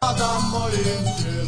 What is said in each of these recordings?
da molim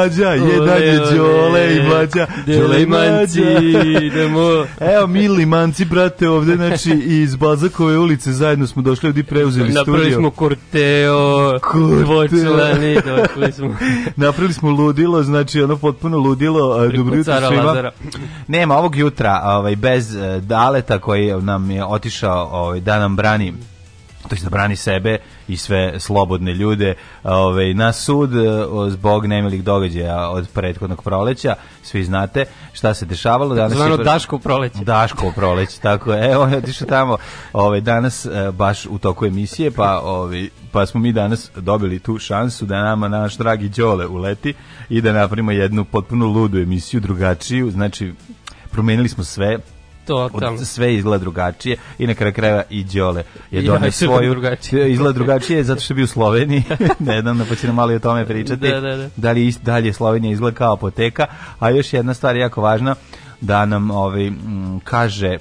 mlađa, je dalje Đole i mlađa, Đole i manci, idemo. Evo, mili manci, brate, ovde, znači, iz Bazakove ulice zajedno smo došli ovdje preuzeli studio. Napravili smo korteo, dvočlani, došli smo. Napravili smo ludilo, znači, ono potpuno ludilo, dobro jutro svima. Nema ovog jutra, ovaj, bez eh, Daleta koji nam je otišao, ovaj, da nam branim to je da brani sebe i sve slobodne ljude ove, ovaj, na sud eh, zbog nemilih događaja od prethodnog proleća, svi znate šta se dešavalo. Danas Zvano je... Daško proleće. Daško proleće, tako je. Evo, otišao tamo ove, ovaj, danas eh, baš u toku emisije, pa, ove, ovaj, pa smo mi danas dobili tu šansu da nama naš dragi Đole uleti i da napravimo jednu potpuno ludu emisiju, drugačiju, znači promenili smo sve, Totalno. Sve izgleda drugačije i na kraju krajeva i Đole je donio ja, svoju drugačije. izgleda drugačije zato što je bio u Sloveniji. ne znam da pa ćemo malo i o tome pričati. Da, da, da. da li dalje Slovenija izgleda kao apoteka, a još jedna stvar jako važna da nam ovaj m, kaže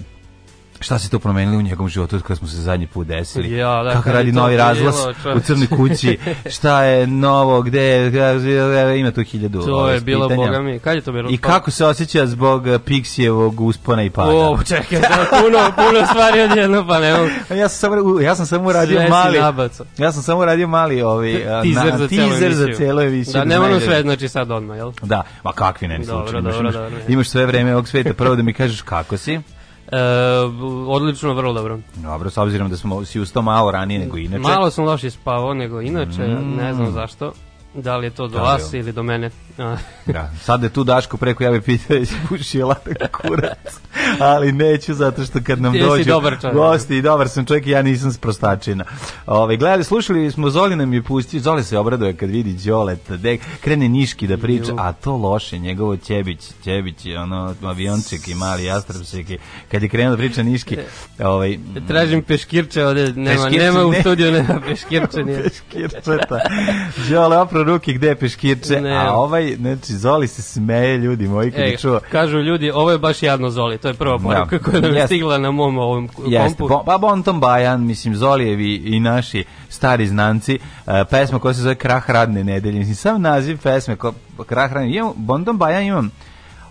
šta se to promenilo u njegovom životu kada smo se zadnji put desili. Ja, da, Kako radi novi razglas u crnoj kući, šta je novo, gde je, ima tu hiljadu To ovaj, je bilo, boga mi, kad je to bilo? I pa- kako se osjeća zbog eh, Pixijevog uspona i pada? O, čekaj, da, puno, puno stvari odjedno, pa ne ja sam samo, ja sam samo radio mali, ja sam samo radio mali ovi, ovaj, teaser, eh, na, za, teaser za celo emisiju. Da, ne moram sve, znači sad odmah, jel? Da, ma kakvi ne, mislim, imaš sve vreme ovog sveta, prvo da mi kažeš kako si, E, odlično, vrlo dobro. Dobro, s obzirom da smo si ustao malo ranije nego mm, inače. Malo sam lošije spavao nego inače, mm. ne znam zašto. Da li je to do da, vas ili do mene? da, sad je tu Daško preko ja bih pitao jesi pušio latak kurac, ali neću zato što kad nam dođu gosti i dobar sam čovjek i ja nisam sprostačina. Ove, gledali, slušali smo, Zoli nam je pustio, Zoli se obraduje kad vidi Đolet, de, krene Niški da priča, a to loše, njegovo Ćebić, Ćebić je ono avionček i mali jastrapček i kad je krenuo da priča Niški. Ovaj, e, Tražim peškirče ovde, nema, peškirče, nema u studiju, nema peškirče. peškirčeta. Đole, opra mokro ruke, gde je peškirče, ne. a ovaj, znači, Zoli se smeje, ljudi moji, kada čuo. Kažu ljudi, ovo je baš jadno Zoli, to je prva da. poruka ja. koja nam je stigla na mom ovom kompu. Jeste, pa Bonton Bajan, mislim, Zolijevi i naši stari znanci, uh, pesma koja se zove Krah radne nedelje, mislim, sam naziv pesme, ko, Krah radne, imam, Bonton Bajan imam,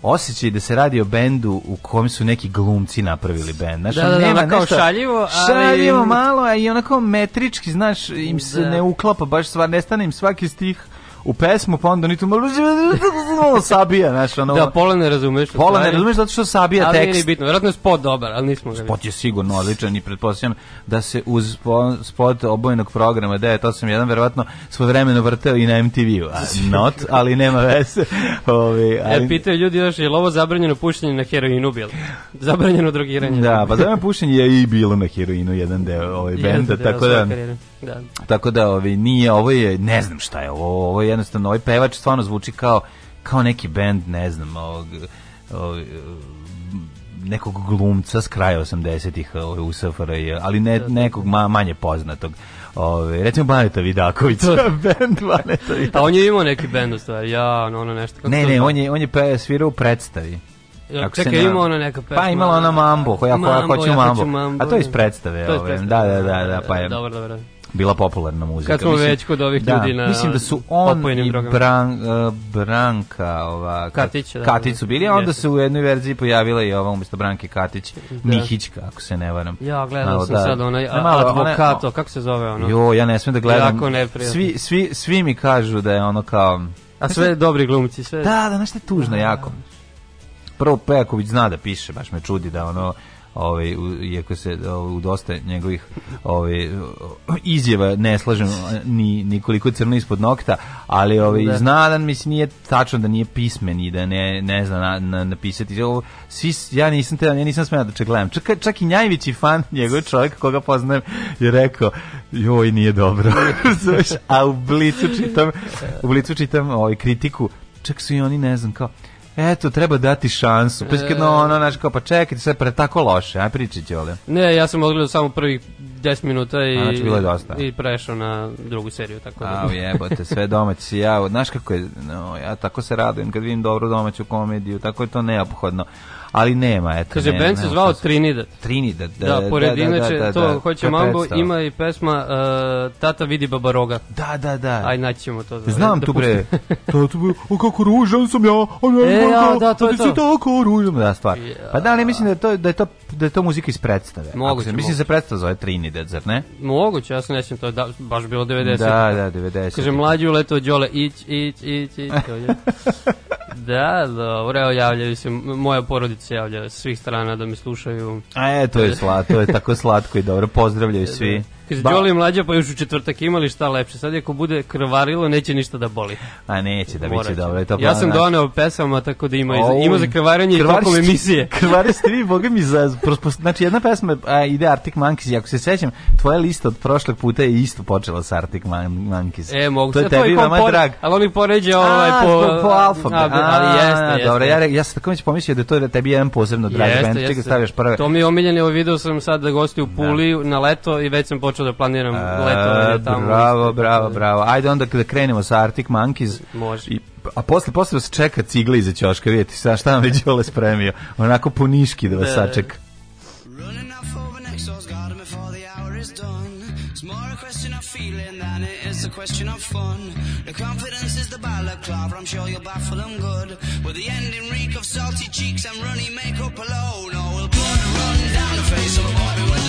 osjećaj da se radi o bendu u kom su neki glumci napravili bend. Znaš, da, da, da, nema kao nešto, šaljivo, ali... Šaljivo malo, a i onako metrički, znaš, im se da. ne uklapa baš sva, nestane im svaki stih u pesmu, pa onda nitu malo sabija, znaš, ono... Da, pola ne razumeš. Pola ne razumeš zato što sabija ali tekst. Ali nije bitno, vjerojatno je spot dobar, ali nismo ga... Spot je sigurno odličan i pretpostavljam da se uz spot obojenog programa 981 verovatno svojevremeno vrteo i na MTV-u. Not, ali nema veze. Ovi, e, ali... E, pitaju ljudi još, je li ovo zabranjeno puštenje na heroinu bilo? Zabranjeno drogiranje. Da, pa zabranjeno pušenje je i bilo na heroinu jedan deo ovaj benda, tako da... Karijera. Da. Tako da ovaj nije, ovo je, ne znam šta je ovo, ovo je jednostavno, ovaj pevač stvarno zvuči kao, kao neki bend, ne znam, ovog, ovog, nekog glumca s kraja 80-ih ovaj, u SFRJ, ali ne, da, da. nekog ma, manje poznatog. Ove, recimo Baneta Vidaković. bend Baneta Vidaković. A on je imao neki bend u stvari, ja, ono, ono nešto. Kako ne, ne, on je, on je pe, svirao u predstavi. Ako Čekaj, ima ona neka pesma. Pa imala ona Mambo, koja, koja, koja, koja mambo, hoću mambo. A to je iz da. predstave. To je iz ovaj, predstave. Da, da, da, da, pa je. Dobro, dobar, bila popularna muzika. Kad smo mislim, već kod ovih da, ljudi na Mislim da su on i Bran, uh, Branka ova, Katić, da, Katić su bili, a onda se u jednoj verziji pojavila i ova umjesto Branke Katić, da. Mihićka, ako se ne varam. Ja gledam no, sam da, sad onaj advokato, ona, kako se zove ono? Jo, ja ne smem da gledam. Jako svi, svi, svi mi kažu da je ono kao... A sve dobri glumci, sve. Da, da, znaš što je tužno a, da. jako. Prvo Pejaković zna da piše, baš me čudi da ono ovaj iako se ovaj, u dosta njegovih ovaj izjava ne slažem ni nikoliko crno ispod nokta, ali ovaj da. znadan mislim nije tačno da nije pismen i da ne ne zna na, na, napisati. Ovo, svi ja nisam te ja nisam smeo da čekam. Čak čak i najveći fan njegov čovjek koga poznajem je rekao joj nije dobro. a u blicu čitam u blicu čitam ovaj kritiku čak su i oni ne znam kao eto, treba dati šansu. Pa e... no, ono, znaš, kao, pa čekajte, sve pre tako loše, aj pričaj ti ovde. Ne, ja sam ogledao samo prvih 10 minuta i, znači, bilo je dosta. i prešao na drugu seriju, tako da. A, jebote, sve domaći, ja, znaš kako je, no, ja tako se radujem kad vidim dobru domaću komediju, tako je to neophodno ali nema, eto. Kaže, band se zvao Trinidad. Trinidad, da. Da, da pored da, da, inače, da, da, to hoće mambo, ima i pesma uh, Tata vidi babaroga. Da, da, da. Aj, naćemo to. Za, Znam da tu, bre. to, tu, o, kako ružan sam ja, o, ja, e, ja, da, to je pa to. Tako ružan, da, stvar. Pa da, ne, mislim da je to, da je to, da je to muzika iz predstave. Moguće. Mislim se predstava zove Trinidad, zar ne? Moguće, ja se nećem, to je da, baš bilo 90. Da, da, 90. Kaže, mlađi uletao Đole, ić, ić, ić, ić. da, dobro, javljaju se moja porodica se javlja svih strana da me slušaju. A e, to je slatko, to je tako slatko i dobro. Pozdravljaju da, da. svi. Kaže, ba... Đoli mlađa pa još u četvrtak imali šta lepše. Sad ako bude krvarilo, neće ništa da boli. A neće da biće dobro. To ja sam da. doneo pesama, tako da ima, o, ima za krvaranje i tokom emisije. Krvari ste vi, boga mi, za, znači jedna pesma a, ide Arctic Monkeys, ako se sećam, tvoja lista od prošlog puta je isto počela sa Arctic Monkeys. E, mogu to je tebi vama pore, drag. Ali oni poređa ovaj po... po, po Ali jeste, jeste. Dobro, ja, ja sam tako mi pomislio da to da je da tebi jedan posebno drag band. Čekaj, stavljaš prve. To mi je omiljeno, video sam sad da gosti u Puli da. na leto i već sam počeo počeo da planiram letovanje tamo. Bravo, bravo, da- bravo. Ajde onda kada krenemo sa Arctic Monkeys. Može. I, a posle, posle se čeka cigla iza ćoška, vidjeti sa šta nam je Đole spremio. Onako po niški da vas da. sačeka. It's more a question of feeling than it is a question of fun. The confidence is the balaclava, I'm sure you'll baffle them good. With the ending reek of salty cheeks and runny makeup alone, oh, will blood run down the face of a boy with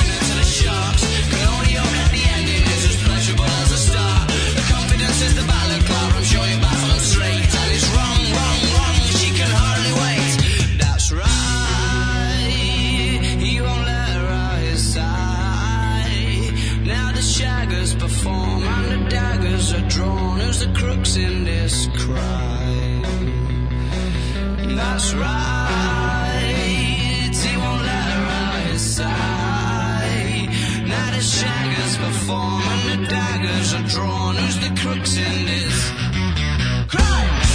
crooks in this crime. That's right, he won't let her Now the shaggers perform and the daggers are drawn. Who's the crooks in this crime?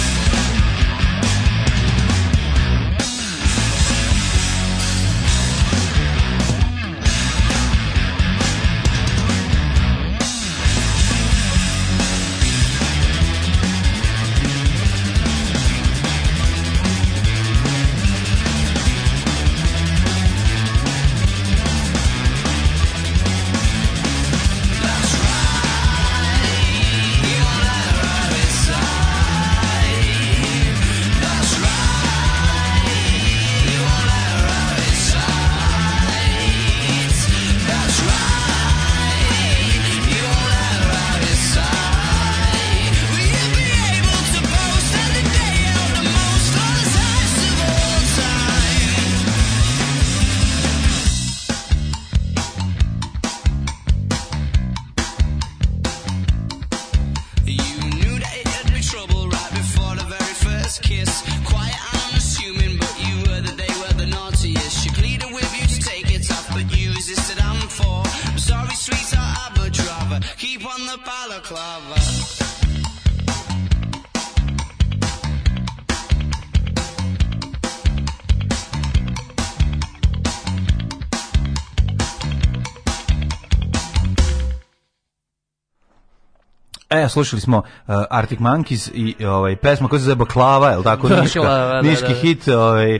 slušali smo uh, Arctic Monkeys i ovaj pesma koja se zove Baklava, el tako niška, da, da. niški da, hit, ovaj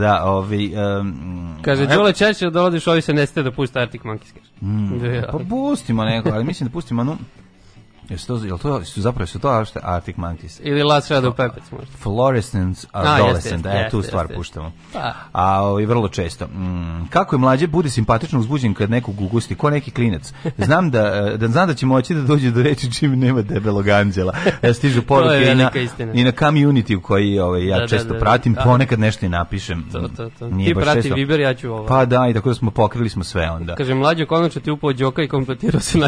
da, ovaj um, kaže Đole Čeče da odiš, ovi se nestede da pusti Arctic Monkeys. Mm, da, pa pustimo neko, ali mislim da pustimo no Jesu to, jel to, su zapravo su to Arctic Monkeys? Ili Last Red of možda. Fluorescent Adolescent, da, tu stvar puštamo. Pa. A i ovaj, vrlo često. Mm, kako je mlađe bude simpatično uzbuđen kad neku gugusti, ko neki klinac. Znam da, e, da, znam da će moći da dođe do reči čim nema debelog anđela. Ja e, stižu poruke i na, i na community koji ovaj, ja da, da, često da, pratim, ponekad nešto i napišem. ti prati Viber, ja ću ovo. Pa da, i tako da smo pokrili smo sve onda. Kaže, mlađo, konačno ti upao Đoka i kompletirao se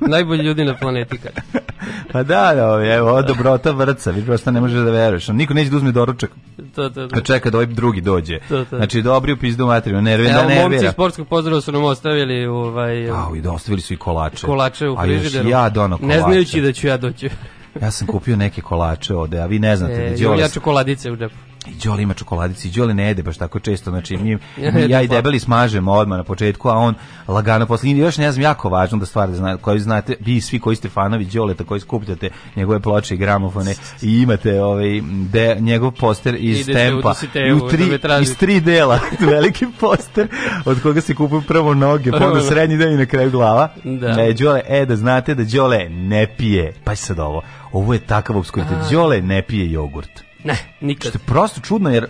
najbolji, ljudi na planeti. pa da, da, ovaj, evo, dobrota vrca, vi prosto ne možeš da veruješ. Niko neće da uzme doručak. To, to, to. A čeka da ovaj drugi dođe. To, to. Znači, dobri da u pizdu materiju, nervira, da nervira. Evo, momci sportskog pozdrava su nam ostavili... Ovaj, Au, i da ostavili su i kolače. Kolače u frižideru. ja da dono kolače. Ne znajući da ću ja doći. ja sam kupio neke kolače ovde, a vi ne znate. E, da ja čokoladice u džepu. I Đole ima čokoladici, Đole ne jede baš tako često, znači mi, mi ja i pa. debeli smažemo odmah na početku, a on lagano posle još ne znam jako važno da stvar zna, koju znate, vi svi koji ste fanovi Đoleta koji skupljate njegove ploče i gramofone i imate ovaj de, njegov poster iz Idete da tempa i u da tri, iz tri dela, veliki poster od koga se kupuju prvo noge, pa onda srednji deo i na kraju glava. Da. E, Đole, e da znate da Đole ne pije, pa sad ovo, ovo je takav obskurite, Đole ne pije jogurt. Ne, nikad. Što je prosto čudno jer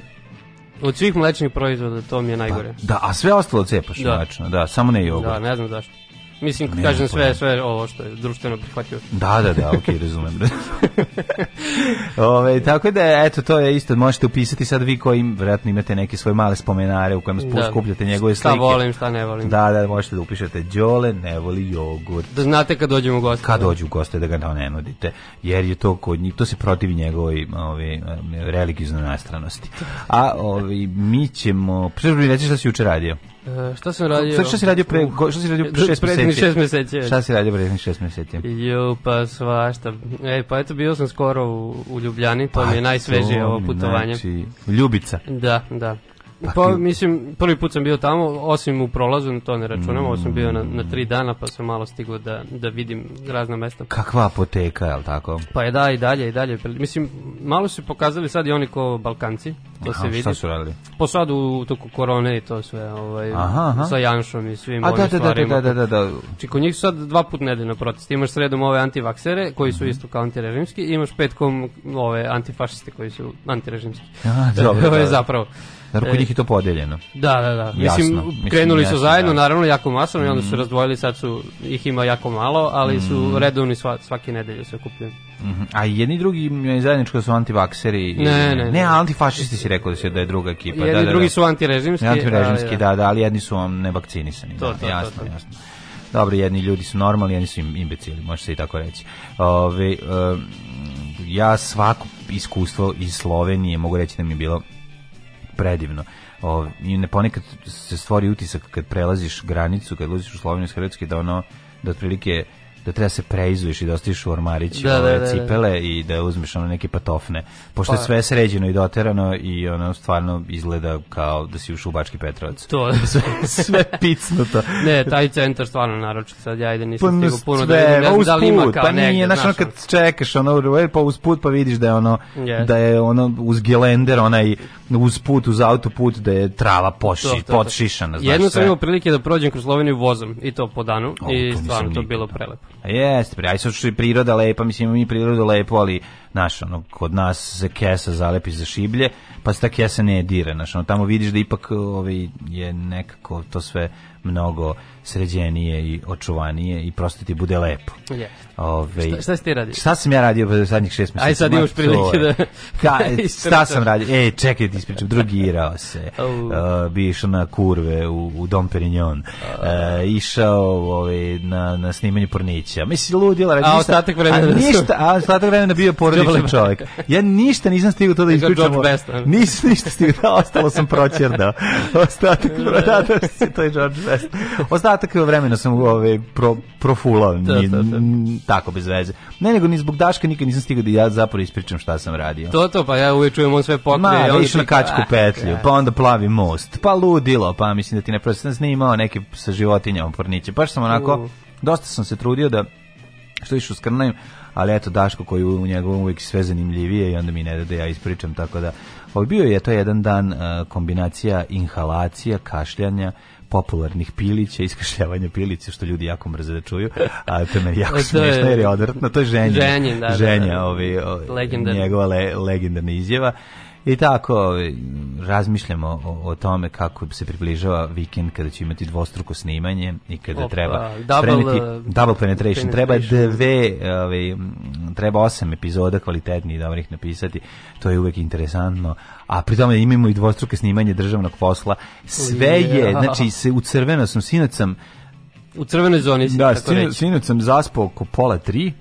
od svih mlečnih proizvoda to mi je najgore. Pa, da, a sve ostalo cepaš da. mlečno, da, samo ne da, jogurt. Da, ne znam zašto. Mislim, Nema kažem sve, sve ovo što je društveno prihvatio. Da, da, da, ok, razumem. Ove, tako da, eto, to je isto, možete upisati sad vi koji vjerojatno imate neke svoje male spomenare u kojem da. skupljate njegove slike. Šta volim, šta ne volim. Da, da, možete da upišete Đole ne voli jogurt. Da znate kad dođemo u goste. Kad dođu u goste da ga no, ne nudite, jer je to kod njih, to se protiv njegovoj ove, religioznoj nastranosti. A ovi, mi ćemo, prvo mi reći šta si juče radio. Uh, šta sam radio? šta si radio pre, da, šta si radio pre šest meseci? šest meseci. Šta si radio pre šest meseci? Jo, pa svašta. Ej, pa eto, bio sam skoro u, u Ljubljani, to pa mi je pa, najsvežije ovo putovanje. Znači, Ljubica. Da, da. Pa, pa mislim, prvi put sam bio tamo, osim u prolazu, to ne računamo, mm. osim bio na, na tri dana, pa sam malo stiglo da, da vidim razna mesta. Kakva apoteka, je li tako? Pa je da, i dalje, i dalje. Mislim, malo su pokazali sad i oni ko Balkanci, to aha, se vidi. Šta su radili? Po sad u toku korone i to sve, ovaj, aha, aha. sa Janšom i svim A, onim da, da, da, stvarima. Da, da, da, da, da. Či kod njih su sad dva put nedeljno protest. Imaš sredom ove antivaksere, koji su mm. isto kao antirežimski, i imaš petkom ove antifašiste koji su antirežimski. Aha, dobro, da, da, da. zapravo. Zato kod e. njih je to podeljeno. Da, da, da. Jasno, mislim, krenuli mislim, su da. zajedno, da. naravno, jako masovno mm. i onda su mhm. razdvojili, sad su, ih ima jako malo, ali su mhm. redovni sva, svake nedelje se okupljaju. Mm -hmm. A jedni drugi zajedničko su antivakseri. Ne, ne, ne. Ne, antifašisti si rekao da, si, da je druga ekipa. Jedni da, da, da. drugi da. su antirežimski. Antirežimski, da, da, da, ali jedni su vam um, nevakcinisani. To, da, to, jasno, to, to. jasno. Dobro, jedni ljudi su normalni, jedni su imbecili, može se i tako reći. Ove, um, ja svako iskustvo iz Slovenije mogu reći da mi je bilo predivno. O, I ne ponekad se stvori utisak kad prelaziš granicu, kad ulaziš u Sloveniju s Hrvatske, da ono, da otprilike da treba se preizuješ i da ostiš u ormarić da, ove da, da, da, cipele i da uzmeš ono neke patofne. Pošto pa, je sve sređeno i doterano i ono stvarno izgleda kao da si u Bački Petrovac. To. sve, sve picnuto. ne, taj centar stvarno naročito sad ja ide nisam pa, stigao puno da sve, pa da vidim. Pa da li ima kao pa negde, nije, znaš, ono kad čekaš ono, e, pa uz put pa vidiš da je ono, yes. da je ono uz gelender onaj uz put, uz autoput da je trava poši, to, to, to. potšišana. Znaš, Jedno sam imao prilike da prođem kroz Sloveniju vozom i to po danu o, i stvarno to bilo prelepo. Jeste, pre, aj sad što je priroda lepa, mislim mi prirodu lepu, ali znaš, ono, kod nas se kesa zalepi za šiblje, pa se ta kesa ne dira, znaš, ono, tamo vidiš da ipak ovaj, je nekako to sve mnogo sređenije i očuvanije i prosto ti bude lepo. Yeah. Ove, šta, šta si ti radio? Šta sam ja radio po zadnjih šest mjeseci? Aj sad imaš prilike da... Ka, šta sam radio? E, čekaj ti ispričam, drugirao se. Oh. Uh, bi išao na kurve u, u Dom Perignon. Uh, išao ove, na, na snimanje pornića. Mislim, ludila. Radi, a ništa, ostatak vremena... A, ništa, a ostatak vremena bio porodični čovjek. Ja ništa nisam stigao to da ispričam. Nisam ništa stigao, da, ostalo sam proćerdao. Ostatak, da, da, to je George Best. Ostatak ostatak vremena sam ove, pro, profulao, to, to, to. tako bez veze. Ne, nego ni zbog Daška nikad nisam stigao da ja zapravo ispričam šta sam radio. To, to, pa ja uvijek čujem on sve pokrije. Ma, ja išao na kačku a, petlju, a, da. pa onda plavi most, pa ludilo, pa mislim da ti ne prosim, sam snimao neke sa životinjama porniće, baš sam onako, uh. dosta sam se trudio da što išu skrnajem, ali eto Daško koji u njegovom uvijek sve zanimljivije i onda mi ne da da ja ispričam, tako da Ovo bio je to jedan dan kombinacija inhalacija, kašljanja, popularnih pilića, iskašljavanja pilića, što ljudi jako mrze da čuju, a to me jako smiješno jer je odvrtno, to je ženja, ženje, da, da, ženje da, da. Ovi, ovi, njegova le, legendarna izjava I tako ovaj, razmišljamo o, o, tome kako se približava vikend kada će imati dvostruko snimanje i kada Opa, treba double, spremiti double penetration. penetration. Treba dve, ove, ovaj, treba osam epizoda kvalitetnih dobrih da napisati. To je uvek interesantno. A pri tome imamo i dvostruke snimanje državnog posla. Sve je, znači se u crveno sam sinac u crvenoj zoni si da, tako sinu, reći. sinoć sam zaspao oko pola tri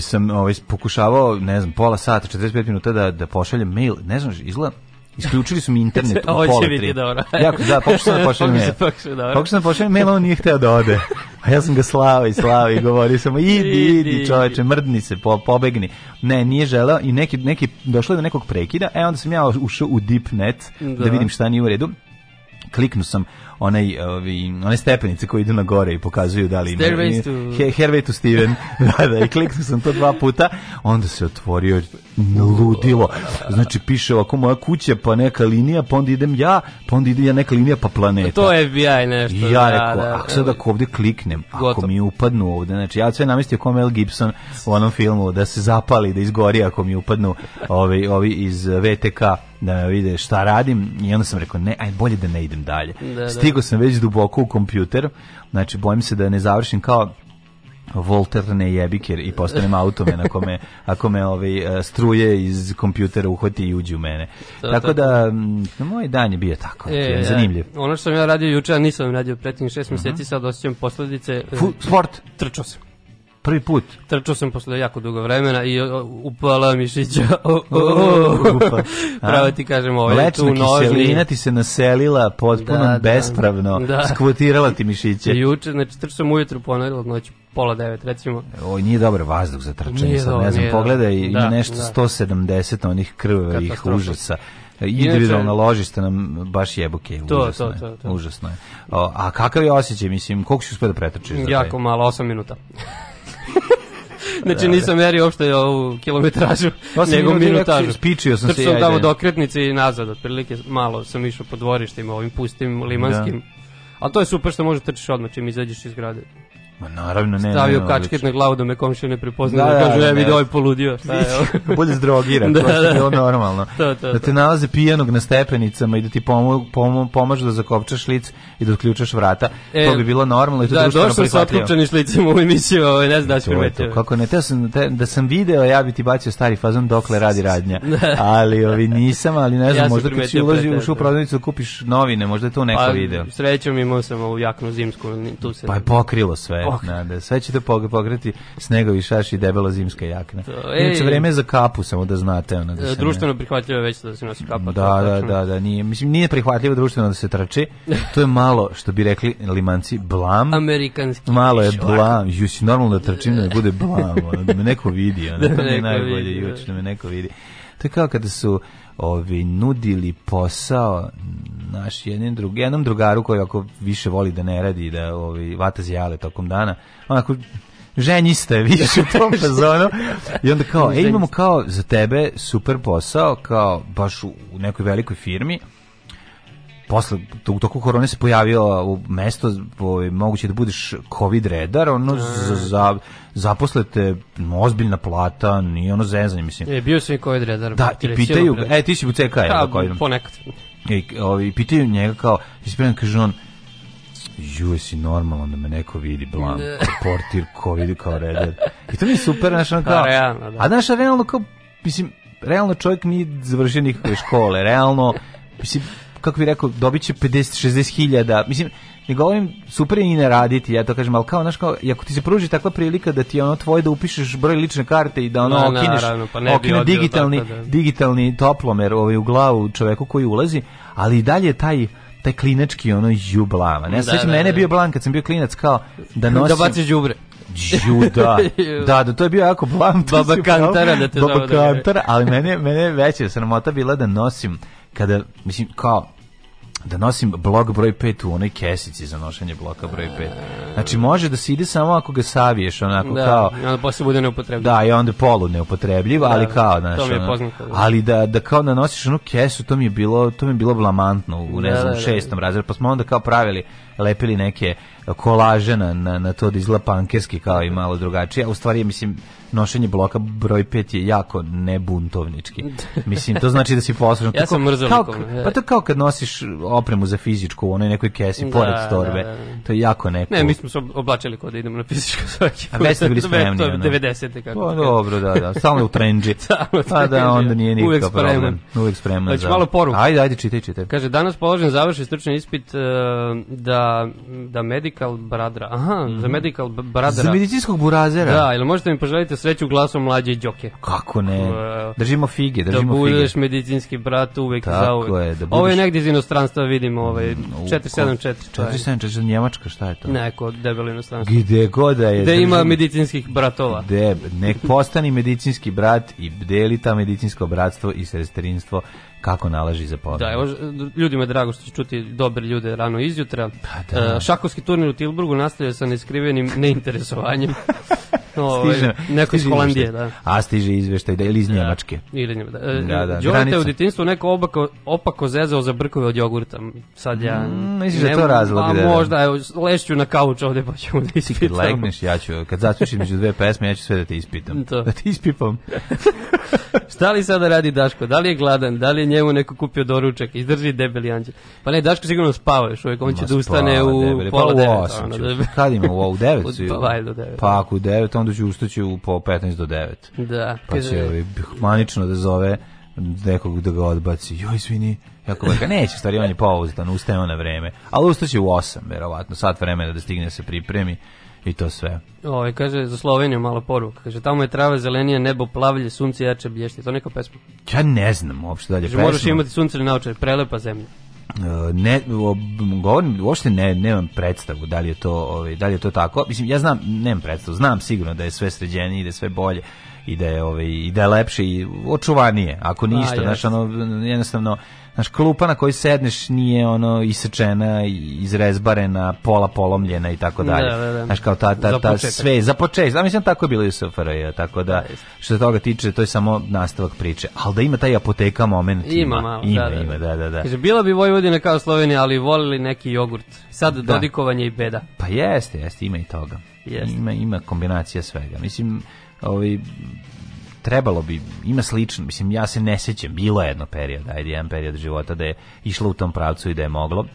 sam ovaj, pokušavao, ne znam, pola sata, 45 minuta da, da pošaljem mail, ne znam, izgleda, Isključili su mi internet u pola tri. dobro. Jako, da, pokušao sam da pošaljem mail. Da pokušao sam da pošaljem mail, on nije hteo da ode. A ja sam ga slao i slao i govorio sam, idi, idi čoveče, mrdni se, po, pobegni. Ne, nije želeo i neki, neki, došlo je do nekog prekida, e onda sam ja ušao u deep net da, da vidim šta nije u redu. Kliknu sam onaj, ovi, one stepenice koje idu na gore i pokazuju da li... Stairways Herbert to Steven. da, da, i kliknuo sam to dva puta, onda se otvorio ludilo. Znači, piše ovako moja kuća, pa neka linija, pa onda idem ja, pa onda ide ja neka linija, pa planeta. To je FBI nešto. I ja da, rekao, da, da, ako sad da. ako ovde kliknem, gotovo. ako mi upadnu ovde znači, ja sve namistio kao Mel Gibson u onom filmu, da se zapali, da izgori ako mi upadnu ovi, ovi iz VTK da vide šta radim i onda sam rekao ne, aj bolje da ne idem dalje. Da, da. da stigo sam već duboko u kompjuter, znači bojim se da ne završim kao Volter ne jebiker i postanem automen ako me, ako me ovi, ovaj, e, struje iz kompjutera uhvati i uđi u mene. To, tako to. da, moj dan je bio tako, e, je, zanimljiv. Ono što sam ja radio juče, a nisam radio pretinjih šest uh mhm. -huh. mjeseci, sad osjećam posledice. E, Fu, sport? Trčao sam. Prvi put. Trčao sam posle jako dugo vremena i upala mišića. Pravo ti kažem, ovo ovaj, je tu nožni. kiselina ti se naselila potpuno da, da, da. bespravno. Da. Skvotirala ti mišiće. Juče, znači trčao sam ujutru ponovila od pola devet recimo. Oj, nije dobar vazduh za trčanje, sad ne znam, pogledaj, ima da, nešto da. 170 onih krvavih užasa individualna ložišta nam baš jebuke, to, užasno, to, to, to. Je, užasno je. O, a kakav je osjećaj, mislim, koliko si uspio da pretrčiš? Jako malo, 8 minuta. znači nisam merio uopšte ovu kilometražu, pa nego minutažu. Spičio sam se. Trčao tamo do okretnice i nazad, otprilike malo sam išao po dvorištima, ovim pustim limanskim. Da. Ali to je super što možeš trčiš odmah čim izađeš iz grade. Ma naravno, ne. Stavio ne, ne, kačket na glavu da me komšija ne prepozna, da, da, kaže, da, ja da, e, vidi da. ovaj poludio, šta je ovo? Bolje zdrogiran, da, to je da. bilo normalno. to, to, da te nalaze pijanog na stepenicama i da ti pomo, pomo, pomažu da zakopčaš šlic i da odključaš vrata, e, to bi bilo normalno i to da, društveno prihvatljivo. Da, došao sa otkupčanim šlicima u emisiju, ovaj, ne znam da ću primetio. Kako ne, teo sam, te, da sam video, ja bi ti bacio stari fazon dokle radi radnja, ali ovi nisam, ali ne znam, ja možda kad si uloži u prodavnicu da kupiš novine, možda je to neko pa, video. Srećom imao sam ovu jaknu zimsku, tu se... Pa je pokrilo sve oh. na, da, da sve će pogreti snegovi šaš i debela zimska jakna. Inače, vreme za kapu, samo da znate. Ona, da društveno ne... prihvatljivo je već da se nosi kapa. Da, da, da, da, nije, mislim, nije prihvatljivo društveno da se trači. To je malo, što bi rekli limanci, blam. Amerikanski Malo je blam. Juš, normalno da trčim da bude blam. Da me neko vidi. Ona, da, da me neko najbolje, vidi, juč, da. da me neko vidi. To je kao kada su ovi, nudili posao naš jednim drug, jednom drugaru koji ako više voli da ne radi da ovi, vata zijale tokom dana onako ženjista više u tom fazonu i onda kao, e imamo kao za tebe super posao kao baš u nekoj velikoj firmi posle u toku korone se pojavio u mesto ovaj, moguće da budeš covid redar ono da. za, za zaposlete ozbiljna plata ni ono zezanje mislim je bio sve covid redar da i pitaju e ti si u CK ja da, da, ponekad i e, ovi pitaju njega kao ispravno kaže on ju si normalno da me neko vidi blam portir covid kao redar i to mi je super naša pa, kao a naša realno kao mislim realno čovjek nije završio nikakve škole realno mislim kako bi rekao, dobit će 50-60 hiljada, mislim, ne govorim, super je i ne raditi, ja to kažem, ali kao, znaš, kao, ako ti se pruži takva prilika da ti ono tvoje da upišeš broj lične karte i da ono no, okineš, naravno, pa ne okine digitalni, tako, da. digitalni toplomer ovaj, u glavu čoveku koji ulazi, ali i dalje taj, taj klinački ono jublava. Ne, ja, da, sveći, da, mene je da. bio blan kad sam bio klinac kao da, da nosim... Da baciš đubre. Juda. da, da, to je bio jako blam. Baba kantara da te Baba da. kantara, ali mene, mene veća sramota bila da nosim kada, mislim, kao, da nosim blok broj 5 u onoj kesici za nošenje bloka broj 5. Znači može da se ide samo ako ga saviješ onako da, kao. Da, onda posle bude neupotrebljiv. Da, i onda polu neupotrebljiv, da, ali kao, znači... to mi je poznato, da. ali da da kao da nosiš onu kesu, to mi je bilo, to mi je bilo blamantno u ne da, znam, da, da, da, šestom razredu, pa smo onda kao pravili, lepili neke kolaže na, na, na to da izgleda pankerski kao i malo drugačije, a u stvari mislim nošenje bloka broj 5 je jako nebuntovnički. Mislim, to znači da si poslušan. ja sam mrzolikom. kao, e. Pa to kao kad nosiš opremu za fizičku u onoj nekoj kesi da, da torbe. Da, da, to je jako neko. Ne, mi smo se oblačili kod da idemo na fizičku svaki put. A već ste bili spremni. To je 90. Kako o, pa dobro, da, da. Stalno u trenđi. pa da, onda nije nikakav Uvijek spreman. problem. Uvijek spreman. Znači, malo poruku. Ajde, ajde, čitaj, čitaj. Kaže, danas položen završi stručni ispit uh, da, da medika Medical Bradra. Aha, mm -hmm. za mhm. Medical Bradra. Za medicinskog burazera. Da, ili možete mi poželiti sreću glasom mlađe Đoke. Kako ne? Uh, držimo fige, držimo fige. Da budeš fige. medicinski brat uvek Tako za uvek. Je, da budeš... Ovo je negdje iz inostranstva, vidim, ovaj, 474. Mm, 474, Njemačka, šta je to? Neko, debelo inostranstvo. Gde god da je. Da ima medicinskih bratova. Gde, nek postani medicinski brat i deli ta medicinsko bratstvo i sestrinstvo kako nalaži za pobjedu. Da, evo, ljudima je drago što će čuti dobre ljude rano izjutra. Pa, da. E, šakovski turnir u Tilburgu nastavlja sa neskrivenim neinteresovanjem. Ovaj, neko iz Holandije, da. A stiže izveštaj da, da je iz Njemačke. Ili Njemačke. Da, e, da. Đorđe u detinjstvu neko obako opako zezao za brkove od jogurta. Sad ja mm, misliš da to razlog A pa da, da. možda evo lešću na kauč ovde pa ćemo da ispitamo. Ti legneš, ja ću kad zaključim između dve pesme, ja ću sve da te ispitam. To. Da te ispipam. Šta li sada radi Daško? Da li je gladan? Da li je njemu neko kupio doručak? Izdrži debeli anđel. Pa ne, Daško sigurno spava još uvijek. On će da ustane u pa pola devet. Pa u osam. Kad ima u devet? Pa valjda u devet. Pa ako u devet, onda će ustaći u po 15 do 9. Da. Pa će ovaj, manično da zove nekog da ga odbaci. Joj, izvini, jako velika. Neće, stari, on je pouzdan, ustaje on na vreme. Ali ustaće u 8, verovatno, sat vremena da stigne da se pripremi i to sve. Ovo, ovaj, kaže, za Sloveniju mala poruka. Kaže, tamo je trava zelenija, nebo plavlje, sunce jače blješti. To neka pesma? Ja ne znam uopšte dalje kaže, pesma. Moraš imati sunce na naočar, prelepa zemlja. E, ne govorim uopšte ne nemam predstavu da li je to ovaj da li je to tako mislim ja znam nemam predstavu znam sigurno da je sve sređenije i da je sve bolje i da je ovaj i da je lepše i očuvanije ako pa, ništa znači ono jednostavno Znaš, klupa na kojoj sedneš nije ono isečena, izrezbarena, pola polomljena i tako dalje. Da, da, da. Znaš, kao ta, ta, ta, ta sve, za početak. Da, mislim, tako je bilo i u SFRJ, tako da, što se toga tiče, to je samo nastavak priče. Ali da ima taj apoteka moment. Ima, ima, malo, ima, da, ima, da, da. da. Kaže, bila bi Vojvodina kao Slovenija, ali volili neki jogurt. Sad da. dodikovanje i beda. Pa jeste, jeste, ima i toga. Jeste. Ima, ima kombinacija svega. Mislim, ovi, trebalo bi, ima slično, mislim, ja se ne sećam, bilo je jedno period, ajde, jedan period života da je išlo u tom pravcu i da je moglo,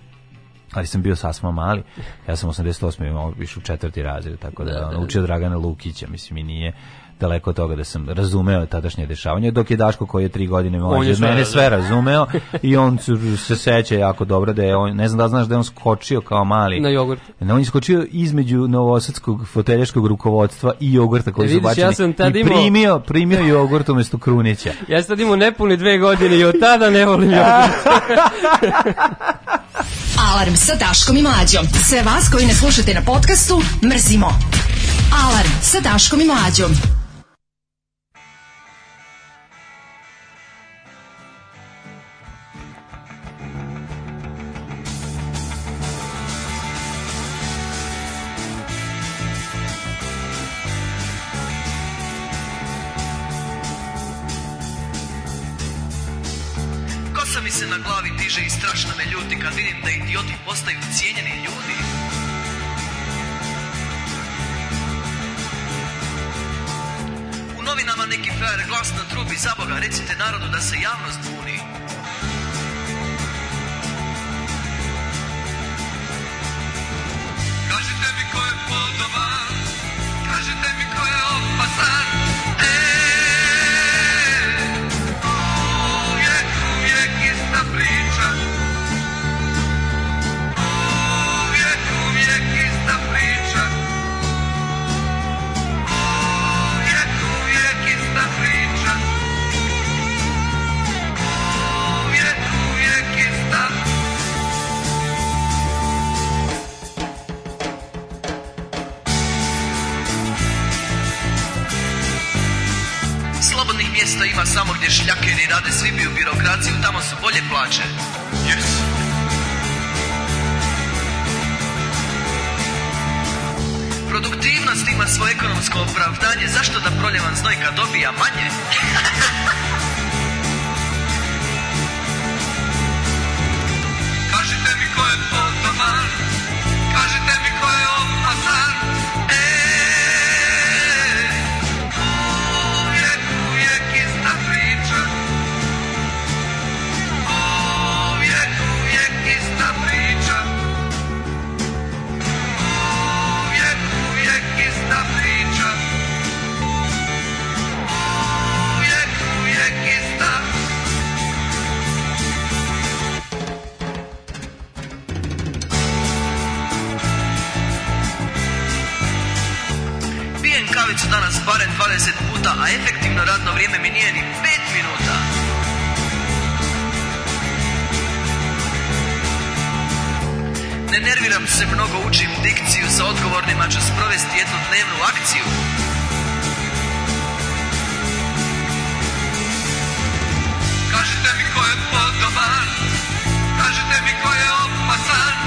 ali sam bio sasma mali. Ja sam 88. imao više u četvrti razred, tako da, da, da, da. učio da. Dragana Lukića, mislim, i nije daleko toga da sam razumeo tadašnje dešavanje, dok je Daško koji je tri godine mlađe od mene sve razumeo i on se seća jako dobro da je on, ne znam da znaš da je on skočio kao mali. Na jogurt. Ne, da, on je skočio između novosadskog foteljaškog rukovodstva i jogurta koji da su bačeni. Ja sam tad I primio, primio jogurt umesto krunića. ja sam tad imao nepuni dve godine i od tada ne volim jogurt. Alarm sa Daškom i Mlađom. Sve vas koji ne slušate na podcastu, mrzimo. Alarm sa Daškom i Mlađom. loše i strašno me ljuti kad vidim da idioti postaju cijenjeni ljudi. U novinama neki frajer glasno trubi, za Boga, recite narodu da se javnost buni. mjesta ima samo gdje šljakeri rade, svi bi u birokraciju, tamo su bolje plaće. Yes. Produktivnost ima svoje ekonomsko opravdanje, zašto da proljevan znoj kad dobija manje? 20 puta, a efektivno radno vrijeme mi nije ni 5 minuta. Ne nerviram se mnogo, učim dikciju, sa odgovornima ću sprovesti jednu dnevnu akciju. Kažite mi ko je podoban, kažite mi ko je opasan,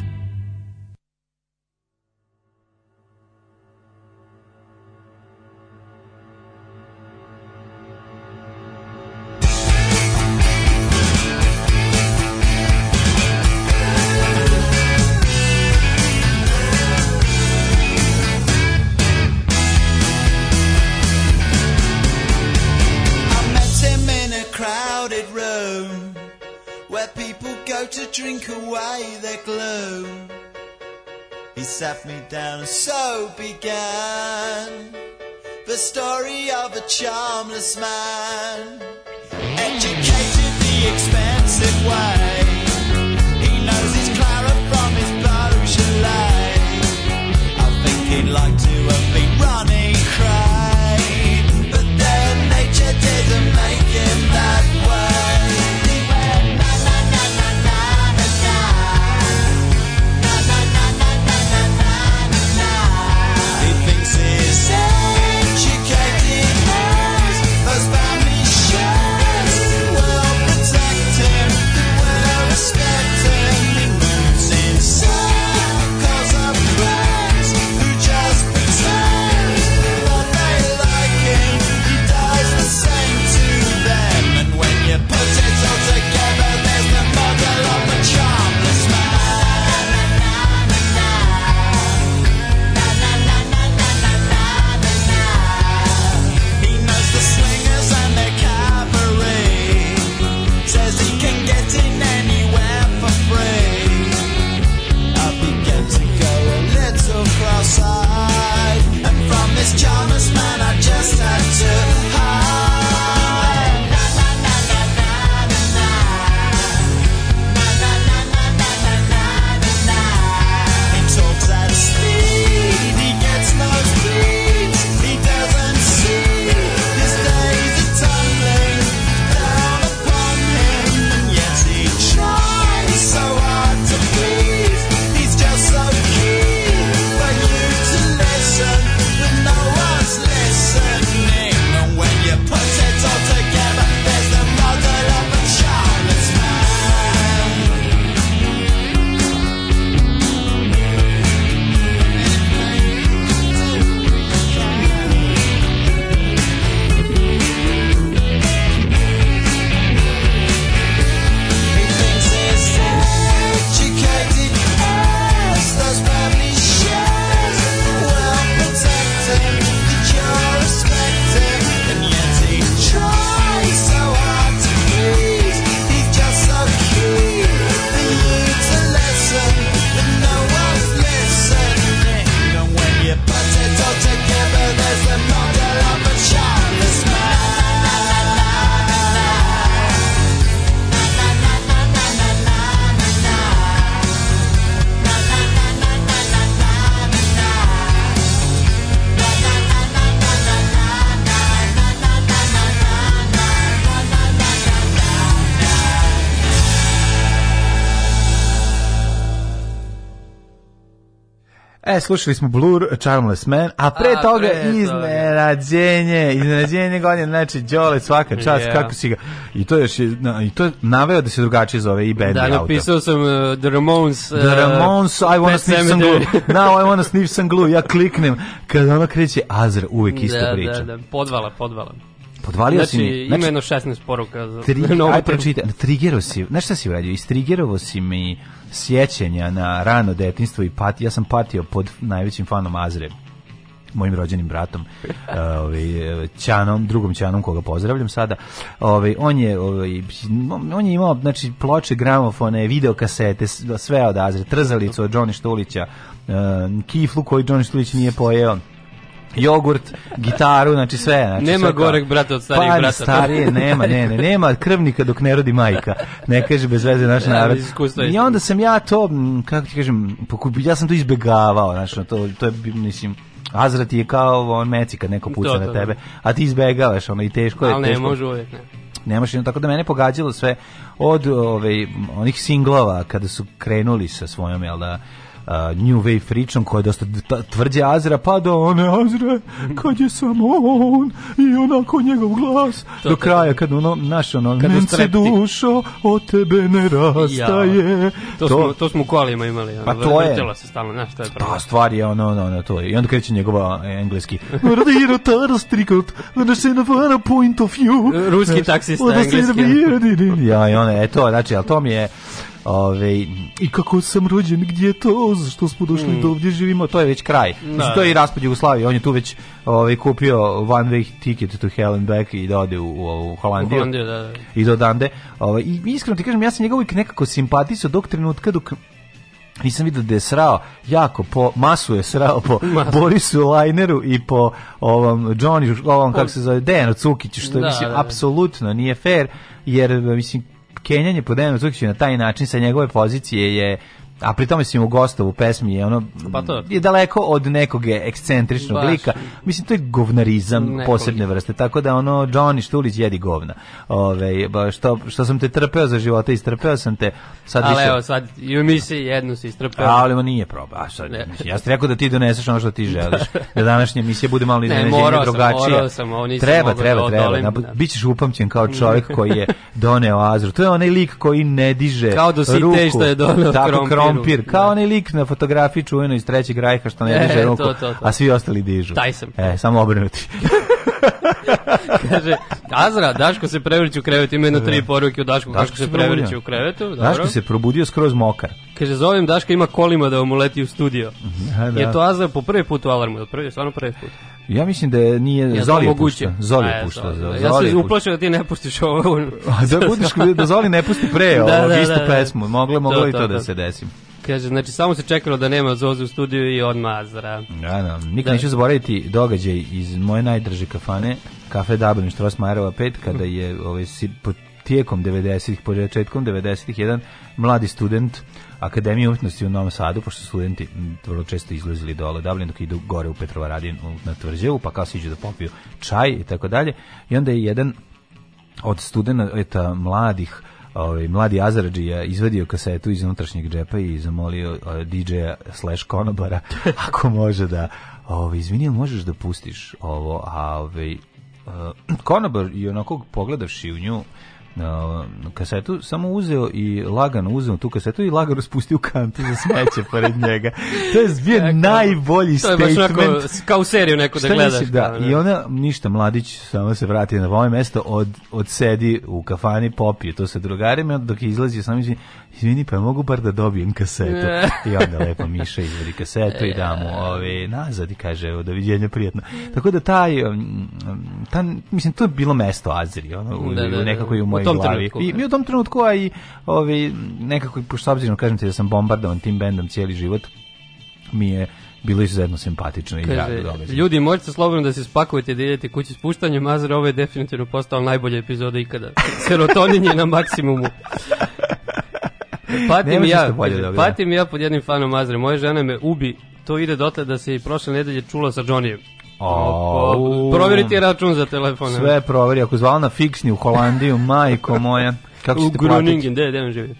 E, slušali smo Blur, Charmless Man, a pre a, toga pre iznenađenje, iznenađenje godine, znači Đole svaka čast yeah. kako si ga. I to je i to je naveo da se drugačije zove i bend. Da, napisao sam uh, The Ramones. The uh, Ramones, I wanna sniff cemetery. some glue. Now da, I wanna sniff some glue. Ja kliknem kad ona kreće Azra, uvek da, isto da, priča. Da, da, podvala, podvala. Podvalio znači, si mi. Znači, znači ima jedno 16 poruka za tri, novu. Ajde, pročitaj. Trigero si. Znaš šta si uradio? Istrigerovo si mi sjećanja na rano detinstvo i pati, ja sam patio pod najvećim fanom Azre mojim rođenim bratom, ovaj Ćanom, drugom Ćanom koga pozdravljam sada. Ovaj on je ovaj on je imao znači ploče gramofone, video kasete, sve od Azre, trzalicu od Johnny Štulića, e, kiflu koju Johnny Štulić nije pojeo jogurt, gitaru, znači sve. Znači, nema sve goreg brata od starijeg pa, brata. starije, nema, ne, ne, nema krvnika dok ne rodi majka. Ne kaže bez veze naš narod. I onda sam ja to, kako ti kažem, pokupi, ja sam to izbegavao, znači, to, to je, mislim, Azrat je kao on meci kad neko puca to, to, na tebe, da. a ti izbegavaš, ono, i teško je. Ali teško. ne, može uvijek, ne nemaš jedno, tako da mene pogađalo sve od ove, ovaj, onih singlova kada su krenuli sa svojom, jel da, New Wave pričom koja je dosta tvrđe Azra, pa do one Azra kad je samo on i onako njegov glas to do kraja kad ono naš ono kad se dušo od tebe ne rastaje ja, to, to, smo, to smo u kolima imali ono, pa to je se stalno, znaš, to je pravo. ta pa, stvar je ono, ono, ono, to je i onda kreće njegova e, engleski radira taras trikot da se na vara point of view ruski taksista engleski ja i ono, e to, znači, ali to mi je Ove, I kako sam rođen, gdje je to, zašto smo došli mm. do da ovdje živimo, to je već kraj. No. Da, mislim, to da. je i raspad Jugoslavije, on je tu već ove, kupio one way ticket to hell and back i da ode u, u, u Holandiju. U Holandiju da, da. I do Dande. Ove, I iskreno ti kažem, ja sam njega uvijek nekako simpatiso dok trenutka dok nisam vidio da je srao jako po masu je srao po Mas. Borisu Lajneru i po ovom Johnny ovom kako se zove Dejanu Cukiću što da, mislim apsolutno nije fair jer mislim Kenjanje po Dejanu Cukiću na taj način sa njegove pozicije je a pri tome si mu gostov u pesmi je ono pa to. je daleko od nekog ekscentričnog Baš. lika. Mislim to je govnarizam Nekolik. posebne vrste. Tako da ono Johnny Štulić jedi govna. Ovaj što što sam te trpeo za života, istrpeo sam te. Sad ali evo sad i u misiji jednu si istrpeo. Ali on nije proba. sad, mislim, ja sam rekao da ti doneseš ono što ti da. želiš. da današnja misija bude malo iznenađenje drugačije. Sam, ovo nisam treba, treba, da treba. Na, da. bićeš upamćen kao čovjek koji je doneo Azru. To je onaj lik koji ne diže kao da si ruku. Te što je doneo Tako, krompir, da. kao onaj lik na fotografiji čuveno iz trećeg rajha što ne e, diže ruku, a svi ostali dižu. Taj sam. E, samo obrnuti. Kaže, Azra, Daško se prevrće u krevetu, ima jedno tri da. poruke u Daško, Daško se prevrće u krevetu. Dobro. Daško se probudio skroz mokar. Kaže, zovem Daška, ima kolima da vam uleti u studio. Da. Je to Azra po prvi put u alarmu, je prvi, stvarno prvi put. Ja mislim da nije ja Zoli pušta. Zoli je pušta. Da, ja sam uplašio da ti ne pustiš ovo. A da budeš da Zoli ne pusti pre da, ovo, da, istu da, da, pesmu. Moglo moglo i to, to, da se desim. Kaže, znači samo se čekalo da nema Zoze u studiju i od Mazara. Da, da, nikad da. neću zaboraviti događaj iz moje najdrže kafane, kafe Dublin Strossmajerova 5, kada je ovaj, po tijekom 90-ih, početkom 90-ih, jedan mladi student Akademije umjetnosti u Novom Sadu, pošto studenti vrlo često izlazili dole Dublin, dok idu gore u Petrovaradin na tvrđevu, pa kao siđu da popiju čaj i tako dalje. I onda je jedan od studenta mladih ovaj, mladi Azarđija izvadio kasetu iz unutrašnjeg džepa i zamolio eh, DJ-a slash konobara ako može da ovaj, izvini, možeš da pustiš ovo, a ovaj, uh, konobar i onako pogledavši u nju kasetu, samo uzeo i lagano uzeo tu kasetu i lagano spustio kantu za smeće pored njega. To je bio najbolji to je baš Onako, kao seriju neku da gledaš. Nisi, da, da, da, I ona, ništa, mladić samo se vrati na ovo mesto, od, odsedi u kafani, popije to sa drugarima, dok je izlazio sam izvini, izvini, pa mogu bar da dobijem kasetu. I onda lepo Miša izvedi kasetu i da mu ove, nazad i kaže, evo, doviđenja, prijatno. Tako da taj, um, ta, mislim, to je bilo mesto Azri, ono, u, da, da, da. nekako i u mojoj glavi. I, da. mi u tom trenutku, a i ove, nekako, pošto obzirom kažem ti da sam bombardovan tim bendom cijeli život, mi je bilo izuzetno simpatično i drago da događaj. Ljudi, možete slobodno da se spakujete da idete kući spuštanjem, Azra, ovo je definitivno postao najbolja epizoda ikada. Serotonin je na maksimumu patim, ja, da bolje da patim ja pod jednim fanom Azre. Moja žena me ubi. To ide dotle da se i prošle nedelje čula sa Johnnyem. Oh, Proveriti račun za telefon. Sve e. proveri. Ako zvala na fiksni u Holandiju, majko moja. Kako u Groningen, gde, gde on živi?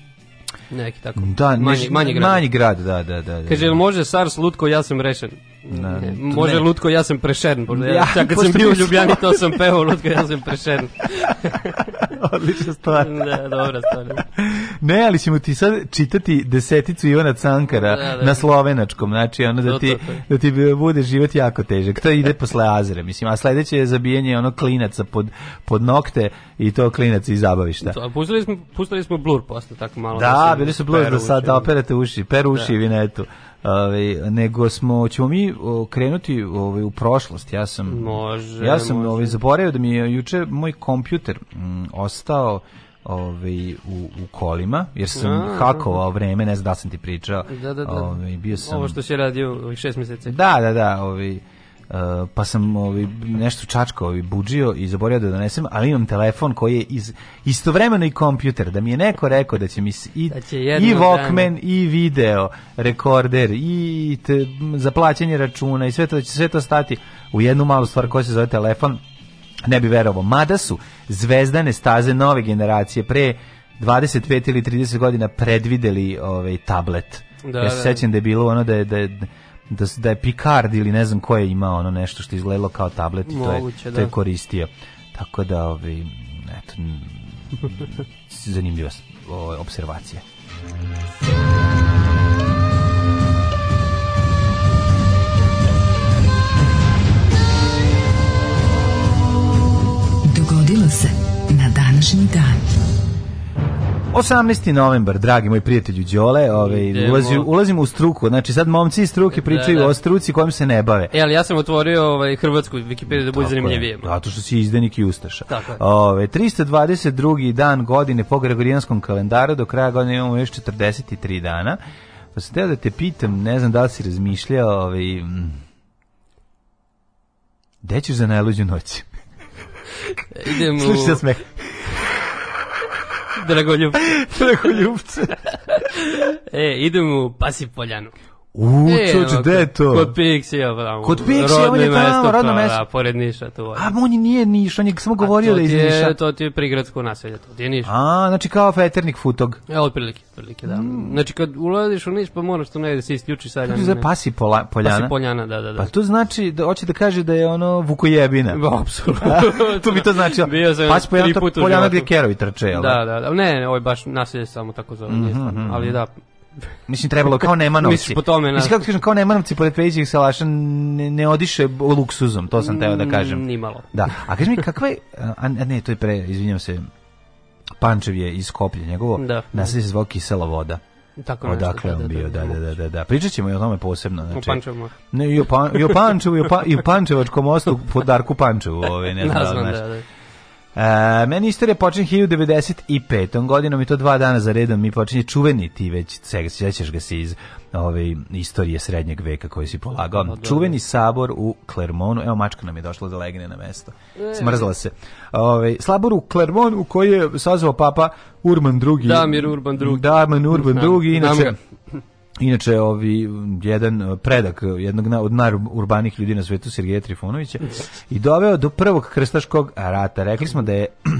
Neki tako. Da, manji, manji, grad. manji grad, da, da, da. da. Kaže, može SARS lutko, ja sam rešen. Da. Ne, Može ne. Lutko, ja sam prešern. Možda ja, ja kad sam bio u Ljubljani, to sam peo Lutko, ja sam prešern. Odlična stvar. Da, dobra stvar. Ne, ali ćemo ti sad čitati deseticu Ivana Cankara da, da. da. na slovenačkom, znači ono da ti, da ti bude život jako težak. To ide posle Azere, mislim, a sledeće je zabijanje ono klinaca pod, pod nokte i to klinac iz zabavišta. To, pustili, smo, pustili smo blur posle, tako malo. Da, da bili su blur da sad da operate uši, peru da. uši da. i vinetu. Ove, nego smo ćemo mi krenuti ovaj u prošlost. Ja sam može, Ja sam može. zaboravio da mi je juče moj kompjuter m, ostao ovaj u, u kolima jer sam A, hakovao vreme ne znam da sam ti pričao da, da, da. Ove, bio sam ovo što se radio ovih 6 meseci. da da da ovaj Eh, pa sam ovi, nešto čačkao i budžio i zaboravio da donesem, ali imam telefon koji je iz, istovremeno i kompjuter, da mi je neko rekao da će mi i, da će i Walkman dana. i video, rekorder i te, za plaćanje računa i sve to, da će sve to stati u jednu malu stvar koja se zove telefon, ne bi verovao. Mada su zvezdane staze nove generacije pre 25 ili 30 godina predvideli ovaj tablet. Da, ja se da. sećam da je bilo ono da je, da je da, da je Picard ili ne znam ko je imao ono nešto što izgledalo kao tablet i to je, Moguće, to je da. koristio. Tako da, ovi, eto, zanimljiva observacija. Dogodilo se na današnji dan. 18. novembar, dragi moj prijatelju Đole, ovaj, ulazimo, ulazimo u struku, znači sad momci iz struke da, pričaju da, da. o struci kojom se ne bave. E, ali ja sam otvorio ovaj, hrvatsku Wikipediju da bude zanimljivije. Zato da, što si izdenik i ustaša. Tako Ove, 322. dan godine po Gregorijanskom kalendaru, do kraja godine imamo još 43 dana. Pa sam teo da te pitam, ne znam da li si razmišljao, ovaj, mm, gde ćeš za najluđu noć? Idem u... Slušaj da smeh. Dragoljubce. Dragoljubce. e, idemo u Pasipoljanu. U, e, čoče, gde je to? Kod Pixija, bravo. Kod Pixija, on je tamo, rodno pa, mesto. Da, pored Niša, to A, on nije Niš, on je samo govorio da je iz Niša. To ti je prigradsko naselje, to ti je Niš. A, znači kao Feternik Futog. E, otprilike, otprilike, da. Mm. Znači, kad ulaziš u Niš, pa moraš tu negde da se isključi sad. To za Pasi pola, Poljana? Pasi Poljana, da, da, da. Pa to znači, da, hoće da kaže da je ono Vukojebina. Ba, apsolutno. to bi to značilo. Bio sam Pasi Poljana, Poljana gde kerovi trče, jel? Da, da, da. da. Ne, ovo je baš naselje samo tako zove, mm -hmm, ali mhm. da, Mislim, trebalo kao Nemanovci. Misliš po tome, na... Da. kako kažem, kao Nemanovci pored Pejićih salaša ne, ne odiše luksuzom, to sam teo da mm, kažem. Nimalo. Da, a kaži mi, kakva je, a, ne, to je pre, izvinjavam se, Pančev je iz Koplja njegovo, da. naselje se zvao Kisela voda. Tako Odakle da, on da, bio, da, da, da, da, da. Pričat ćemo i o tome posebno. Znači, o Pančevu. Ne, i o, pan, i o Pančevu, i o, pa, i o Pančevačkom mostu po Darku Pančevu. Ovaj, ne znam, Nazvan, da, da. E, meni istorija počinje 1995. godinom i to dva dana za redom mi počinje čuveni ti već, sećaš ga se iz ove ovaj, istorije srednjeg veka koji si polagao. No, pa, da, čuveni da. sabor u Clermonu, evo mačka nam je došla da legne na mesto, e. smrzla se. Ove, ovaj, slabor u Clermonu u koji je sazvao papa Urban II. Damir Urban II. Damir Urban II, da, inače... Inače, ovi, jedan e, predak e, jednog na, od najurbanih ljudi na svetu, Sergeja Trifunovića, i doveo do prvog krstaškog rata. Rekli smo da je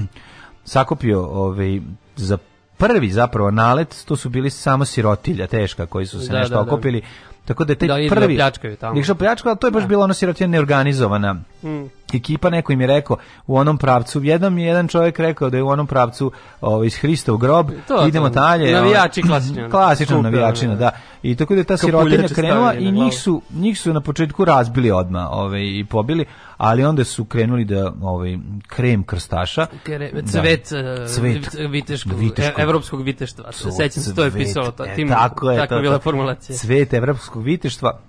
sakopio ovaj, za prvi zapravo nalet, to su bili samo sirotilja teška koji su se da, nešto da, da. okopili. Da Tako da je taj da, prvi... pljačkaju tamo. Išao pljačkaju, ali to je baš da. bila ono sirotina neorganizovana. Mm. Ekipa, neko im je rekao, u onom pravcu, jednom je jedan čovjek rekao da je u onom pravcu o, ovaj, iz Hristov grob, to, idemo to, dalje. Ovaj. Navijači klasično Klasična navijačina, da. I tako da je ta sirotinja krenula i njih da. su, njih su na početku razbili odmah ove, ovaj, i pobili, ali onda su krenuli da ovaj krem krstaša Kere, cvet, da, cvet e, viteškog, viteškog e, evropskog viteštva sećam se to je pisalo to, tim, e, tako je tako to, bila formulacija cvet evropskog viteštva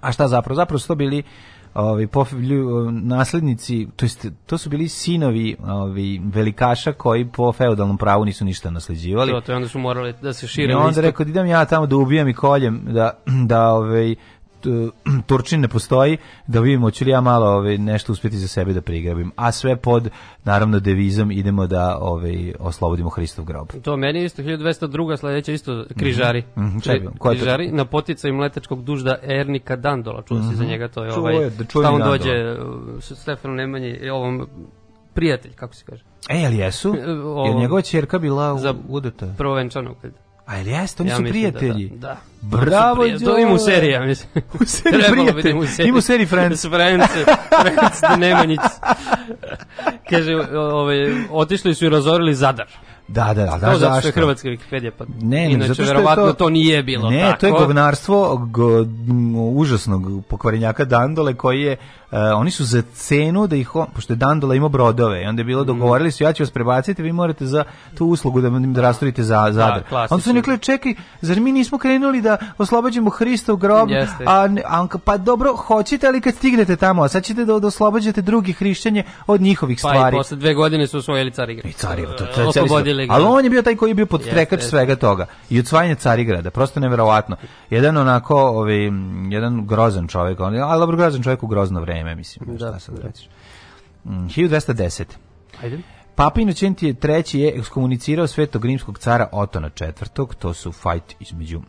a šta zapravo zapravo su to bili ovi ovaj, naslednici to jest to su bili sinovi ovaj velikaša koji po feudalnom pravu nisu ništa nasleđivali. To, to onda su morali da se šire. I onda rekao idem ja tamo da ubijam i koljem da da ovaj Turčin ne postoji, da vidimo ću li ja malo ovaj, nešto uspjeti za sebe da prigrabim. A sve pod, naravno, devizom idemo da ovaj, oslobodimo Hristov grob. To meni isto, 1202. sledeće isto križari. Mm -hmm. Čekaj, križari to? na poticaju mletačkog dužda Ernika Dandola, čuo mm -hmm. si za mhm. njega, to je ovaj, je, da šta dođe uh, Stefanu Nemanji, ovom prijatelj, kako se kaže. E, jel jesu? Ovom, je njegova čerka bila u, Prvo Prvovenčanog, kada. A jel jeste? Oni ja su da, da. prijatelji. Da, da. Bravo, Đole. To ima u seriji, ja mislim. U seriji da prijatelji. Ima u seriji, u seriji Friends. Friends, Friends Nemanjić. Kaže, ove, ovaj, otišli su i razorili Zadar. Da, da, da, da, zašto? Zato što je hrvatska Wikipedia, pa ne, ne, inače, verovatno to, to nije bilo ne, tako. Ne, to je govnarstvo go, užasnog pokvarenjaka Dandole koji je, uh, oni su za cenu da ih, pošto je Dandola imao brodove i onda je bilo mhm. dogovorili su, ja ću vas prebaciti, vi morate za tu uslugu da, da rastorite za da, zadar. Da, onda su rekli, čekaj, zar mi nismo krenuli da oslobađemo Hristov grob, Jeste. a, a, pa dobro, hoćete, ali kad stignete tamo, a sad ćete da, da oslobađate drugi hrišćanje od njihovih stvari. Pa i posle dve godine su osvojili Carigrad. I Carigrad, to, to, ilegalno. Ali on je bio taj koji je bio podstrekač svega toga. I odsvajanje Carigrada, prosto neverovatno. Jedan onako, ovaj, jedan grozan čovjek, on, ali dobro grozan čovjek u grozno vreme, mislim, da, šta sad da. reći. Mm, 1210. Ajde. Papa Inocentije III. je ekskomunicirao svetog rimskog cara Otona IV. To su fight između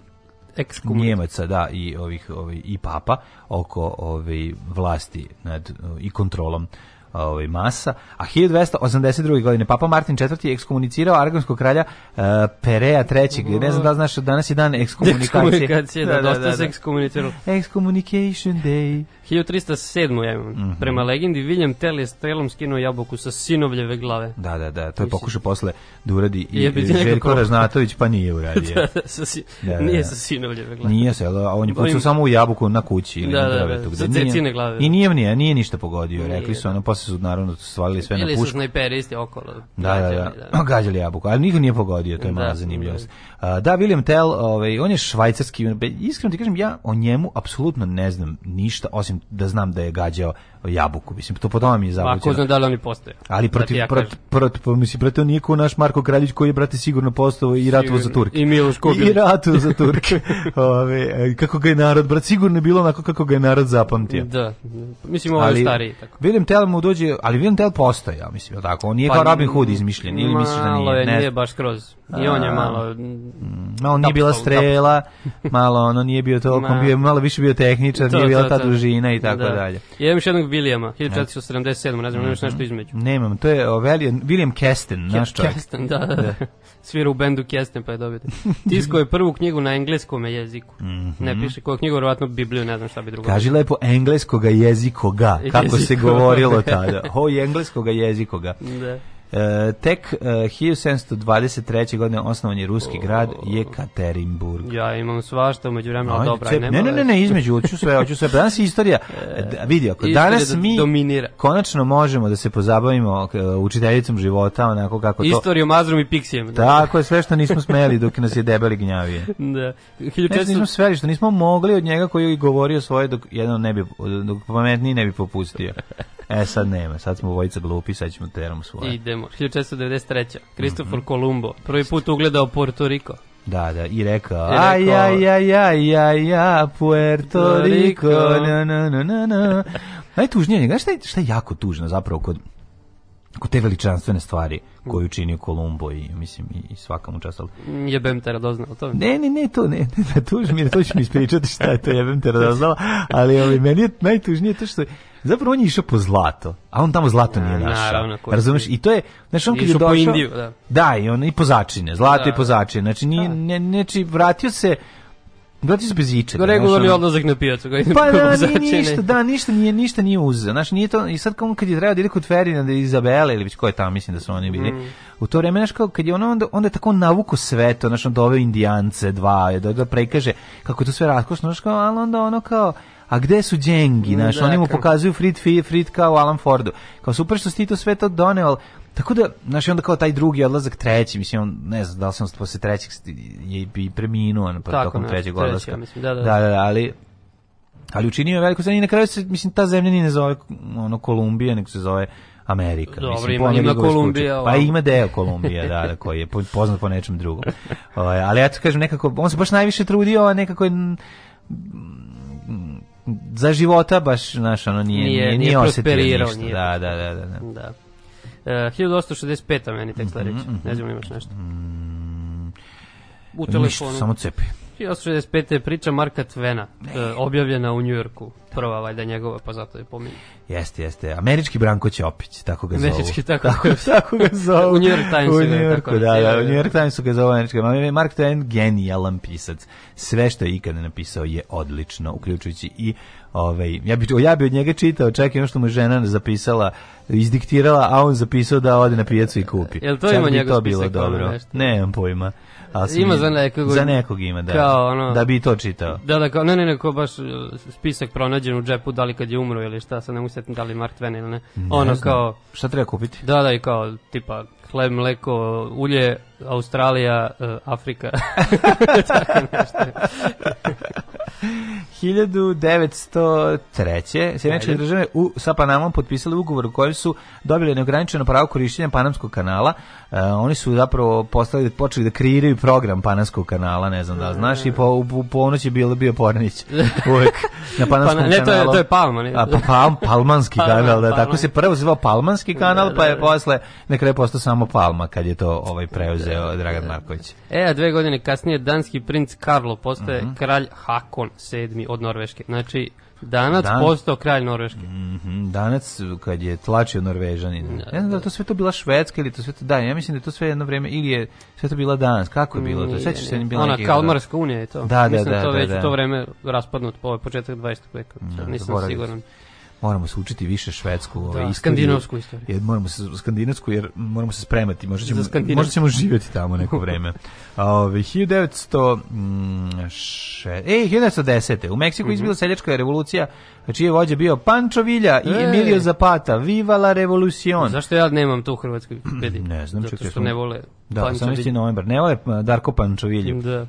Njemaca, da, i ovih, ovih ovaj, i papa oko ovi ovaj, vlasti nad i kontrolom ovaj masa, a 1282. godine Papa Martin IV je ekskomunicirao argonskog kralja uh, Perea III. Ne znam da znaš, danas je dan ekskomunikacije. Ekskomunikacije, da, da, dosta da, da. se da, da, da. ekskomuniciralo. Excommunication day. 1307. ja imam. Mm -hmm. Prema legendi, William Tell je strelom skinuo jabuku sa sinovljeve glave. Da, da, da, to je pokušao posle da uradi i je Željko Ražnatović, pa nije uradio. da, da, sa si, da, da, nije sa sinovljeve glave. Nije se, a on je pucao samo u jabuku na kući ili da, na drevetu. Da, da, da, sa cecine glave. I nije, nije, nije ništa pogodio, rekli su, ono, posle su naravno svalili sve Bili na pušku. Ili su snajperisti okolo. Da, da, da, gađali, da, da. Gađali jabuku, ali niko nije pogodio, to je mala da. zanimljivost. Da, da, William Tell, ovaj, on je švajcarski, iskreno ti kažem, ja o njemu apsolutno ne znam ništa, osim da znam da je gađao jabuku. Mislim, to po tome mi je zavučeno. Ako zna da li oni postoje. Ali znači, protiv, da prot, prot, prot, pa mislim, protiv niko naš Marko Kraljić koji je, brate, sigurno postao i ratovo za Turke. I Miloš Kubil. I ratovo za Turke. Ove, e, kako ga je narod, brate, sigurno je bilo onako kako ga je narod zapamtio. Da, da. mislim, ovo je stariji. Tako. William Tell mu dođe, ali William Tell postoje, ja mislim, tako? On nije pa, kao Robin Hood izmišljen, ili misliš da nije? Malo je, ne. nije baš skroz. I on je malo... Malo nije bila strela, malo ono nije bio toliko, bio, malo više bio tehničar, nije bila ta dužina i da. tako dalje. Ja imam još jednog Williama, 1477, ne znam, nemaš mhm. nešto između. Nemam, to je o, William, William Kesten, naš čovjek. Kesten, da da. da, da. Svira u bendu Kesten, pa je dobio. Tisko je prvu knjigu na engleskom jeziku. Mm -hmm. Ne piše koju knjigu, verovatno Bibliju, ne znam šta bi drugo. Kaži lepo engleskoga jezikoga, kako jezikoga. se govorilo tada. Hoj, engleskoga jezikoga. Da. E, tek e, 1723. godine osnovan je ruski o, grad Jekaterinburg. Ja imam svašta umeđu vremena, no, dobra. Cep, ne, ne, ne, ne, između, hoću sve, hoću sve. Danas je istorija, e, vidi, ako danas da mi dominira. konačno možemo da se pozabavimo e, učiteljicom života, onako kako to... Istorijom, azrom i piksijem. Ne? Tako je, sve što nismo smeli dok nas je debeli gnjavije. da. 1400... Ne, nismo sveli, što nismo mogli od njega koji je govorio svoje dok jedan ne bi, dok pametniji ne bi popustio. E, sad nema, sad smo vojica glupi, sad ćemo teramo svoje. Idemo Baltimore, 1493. Kristofor mm -hmm. Kolumbo, prvi put ugledao Puerto Rico. Da, da, i rekao, I rekao aj, aj, aj, aj, aj, aj, Puerto Rico, na, na, na, na, na. Najtužnije, ne, znaš šta je, šta je jako tužno zapravo kod, kod te veličanstvene stvari koju čini Kolumbo i mislim i, i svaka mu jebem te radoznalo to ne ne ne to ne ne tuž mi to ćeš mi ispričati šta je to jebem te radoznalo ali ali meni je najtužnije to što je Zapravo on je išao po zlato, a on tamo zlato nije našao. Razumeš? I to je, znači on kad je došao... po Indiju, da. Da, i on i po zlato da. i po da. začine. Znači, nije, da. ne, neči, vratio se Doći se bez ičega. Regularni ono... odlazak na pijacu. Pa da, nije ništa, da, ništa nije, ništa nije uzeo. Znači, nije to, i sad on kad je trebao da ide kod Ferdinanda da Izabele ili već ko je tamo, mislim da su oni bili, mm. u to vreme, znači, kad je ono, onda, onda je tako navuko sve to, znaš, doveo indijance, dva, da, da prekaže, kako to sve raskošno, znači, kao, ali onda ono kao, a gde su džengi, znaš, da, oni mu pokazuju Frit, Frit kao Alan Fordu. Kao super što si ti to sve to doneo, ali tako da, znaš, onda kao taj drugi odlazak treći, mislim, on, ne znam da li sam posle trećeg je i preminuo pa Tako, tokom trećeg treći, odlaska. Ja mislim, da, da, da, da, ali, ali učinio je veliko i na kraju se, mislim, ta zemlja ni ne zove ono, Kolumbija, nego se zove Amerika. Dobro, mislim, ima, ima Kolumbija. Pa ima deo Kolumbija, da, da, koji je poznat po nečem drugom. O, ali ja ću kažem, nekako, on se baš najviše trudio, a nekako je za života baš naš ono nije nije, nije, nije prosperirao ništa. Nije da, da, da, da, da. da. E, uh, 1865 meni Teslarić. Mm, mm, ne znam imaš mhm. nešto. Mm, u telefonu. Ništa, samo cepi. 1865. je priča Marka Tvena, ne. E, objavljena u Njujorku. Prva valjda njegova, pa zato je pominje. Jeste, jeste. Američki Branko Ćopić, tako ga zovu. Američki, tako, tako, tako ga zovu. u New York Timesu u New Yorku, da, da, u da. New York Timesu ga zovu američki. Mark Twain genijalan pisac. Sve što je ikada napisao je odlično, uključujući i ovaj, ja, bih ja bi od njega čitao, čak i ono što mu žena zapisala, izdiktirala, a on zapisao da ode na pijacu i kupi. Jel to čak ima njegov to bilo dobro? Nešto? Ne, imam pojma ali ima za nekog. Za nekog ima, da. Kao ono, da bi to čitao. Da, da, kao, ne, ne, ne, kao baš e, spisak pronađen u džepu, da li kad je umro ili šta, sad ne usetim da li Mark Twain ili ne. ono znam. kao... Šta treba kupiti? Da, da, i kao, tipa, hleb, mleko, ulje, Australija, e, Afrika. Tako nešto. 1903. Sjedinjene države u, sa Panamom potpisali ugovor u kojem su dobili neograničeno pravo korišćenja Panamskog kanala. E, oni su zapravo postali, počeli da kreiraju program Panamskog kanala, ne znam da znaš, i po, u, ponoć je bilo bio Pornić uvek na Panamskom kanalu. Pa ne, to je, to je Palman. A, pa, pa, Palmanski kanal, da, tako se prvo zvao Palmanski da, kanal, pa da, je da. posle, na je postao samo Palma, kad je to ovaj preuzeo Dragan Marković. E, a dve godine kasnije danski princ Karlo postaje uh mhm. -huh. kralj Hak Hakon sedmi od Norveške. Znači, Danac Dan... postao kralj Norveške. Mm -hmm, danac kad je tlačio Norvežanina. Da, ne znam da, da to sve to bila Švedska ili to sve to da, ja mislim da je to sve jedno vreme... ili je sve to bila danas. Kako je bilo to? Sećaš se bila Ona Kalmarska unija je to. Da, da, mislim da, da, to da, već da. to vreme raspadnuto po početak 20. veka. Sad da, nisam siguran moramo se učiti više švedsku, ovaj, da, istoriju, skandinavsku istoriju. Jer moramo se skandinavsku jer moramo se spremati, možda ćemo možda ćemo živjeti tamo neko vreme. Ovaj 1900 mm, še, ej 1910. U Meksiku mm -hmm. izbila seljačka revolucija, čije vođa bio Pančo Vilja i Emilio Zapata. Viva la revolucion. Zašto ja nemam to u hrvatskoj Ne znam, Zato što, što ne vole da, 18. novembar. Ne vole Darko Pančovilju. Da.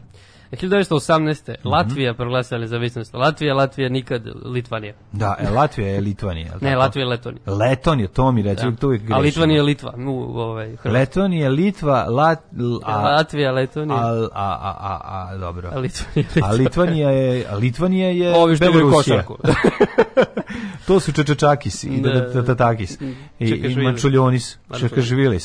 1918. Mm -hmm. Latvija proglasila nezavisnost. Latvija, Latvija, nikad Litvanija. Da, e, Latvija je Litvanija. ne, tako? Latvija je Letonija. Letonija, to mi reći, da. to uvijek grešimo. A Litvanija je Litva. Nu, ovaj, Letonija, Litva, Lat, a, Latvija, Letonija. A, a, a, a, a, dobro. A Litvanija, Litva. a Litvanija je, a Litvanija je Ovi što Belorusija. to su čečečakis i da, da, i da, da, da, da,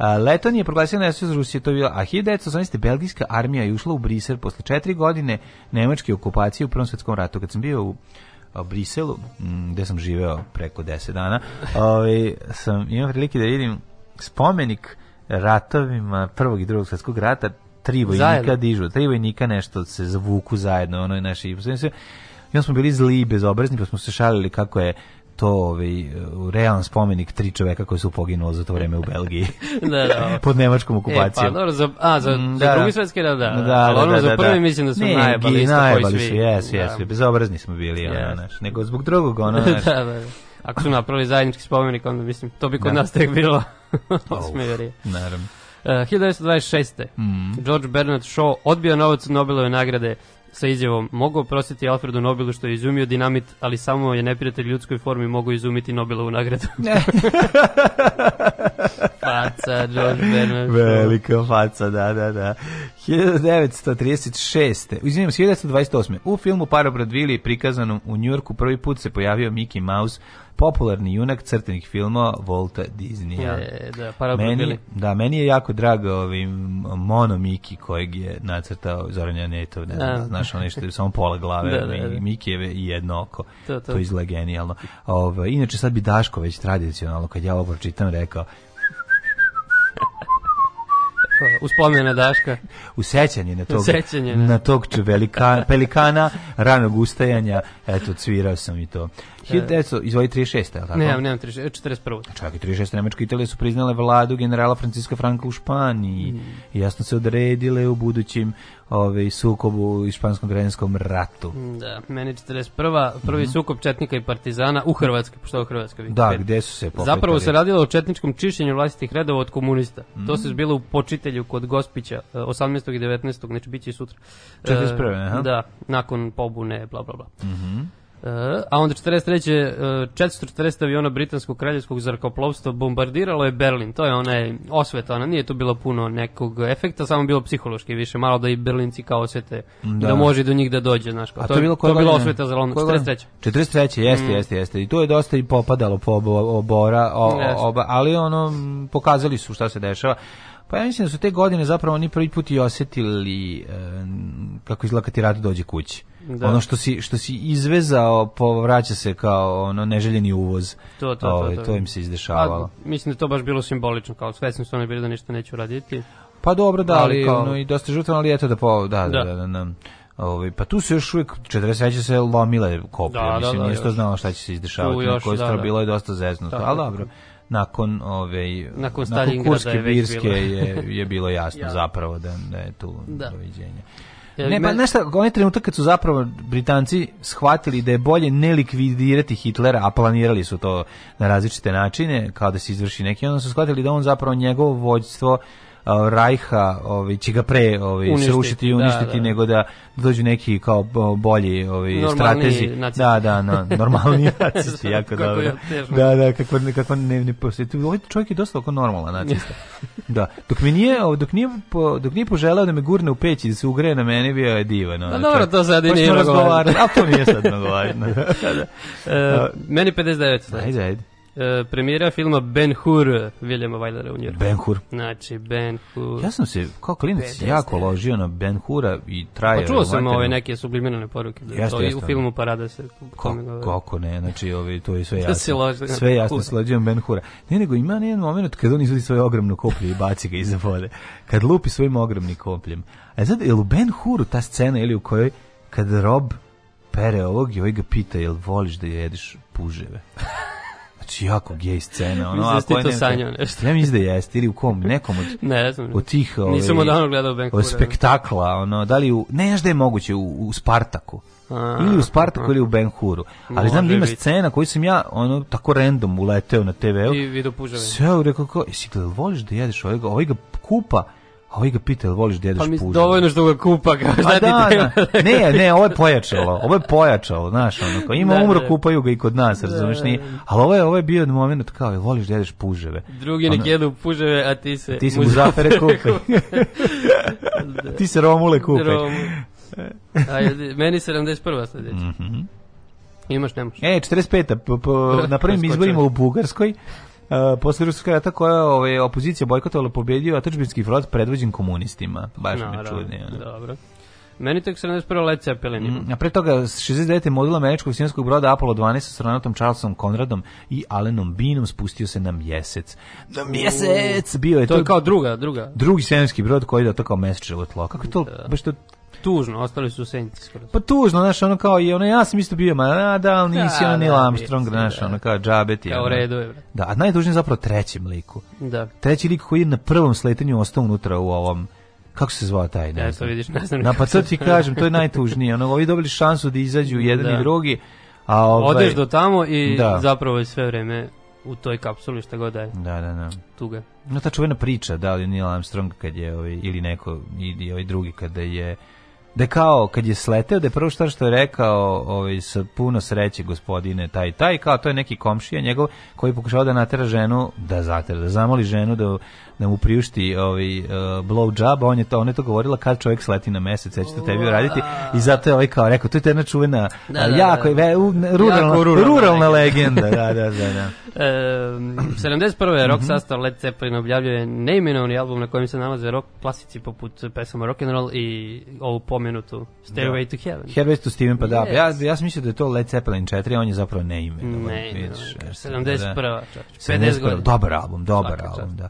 Leton je proglasio nesvijest Rusije, to je bila, a 1918. Belgijska armija je ušla u Brisel posle četiri godine nemačke okupacije u Prvom svetskom ratu. Kad sam bio u Briselu, gde sam živeo preko 10 dana, ovaj, sam imao prilike da vidim spomenik ratovima prvog i drugog svetskog rata, tri vojnika dižu, tri vojnika nešto se zavuku zajedno, ono je naše i onda smo bili zli i bezobrazni, pa smo se šalili kako je to ovaj, realan spomenik tri čoveka koji su poginuli za to vreme u Belgiji. da, da. Pod nemačkom okupacijom. E, pa dobro, za, a, za, mm, da, za drugi da. svetski da, da. da, da, da, da za da, prvi da. mislim da su ne, najbali, najbali su, jes, jes, da. bezobrazni smo bili, yes. ono, naš, nego zbog drugog, ono, naš. da, da, da. Ako su napravili zajednički spomenik, onda mislim, to bi kod da. nas tek bilo osmejerije. Naravno. E, uh, 1926. Mm. George Bernard Shaw odbio novac Nobelove nagrade sa izjavom mogu oprostiti Alfredu Nobelu što je izumio dinamit, ali samo je neprijatelj ljudskoj formi mogu izumiti Nobelovu nagradu. Ne. faca, George Bernard. Velika faca, da, da, da. 1936. Izvinjam, 1928. U filmu Parobrodvili prikazanom u Njurku prvi put se pojavio Mickey Mouse popularni junak crtenih filma Volta Disneya. E, da, meni, da, meni je jako drago ovim ovaj Mono Miki kojeg je nacrtao Zoran Janetov, ne znam, da. znaš, ono što je samo pola glave da, da, ovaj, da. Mikijeve i jedno oko. To, to. to izgleda genijalno. Ovo, ovaj, inače sad bi Daško već tradicionalno kad ja ovo pročitam rekao Uspomena Daška. U sećanje na tog, sećanje, na tog velika, pelikana, ranog ustajanja. Eto, cvirao sam i to. 1900, izvoji 36. Je li tako? Nemam, nemam 36, 41. Čak i 36. Nemačka Italija su priznale vladu generala Franciska Franka u Španiji. Mm. Jasno se odredile u budućim ovaj sukobu u španskom građanskom ratu. Mm, da, meni 41. prvi mm -hmm. sukob četnika i partizana u Hrvatskoj, pošto je Hrvatska Da, gde su se pokretali? Zapravo se radilo o četničkom čišćenju vlastitih redova od komunista. Mm -hmm. To mhm. se zbilo u počitelju kod Gospića 18. Eh, i 19. znači biće i sutra. 41. E, eh, Da, nakon pobune bla bla bla. Mhm. Mm E, a onda 43. 440 e, aviona britanskog kraljevskog zrakoplovstva bombardiralo je Berlin. To je onaj osveta, ona nije tu bilo puno nekog efekta, samo bilo psihološki više, malo da i Berlinci kao osete da, da može do njih da dođe, znaš, kao. A to, je bilo koja to je bilo osveta za London 43. 43. jeste, mm. jeste, jeste. I to je dosta i popadalo po obora, o, oba, ali ono pokazali su šta se dešava. Pa ja mislim da su te godine zapravo oni prvi put i osetili e, kako izlakati rad dođe kući. Da. Ono što si, što si izvezao, povraća se kao ono neželjeni uvoz. To, to, to, to, ovaj, to, to im se izdešavalo. A, mislim da to baš bilo simbolično, kao svesni su oni bili da ništa neću raditi. Pa dobro, da, ali, ali kao... ono, i dosta žutan, ali eto da, po, da, da, da, da, da, da, da. Ovaj pa tu se još uvijek 43 se lomile kopije, da, mislim, da, da, nije znalo šta će se izdešavati, tu još, da, da. bilo je dosta zeznuto, ali dobro. Nakon ove ovaj, nakon, nakon Kurske je Birske je, je bilo jasno ja. zapravo da, da je tu da. doviđenje. Ne, pa znaš šta, onaj trenutak kad su zapravo Britanci shvatili da je bolje ne likvidirati Hitlera, a planirali su to na različite načine, kao da se izvrši neki, onda su shvatili da on zapravo njegovo vođstvo uh, Rajha ovaj, će ga pre ovaj, srušiti i da, uništiti, da, da. nego da dođu neki kao bolji ovaj, stratezi. Nacisti. Da, da, no, normalni nacisti, jako kako dobro. Da, da, kako, kako ne, ne posjeti. Ovaj čovjek je dosta oko normalan nacista. da. Dok, mi nije, dok, nije, po, dok nije poželao da me gurne u peći, da se ugreje na mene, bio je divan. Da, dobro, to sad i nije razgovarano. A to nije sad nagovarano. Da, da. E, meni 59. Ajde, ajde. E, premijera filma Ben Hur Williama Wildera u Njurku. Ben Hur. Znači, Ben Hur. Ja sam se kao klinac jako ložio na Ben Hura i traje... Pa čuo sam ove neke subliminalne poruke. Da jeste, to jeste, u filmu Parada se... Ko, kako ne, znači ove, ovaj, to je sve da jasno. se sve jasno se ložio Ben Hura. Ne, nego ima jedan moment kad on izvodi svoje ogromno koplje i baci ga iza vode. Kad lupi svojim ogromnim kopljem. A sad, je u Ben Huru ta scena ili u kojoj kad Rob pere ovog i ovaj ga pita jel voliš da jedeš puževe? Znači, jako gej scena. Ono, a da ti to sanjao nešto. Ja mislim da jeste, ili u kom, nekom od, ne, znam, od tih... Ove, nisam ovaj, odavno gledao Ben Hur da. spektakla, ono, da li u, ne znaš da je moguće, u, u Spartaku. A, ili u Spartaku a, ili u Ben Huru. Ali znam da ima scena koju sam ja ono tako random uleteo na TV-u. I video pužave. Sve, rekao, kao, jesi gledal, voliš da jedeš ovega, ovega kupa A ovi ga pita, voliš da jedeš pužu? Pa mi dovoljno što ga kupa, kao šta ti da, treba? Da. Ne, ne, ovo je pojačalo, ovo je pojačalo, znaš, onako, ima da, umro, da. kupaju ga i kod nas, da. razumeš, nije. Ali ovo je, ovo je bio moment kao, voliš da puževe. Drugi ne jedu puževe, a ti se... Ti se muzafere kupe. da. Ti se romule kupe. Romu. a, meni 71. sledeća. Mm -hmm. Imaš, nemaš. E, 45. Po, po, na prvim izborima u Bugarskoj Uh, posle Ruskog rata koja je ovaj, opozicija bojkotovala pobedio, a tržbinski front predvođen komunistima. Baš no, mi čudni. Dobro. Meni tek 71. Led Zeppelin. Mm, a pre toga 69. modul američkog sinonskog broda Apollo 12 sa astronautom Charlesom Conradom i Alenom Binom spustio se na mjesec. Na mjesec! Bio je to, to je kao druga, druga. Drugi sinonski brod koji je da to kao mesec tlo. Kako je to, da. baš to tužno, ostali su u senci skoro. Pa tužno, znaš, ono kao i ono ja sam isto bio ma Manada, ali da, nisi da, ono Neil da, Armstrong, znaš, da. ono kao džabeti. Kao ono. redu je. Da, a najdužnije zapravo trećem liku. Da. Treći lik koji je na prvom sletanju ostao unutra u ovom kako se zvao taj, ne znam. vidiš, ne znam. Na, pa to ti kažem, to je najtužnije. Ono, ovi dobili šansu da izađu da. jedan da. i drugi. A ovaj, Odeš do tamo i da. zapravo je sve vreme u toj kapsuli šta god daje. Da, da, da. Tuga. No ta čuvena priča, da li Neil Armstrong kad je, ovaj, ili neko, ili ovaj drugi kada je da kao kad je sleteo da je prvo što je rekao ovaj sa puno sreće gospodine taj taj kao to je neki komšija njegov koji pokušao da natera ženu da zatera da zamoli ženu da da mu priušti ovaj uh, eh, blow job, on je to, ona je to govorila kad čovjek sleti na mjesec, će ću to tebi uraditi i zato je ovaj kao rekao, to je jedna čuvena da, da, jako, da. ve, u, ruralna, jako ruralna, ruralna legenda. legenda. da, da, da, da. E, 71. rock mhm. sastav Led Zeppelin objavljuje neimenovni album na kojem se nalaze rock klasici poput pesama rock and roll i ovu pomenutu Stairway da. to Heaven. Heaven to Steven, pa da. Ja, ja sam mislio da je to Led Zeppelin 4, on je zapravo neimenovan. Ne, 71. ne, 71. Da. 50 da, da. godina. Dobar album, dobar Svaka album, čast. da.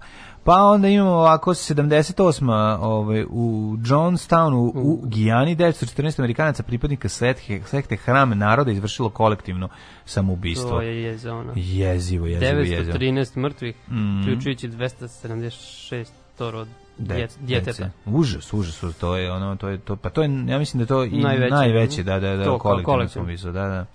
Pa onda imamo ovako 78. Ovaj, u Jonestownu u Gijani 914 Amerikanaca pripadnika sekte, sekte Hrame naroda izvršilo kolektivno samoubistvo. To je jezono. Jezivo, jezivo, jezivo. 913 mrtvih, mm uključujući 276 torod De, djeteta. Užas, užas, to je ono, to je to, pa to je ja mislim da to i najveće, najveće da da da to, pa kolektivno, kolektivno. samoubistvo, da da.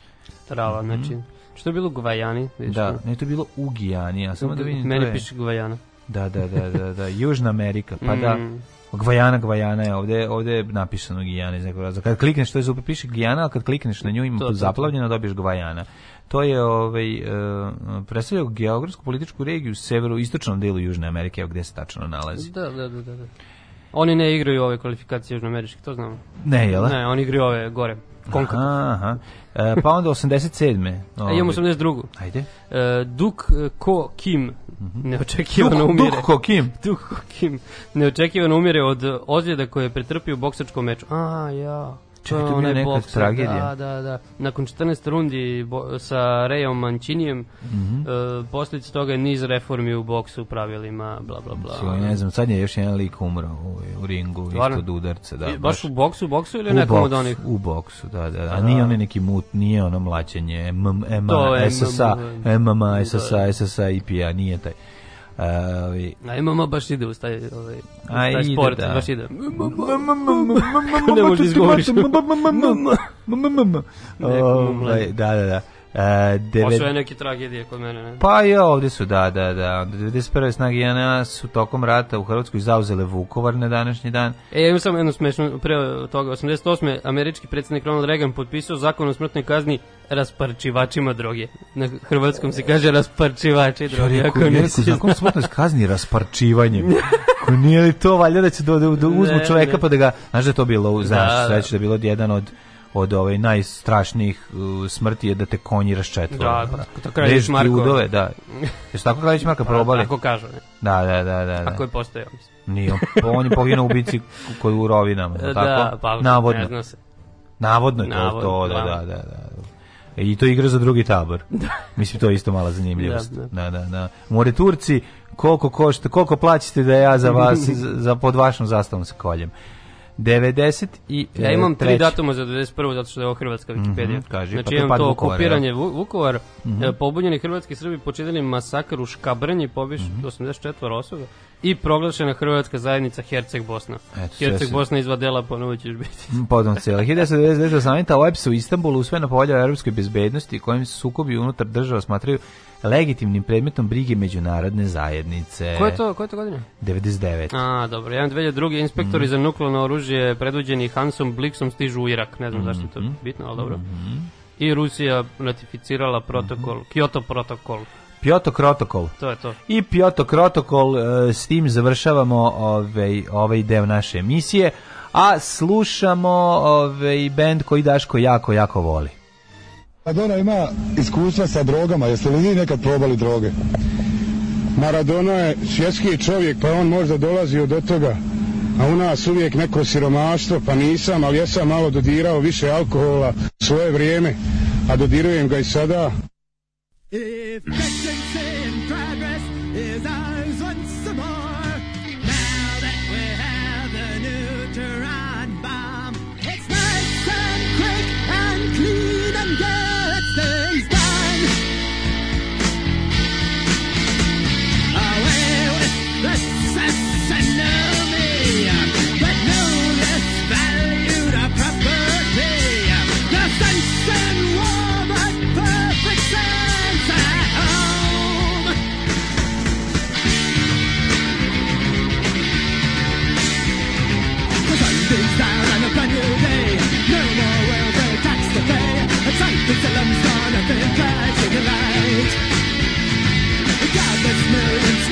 Trava, mm znači mhm. što je bilo u Gvajani? Da, ne, to je bilo u Gijani, a samo da vidim. Meni piše Gvajana. Da, da, da, da, da, Južna Amerika, pa da, mm. Gvajana, Gvajana je ovde, ovde je napisano Gijana iz nekog razloga. Kad klikneš, to je zupe, piše Gijana, ali kad klikneš na nju ima to, to, zaplavljeno, dobiješ Gvajana. To je ovaj, e, predstavljao geografsku političku regiju u severoistočnom delu Južne Amerike, evo gde se tačno nalazi. Da, da, da, da, da. Oni ne igraju ove kvalifikacije južnoameričke, to znamo. Ne, jel? Ne, oni igraju ove gore. Konka. Aha, aha. E, pa onda 87. Ovaj. E, imamo 82. Ovaj. Ajde. E, eh, Duk Ko Kim Mhm. neočekivano umire. Duh Kim. Duh Kim. Neočekivano umire od ozljeda koje je pretrpio u boksačkom meču. A, ja. Čekaj, to je neka boksa, da, tragedija. Da, da, da. Nakon 14 rundi bo, sa Rejom Mancinijem, mm -hmm. E, uh, posljedica toga je niz reformi u boksu, u pravilima, bla, bla, bla. Sve, ne znam, sad je još jedan lik umro u, u ringu, Stvarno? isto od Da, baš, baš u boksu, u boksu ili u nekom boks, od onih? U boksu, da, da. da. A da. nije onaj neki mut, nije ono mlaćenje, MMA, SSA, MMA, da. SSA, SSA, IPA, nije taj Ovi. A imamo baš ide uz taj, ovaj, taj ide, sport, da. baš ide. ne možeš izgovoriš. Da, da, da. Uh, devet... Postoje neke tragedije kod mene, ne? Pa i ovde su, da, da, da. 91. snage JNA su tokom rata u Hrvatskoj zauzele Vukovar na današnji dan. E, ja imam samo jednu smešnu, pre toga, 88. američki predsednik Ronald Reagan potpisao zakon o smrtnoj kazni rasparčivačima droge. Na hrvatskom se kaže rasparčivači droge. Ja, rekao, ja zakon o smrtnoj kazni rasparčivanjem. Ko nije li to valjda da će do, do, do uzmu ne, čoveka ne. pa da ga, znaš da je to bilo, da, znaš, da, da. da je bilo jedan od od ovaj najstrašnijih uh, smrti je da te konji raščetvore. Da, da, to Kraljević Marko. Udove, da. Jesu tako Kraljević Marko probali? Tako kažu. Ne? Da, da, da, da. da. Ako je postojao, mislim. Nije, on je poginuo u bici koji u rovinama, da, tako? Pa, Navodno. Ne zna se. Navodno je to, Navodno, to da, da, da, da. da. I to igra za drugi tabor. Mislim, to je isto mala zanimljivost. Da, da, da. More Turci, koliko košta, koliko plaćate da ja za vas, za, pod vašom zastavom se koljem? 90 i Ja e, imam tri datuma za 91. zato što je ovo hrvatska mhm, Wikipedia. Mm -hmm, kaži, znači pa imam to okupiranje ja. Vukovar, mm -hmm. E, pobunjeni hrvatski Srbi počinili masakr u Škabranji, pobiš mm -hmm. 84 osoba i proglašena Hrvatska zajednica Herceg Bosna. Eto, Herceg se... Bosna izvadela, ponovo pa ćeš biti. Mm, potom cijela. 1999. samita OEPS u Istanbulu usvojena povolja o europskoj bezbednosti kojim se sukobi unutar država smatraju legitimnim predmetom brige međunarodne zajednice. Koje to, koje to godine? 99. A, dobro. Jedan 2002. inspektori mm. za nuklearno oružje predvođeni Hansom Blixom stižu u Irak. Ne znam mm -hmm. zašto je to bitno, ali dobro. Mm -hmm. I Rusija ratificirala protokol, mm -hmm. Kyoto protokol. Pioto Protokol. To je to. I Pioto Protokol, e, s tim završavamo ovaj, ovaj deo naše emisije, a slušamo ovaj band koji Daško jako, jako voli. Maradona pa ima iskustva sa drogama, jeste li vi nekad probali droge? Maradona je svjetski čovjek, pa on možda dolazi od toga, a u nas uvijek neko siromaštvo, pa nisam, ali ja sam malo dodirao više alkohola svoje vrijeme, a dodirujem ga i sada. If efficiency and progress is our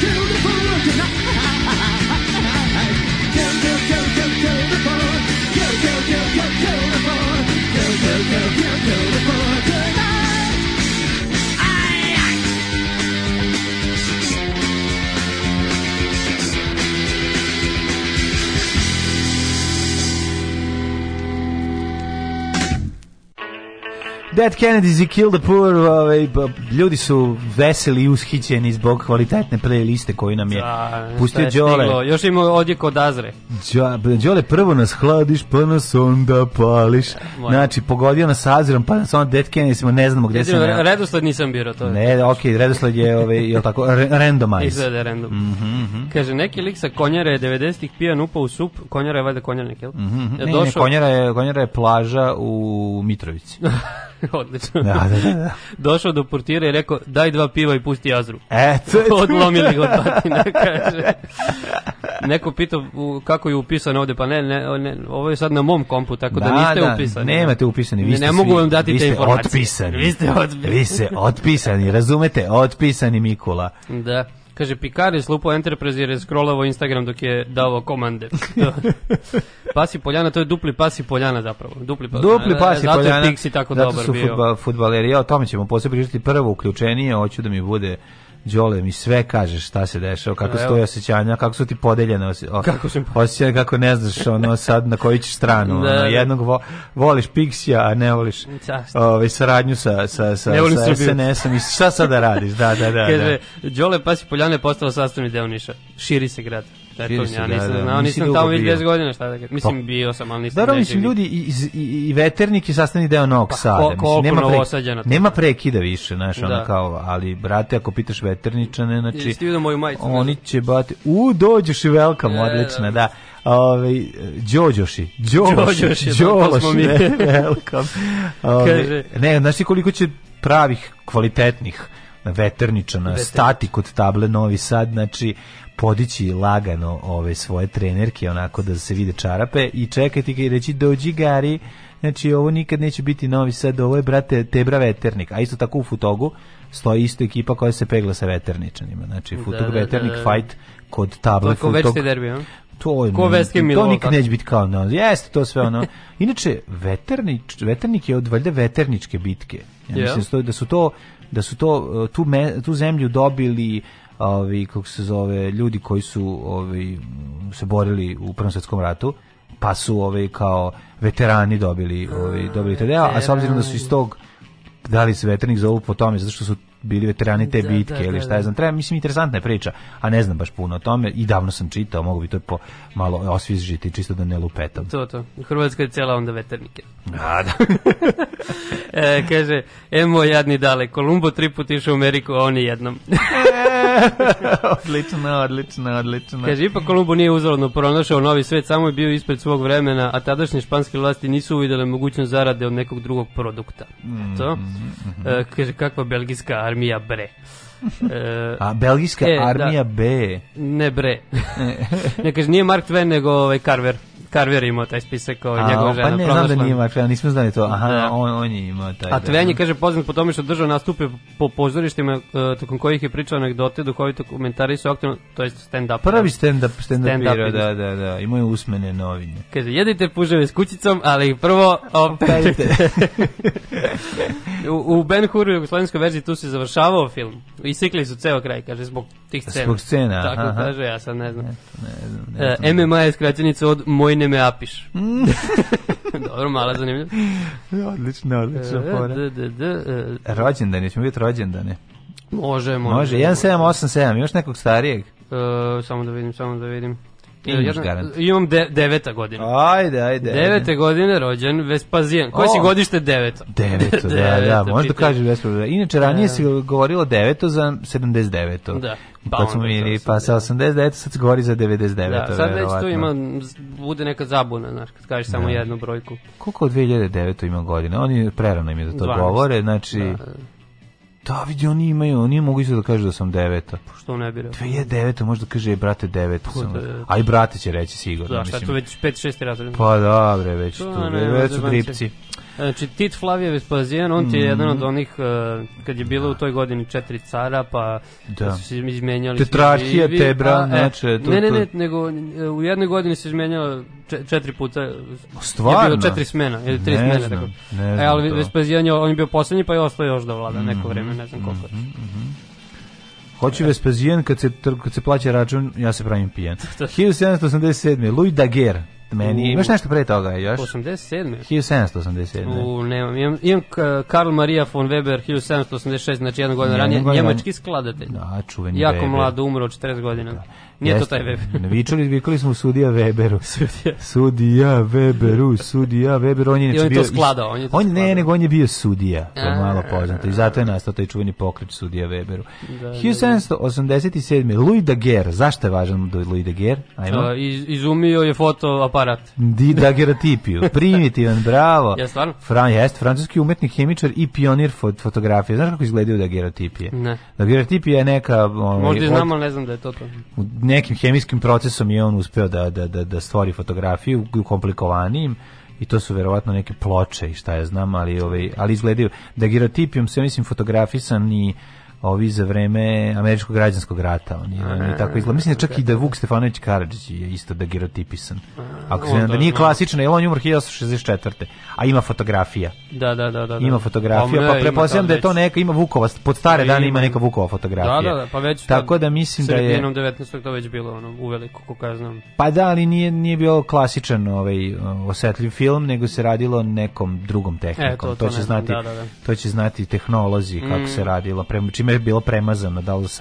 beautiful. Dead Kennedys i Kill the Poor, ovaj, ljudi su veseli i ushićeni zbog kvalitetne playliste koju nam je da, pustio Đole. Još ima odjek od Azre. Đole, prvo nas hladiš, pa nas onda pališ. E, Moje. Znači, pogodio nas Azrom, pa nas onda Dead Kennedys, ne znamo gde Dedim, sam ja. Redosled nisam birao to. Ne, okej, redosled je, ovaj, je tako, randomize. Izgleda da random. Mm -hmm. Kaže, neki lik sa konjare je 90-ih pijan upao u sup, konjara je valjda konjarnik, jel? Mm -hmm. ne, Došao... ne, konjara je, konjara je plaža u Mitrovici. Odlično. Da, da, da, da. Došao do portira i rekao, daj dva piva i pusti jazru. Eto. Odlomili ga patina, kaže. Neko pitao kako je upisano ovde, pa ne, ne, ne, ovo je sad na mom kompu, tako da, da niste da, upisani. nemate upisani, vi ste Ne, ne mogu vam dati te informacije. Otpisani. Vi ste otpisani. Vi ste otpisani, razumete? Otpisani Mikula. Da. Kaže, Pikar slupo slupao Enterprise jer je scrollovao Instagram dok je davao komande. pasi Poljana, to je dupli pasi Poljana zapravo. Dupli pas, dupli pas i Poljana. Zato je Pixi tako zato su bio. Futba, futbaleri, ja o tome ćemo posebno pričati. Prvo uključenije, hoću da mi bude Đole mi sve kažeš šta se dešava, kako su tvoje osjećanja, kako su ti podeljene osjećanja, kako, osjećanja, kako ne znaš ono sad na koju ćeš stranu. Da, ono, da. jednog vo, voliš Pixija, a ne voliš da, ovaj, saradnju sa, sa, sa, sa SNS-om i šta sada radiš. Da, da, da, da. kaže, da. Đole Pasi Poljana je postala sastavni deo Niša, širi se grad. Da, ja nisam, da, da, da, nisam tamo već 10 godina šta da kažem. Mislim, pa, bio sam, ali nisam. Dobro, mislim, ljudi i, i, i veternik je sastavni deo Novog pa, Sada. Ko, mislim, nema, pre, nema prekida više, znaš, da. ono kao, ali, brate, ako pitaš veterničane, znači, Jeste vidio moju majicu, oni da. će bati, u, dođeš i velkam, da, da, odlično, da. Ovaj, da. Ove, Đođoši, Đođoši, Đođoši, Đođoši, ne, velkam. Ove, ovaj, ne, znaš ti koliko će pravih, kvalitetnih veterničana stati kod table Novi Sad, znači podići lagano ove svoje trenerke onako da se vide čarape i čekati ga i reći dođi Gari znači ovo nikad neće biti novi sad ovo je brate Tebra Veternik a isto tako u Futogu stoji isto ekipa koja se pegla sa Veterničanima znači da, Futog da, da, Veternik da, fight kod table Futog to je to je Ko Veske To nikad neće biti kao no. Jeste to sve ono. Inače veternič, veternik je od valjda veterničke bitke. Ja yeah. mislim da su to da su to eh, tu, me, tu zemlju dobili ovi kako se zove ljudi koji su ovi se borili u Prvom svetskom ratu pa su ovi kao veterani dobili ovi dobili taj deo a s obzirom da su iz tog da li se veternik zovu po tome zato što su bili veterani te da, bitke da, ili šta ja da, znam. Da. Treba, mislim, interesantna je priča, a ne znam baš puno o tome i davno sam čitao, mogu bi to po, malo osvježiti, čisto da ne lupetam. To, to. Hrvatska je cela onda veternike. A, da. e, kaže, emo jadni dale, Kolumbo tri puta išao u Ameriku, a oni jednom. odlično, odlično, odlično. Kaže, ipak Kolumbo nije uzaludno pronašao novi svet, samo je bio ispred svog vremena, a tadašnje španske vlasti nisu uvidjele mogućnost zarade od nekog drugog produkta. Mm, Eto. Mm, mm, mm, e, kaže, kakva belgijska armija armija bre. E, A belgijska e, da. armija da. B. Ne bre. ne kaže nije Mark Twain nego ovaj Carver. Tarver ima taj spisak kao ovaj, A, njegova pa žena. Pa ne, pronašla. znam da nije Mark Leon, nismo znali to. Aha, da. on, on je imao taj. A da. Tven je, kaže, poznat po tome što držao nastupe po pozorištima uh, tokom kojih je pričao anegdote, duhovito komentari su aktivno, to je stand-up. Prvi stand-up, stand-up, stand da, da, da, imaju usmene novine. Kaže, jedite puževe s kućicom, ali prvo opelite. u, u Ben Huru jugoslovenskoj verziji tu se završavao film. Isekli su ceo kraj, kaže, zbog tih scena. Zbog scena, Tako aha. kaže, ja sad ne znam. Ne, ne, ne, ne, ne, ne, ne, ne, ne, ne, ne, ne me apiš. Mm. Dobro, mala zanimljiva. odlično, odlično. E, fora. D, d, d, e, Rođendani, ćemo vidjeti rođendane. može, može. Može, 1787, još nekog starijeg? E, samo da vidim, samo da vidim. Imaš Imam de, deveta godina. Ajde, ajde. Devete ajde. godine rođen, Vespazijan. Koje o, si godište deveto? Deveto, da, da, da. deveto, da, možda pitan. kažeš Vespazijan. Inače, ranije e. si govorilo deveto za 79. Da. Pa kad smo bili, pa sa 89, sad se govori za 99. Da, sad već tu ima, bude neka zabuna, znaš, kad kažeš samo da. jednu brojku. Koliko od 2009 ima godina? Oni prerano im je za da to 12. govore, znači... da. Da, vidi, oni imaju, oni mogu isto da kažu da sam deveta. Pa što ne bi rekao? 2009. možda kaže, je, brate, deveta pa sam. Da. A i brate će reći sigurno. Da, šta mislim. tu već 5-6 razred. Pa da, bre, već to, pa tu, ne, već su dripci. Će. Znači, Tit Flavije Vespazijan, on ti je mm. jedan od mhm. onih, uh, kad je bilo u toj godini četiri cara, pa da. su se izmenjali... Tetrarhija, svi, Tebra, a, e, znači... to, ne, ne, ne, nego eh, u jednoj godini se izmenjalo četiri puta... Eh, stvarno? Je bilo četiri smena, ili tri ne smene, znam, tako. Ne znam e, ali to. Vespazijan je, on je bio poslednji, pa je ostao još da vlada mm. neko mhm, vreme, ne znam koliko. Mm -hmm. Hoće Vespazijan kad se, kad se plaća račun, ja se pravim pijan. 1787. Louis Daguerre, meni. U, Imaš nešto pre toga još? 87. 1787. U, nemam. Imam, imam Karl Maria von Weber 1786, znači jednu godinu ranije, njemački skladatelj. Da, čuveni Jako Weber. mlado, umro od 40 godina. Da. Nije Jeste, to taj Weber. Ne Vičali, vikali smo sudija Weberu. sudija. Sudija Weberu, sudija Weberu. On je, I on je bio, to skladao. On, je to on skladao. ne, nego on je bio sudija. To je malo poznato. I zato je nastao taj čuveni pokret sudija Weberu. Da, 1787. Da, da. Louis Daguerre. Zašto je važan Louis Daguerre? Ajmo. Uh, iz, izumio je fotoaparat. Di Daguerreotipiju. Primitivan, bravo. Ja, stvarno? Fran, jest, francuski umetnik, hemičar i pionir fot, fotografije. Znaš kako izgledaju Daguerreotipije? Ne. Daguerreotipija je neka... Ovaj, Možda i znam, ne znam da je to to nekim hemijskim procesom je on uspeo da, da, da, da stvori fotografiju u komplikovanijim i to su verovatno neke ploče i šta ja znam, ali ovaj ali izgledaju da girotipijom se mislim fotografisan i ovi za vreme američkog građanskog rata on je, on je tako izgleda mislim da čak i da Vuk Stefanović Karadžić je isto da gerotipisan ako se ne, da, da nije da. klasično jer on je umro 1964 a ima fotografija da da da da, da. ima fotografija pa, pa pretpostavljam da je to neka ima Vukova pod stare dane ima, neka Vukova fotografija da da, da pa već tako da mislim da je 19. to već bilo ono uveliko kako ja pa da ali nije nije bio klasičan ovaj osetljiv film nego se radilo nekom drugom tehnikom e, to, to, to, će znati to će znati tehnolozi kako se mm. radilo prema čime je bilo premazano, da li s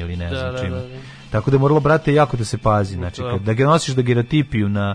ili ne da, znam da, čim. Da, da, Tako da je moralo, brate, jako da se pazi. Znači, kad, da ga nosiš da geratipiju na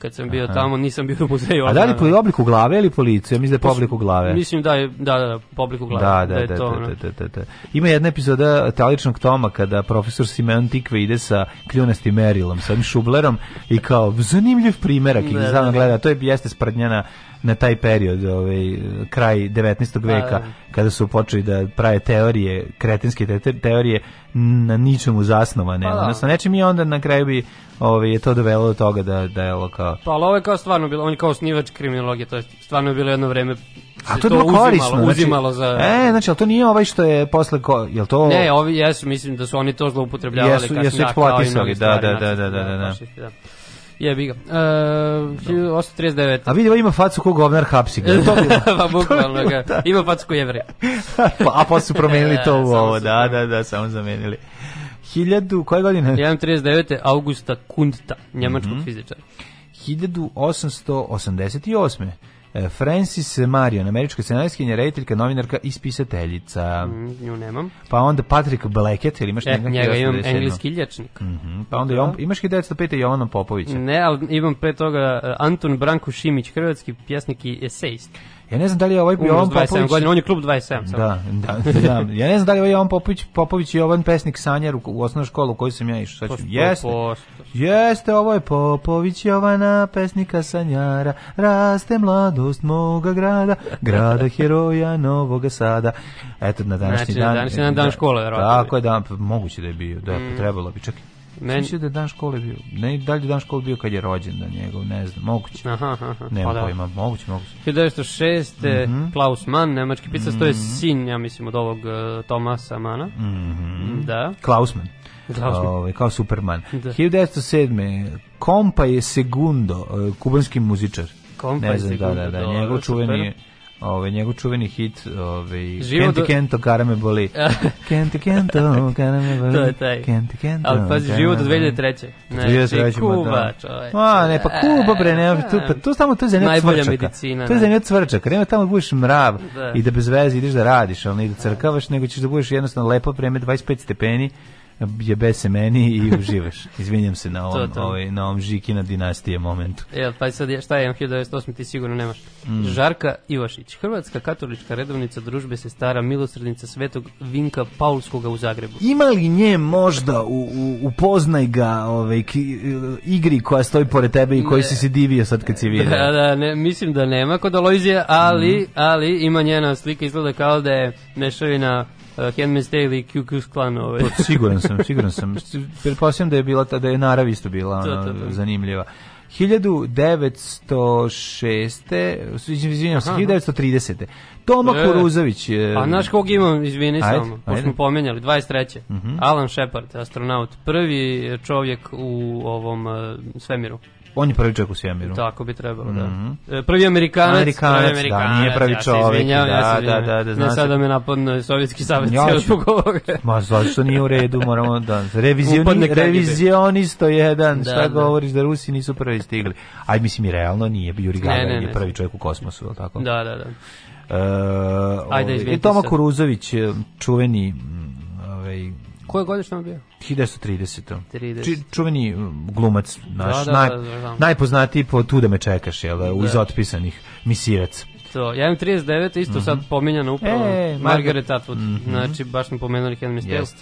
kad sam bio Aha. tamo, nisam bio u muzeju. A da li po da obliku glave ili po licu? Ja mislim da je po obliku glave. Mislim da je, da, da, po obliku glave. Da, da, da, da, to, da da, da, da, da Ima jedna epizoda taličnog toma kada profesor Simeon Tikve ide sa kljunastim merilom, sa šublerom i kao zanimljiv primerak i gleda, to je jeste sprdnjena na taj period, ovaj, kraj 19. Pa, veka, da. kada su počeli da prave teorije, kretinske te teorije, na ničemu zasnovane. Pa, da. odnosno, nečim i onda na kraju bi ovaj, je to dovelo do toga da, da je ovo kao... Pa, ali ovo je kao stvarno bilo, on je kao snivač kriminologije, to je stvarno bilo jedno vreme a to je bilo korisno. Uzimalo, znači- uzimalo za... E, znači, ali to nije ovaj što je posle... Ko, jel to... Ne, ovi jesu, mislim da su oni to zloupotrebljavali. Jesu, jesu eksploatisali, da, da, da, da, da, da, da, da, da. Ja ga. E, uh, 839. A vidi, ima facu kog govnar hapsi ga. to bilo. pa bukvalno ga. Ima facu ko jevre. pa, a pa su promenili to e, u ovo, da, da, da, samo zamenili. 1000, koje godine? 139. Augusta Kundta, njemačkog mm -hmm. fizičara. 1888. E, Francis Marion, američka scenaristkinja, rediteljka, novinarka i spisateljica. Mm, nju nemam. Pa onda Patrick Blackett, ili imaš e, njega? njega imam engleski lječnik. Mm -hmm. Pa onda da. imaš 1905. Jovana Popovića. Ne, ali imam pre toga e, Anton Branko Šimić, hrvatski pjesnik i esejist. Ja ne znam da li je ovaj bio on Popović. Godina, on je klub 27. Da, da, da. Ja ne znam da li je ovaj Jovan Popović, Popović i Jovan pesnik Sanjar u, u osnovnoj školi u kojoj sam ja išao. Sad jeste. Jeste, ovo je Popović Jovana, pesnika Sanjara. Raste mladost moga grada, grada heroja Novoga Sada. Eto na današnji znači, dan. Znači, na današnji dan, dan da. škole, verovatno. Tako je, da, pa moguće da je bio. Da, pa mm. trebalo bi čekati Men... Sviš da je dan škole bio, ne, da li je dan škole bio kad je rođen da njegov, ne znam, moguće. Aha, aha. Nema pa da. pojma, moguće, moguće. 1906. Mm -hmm. Klaus Mann, nemački pisac, mm -hmm. to je mhm. sin, ja mislim, od ovog uh, Tomasa Mana. Mm -hmm. Da. Klausman. Ove, ovaj, kao Superman. Da. 1907. Kompa je Segundo, e, kubanski muzičar. Kompa ne je Segundo. Da, da, da, njegov čuveni... Super Ove, njegov čuveni hit, ove, Kento, do... Kento, kara boli. kento, Kento, kara boli. to je taj. Kento, Kento, Ali pazi, živo do 2003. Ne, 2003. Kuba, čoveč. Ma, ne, pa Kuba, bre, ne, tu, pa, to samo, tu za zemlja Najbolja cvrčaka. medicina. To je zemlja cvrčaka, nema tamo da budeš mrav da. i da bez veze ideš da radiš, al ne da crkavaš, nego ćeš da budeš jednostavno lepo vreme 25 stepeni, jebe se meni i uživaš. Izvinjam se na ovom, to, to. Ovaj, na ovom žikina dinastije momentu. Jel, pa sad šta je M1908 ti sigurno nemaš. Mm. Žarka Ivašić, Hrvatska katolička redovnica družbe se stara milosrednica svetog Vinka Paulskoga u Zagrebu. Ima li nje možda u, u, upoznaj ga ovaj, igri koja stoji pored tebe i koji si se divio sad kad si vidio? Da, da, ne, mislim da nema kod Alojzije, ali, mm. ali ima njena slika izgleda kao da je mešavina uh, Handmaid's Tale i Ku Klux Klan. Ovaj. Pa, siguran sam, siguran sam. Pretpostavljam da je bila ta, da je narav isto bila ona, to, to, to. zanimljiva. 1906. Izvinjam se, 1930. Toma e. Kuruzović. Je... A znaš kog imam, izvini ajde, samo, pošto smo pomenjali, 23. Uh -huh. Alan Shepard, astronaut, prvi čovjek u ovom uh, svemiru. On je prvi čovjek u svemiru. Tako bi trebalo, mm -hmm. da. Mhm. E, prvi Amerikanac, Amerikanac, prvi Amerikanac, da, nije prvi ja čovjek. Da, ja da, ja da, da, da, da, znači. Ne sada me napadne Sovjetski savez ja cijelo zbog ovoga. Ma, zašto nije u redu, moramo da... Revizioni, revizionisto jedan, da, šta da. govoriš da Rusi nisu prvi stigli. Aj, mislim, i realno nije, Juri Gagarin je prvi čovjek u kosmosu, ali tako? Da, da, da. Uh, Ajde, ovaj, izvinite se. Toma Kuruzović, čuveni ovaj, Koje je on bio? 1930. 30. čuveni glumac naš, da, da, naj, da, da najpoznatiji po Tu da me čekaš, jel, da. iz otpisanih misirac. To, ja imam 39, isto mm -hmm. sad pominjana upravo, e, Margaret Atwood, mm -hmm. znači baš mi pomenuli Henry Stales.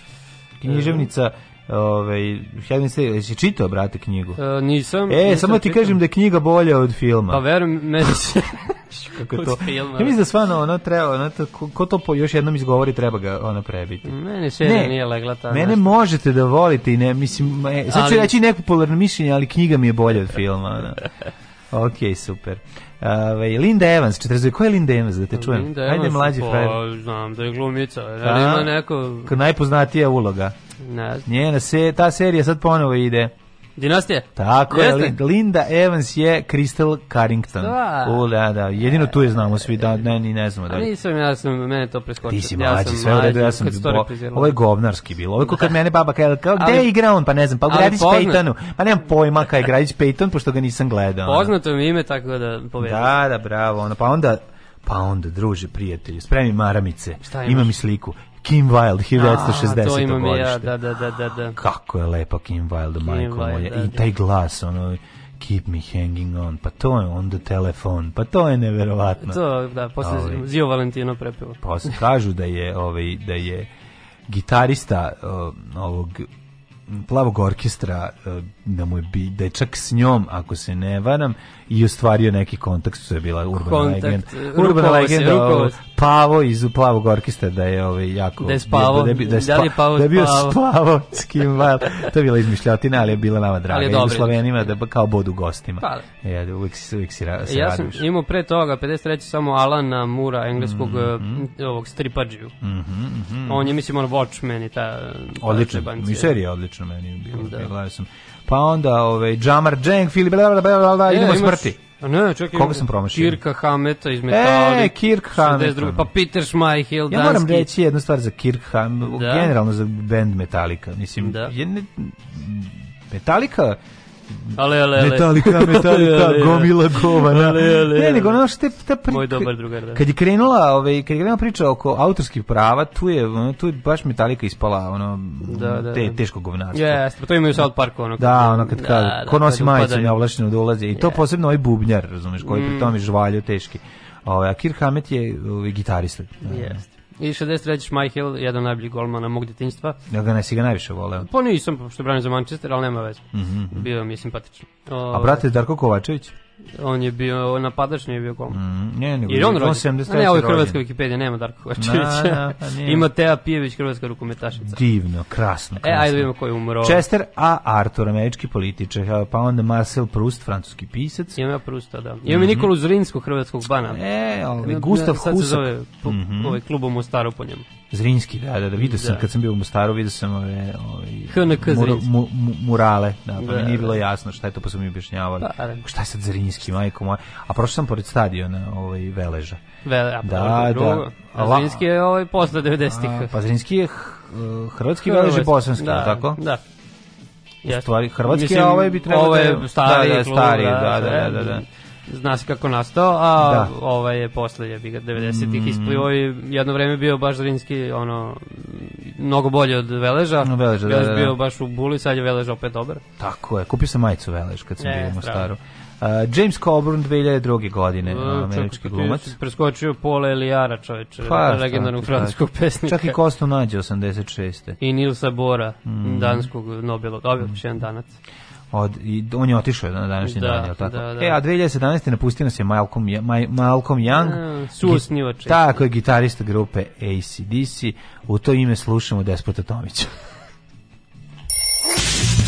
Književnica Ove, ovaj, ja mi se, jesi čitao, brate, knjigu? E, nisam. E, nisam samo ti čitao. kažem da je knjiga bolja od filma. Pa verujem, meni se... kako to. Ja mislim da stvarno ono treba, ono to, ko to po, još jednom izgovori treba ga ono prebiti. Mene se ne, nije legla ta. Mene nešto. možete da volite i ne mislim e, sad ali... ću reći nepopularno mišljenje, ali knjiga mi je bolja od filma. Ono. ok, super. Ove, ovaj, Linda Evans, 42, ko je Linda Evans, da te čujem? Linda Evans, Ajde, mlađi po, pa, frajer. Znam, da je glumica, ali ima neko... Najpoznatija uloga. Ne znam. Njena se, ta serija sad ponovo ide. Dinastija? Tako je, Linda Evans je Crystal Carrington. Da. U, da, da, jedino tu je znamo svi, da, ne, ni ne znamo. Da. nisam, ja sam, mene to preskočio. Ti si mlađi, ja sam sve u redu, ja sam, bo, ovo je govnarski bilo, ovo je kad mene baba kada, kao, gde je igra on, pa ne znam, pa u Gradić Peytonu, pa nemam pojma kada je Gradić Peyton, pošto ga nisam gledao. Poznato mi ime, tako da povedam. Da, da, bravo, ono, pa onda, pa onda druže prijatelju spremi maramice ima mi sliku Kim Wilde 1960. A, to imam godište. ja, da, da, da, da. Kako je lepa Kim Wilde, Kim majko moja. Da, I taj glas, ono, Keep me hanging on, pa to je onda telefon, pa to je neverovatno. To, da, posle ovaj, Zio Valentino prepilo. Posle, kažu da je, ovaj, da je gitarista uh, ovog plavog orkestra uh, da mu je bi, da je čak s njom, ako se ne varam, i ostvario neki kontakt, što je bila urbana kontakt, legenda. Urbana legenda, se, Pavo iz Plavog orkestra, da je ovaj, jako... Da je spavo, da je, da je, spa, da je, Pavo da je bio spavo s kim val. To je bila izmišljotina, ali je bila nama draga. I u Slovenima, da kao bodu gostima. Pa, e, ja, uvijek, uvijek si, ra, se Ja sam imao pre toga, 53. samo Alana Mura, engleskog mhm. mm -hmm. ovog stripađiju. Mm -hmm, mm -hmm. On je, mislim, on Watchmen i ta... Odlično, ta serija odlično meni. Bila, da. bila sam pa onda ovaj Jamar Jeng, Filip, bla bla bla, bla e, idemo smrti. A ne, čekaj. Koga sam promašio? Kirka Hameta iz Metallica. E, Kirk Hamet. Pa Peter Schmeichel, Ja moram reći jednu stvar za Kirk Hamet, da. generalno za bend Metallica. Mislim, da. je ne, Metallica Ale, ale, ale. Metallica, Metallica, ale, gomila govana. Ale, ale, ale. Ne, nego ono te, ta pri... Moj dobar drugar, da. Kad je krenula, ovaj, kad je krenula priča oko autorskih prava, tu je, ono, tu je baš Metallica ispala, ono, da, da, te, da. teško govnarstvo. Jeste, pa to imaju South Park, ono. Da, ono, kad, da, kad, da, ko nosi majicu neovlašćeno da ulazi. I to yeah. posebno ovaj bubnjar, razumeš, koji mm. pri tome žvalju teški. Ovaj, a Kirk Hammett je ovaj, gitarista. Jeste. I 63. Schmeichel, jedan najbolji golmana mog detinjstva. Ja ga ne ga najviše voleo? Pa nisam, što branim za Manchester, ali nema veze. Mm -hmm. Bio mi je simpatičan. O, A brate Darko Kovačević? on je bio napadač, nije bio golman. Mm, ne, nego, Jer on rođen. 73. Ne, ovo je hrvatska Wikipedija, nema Darko Kovačevića. Na, na, na, Ima Teja Pijević, hrvatska rukometašica. Divno, krasno, krasno. E, ajde vidimo ko je umro. Chester A. Arthur, američki političar, pa onda Marcel Proust, francuski pisac. Ima ja Prusta, da. Ima mm -hmm. Nikolu Zrinskog, hrvatskog bana. E, ali Gustav Husak. Sad se zove po, mm -hmm. ovaj klub u Mostaru po njemu. Zrinski, da, da, da, vidio sam, da. kad sam bio u Mostaru, vidio sam ove, ove, ovaj, HNK mur, mu, murale, da, pa da, mi nije da. bilo jasno šta je to, pa su mi objašnjavali. Pa, šta je sad Zrinski? Zrinski, majko moja. A prošao sam pored stadiona ovaj, Veleža. Vele, a da, drugo. da. A Zrinski je ovaj posle 90-ih. Pa Zrinski je eh, hrvatski, Velež je bosanski, da, tako? Da. U stvari, hrvatski, Mislim, ovaj bi trebalo... Ovo ovaj da je da, da, stari, da, da, stari, da, da, da, da. da zna se kako nastao, a da. ovaj je posle je bi 90-ih mm. isplivao i jedno vreme bio baš Zrinski ono mnogo bolje od Veleža. No, Veleža, Velež da, da, da. bio baš u buli, sad je Velež opet dobar. Tako je, kupio sam majicu Velež kad sam e, bio u Mostaru. Strava. Uh, James Coburn 2002. godine, uh, američki pa glumac. Preskočio Pola Elijara, čoveče, pa, legendarnog da francuskog pesnika. Čak i Kosto nađe 86. I Nilsa Bora, mm. danskog Nobelog, dobio mm. jedan danac. Od, i, on je otišao na današnji da, dan, je tako? Da, da. E, a 2017. napustio nas je Malcolm, Malcolm Young. Uh, Susnivač. Tako je, gitarista grupe ACDC. U to ime slušamo Despota Tomića.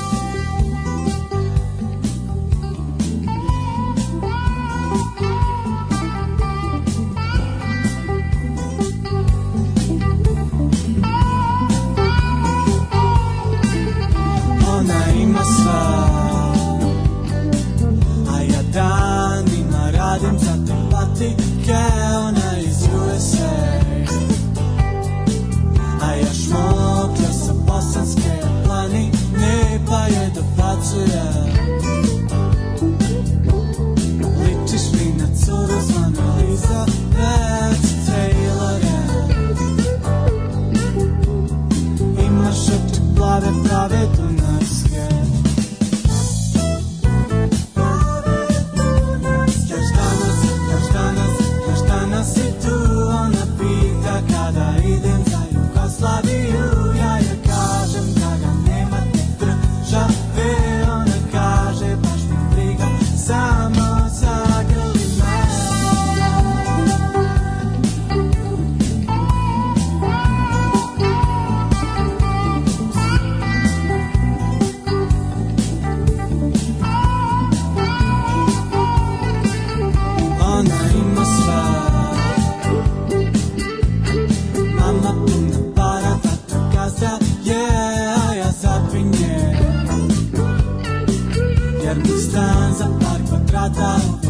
danima sva A ja danima radim za te patike Ona iz USA A ja šmokla sa bosanske Pa je dobacuje Ličiš mi na curu zvanu Elizabeth Taylor Imaš oči plave, prave just love you. cada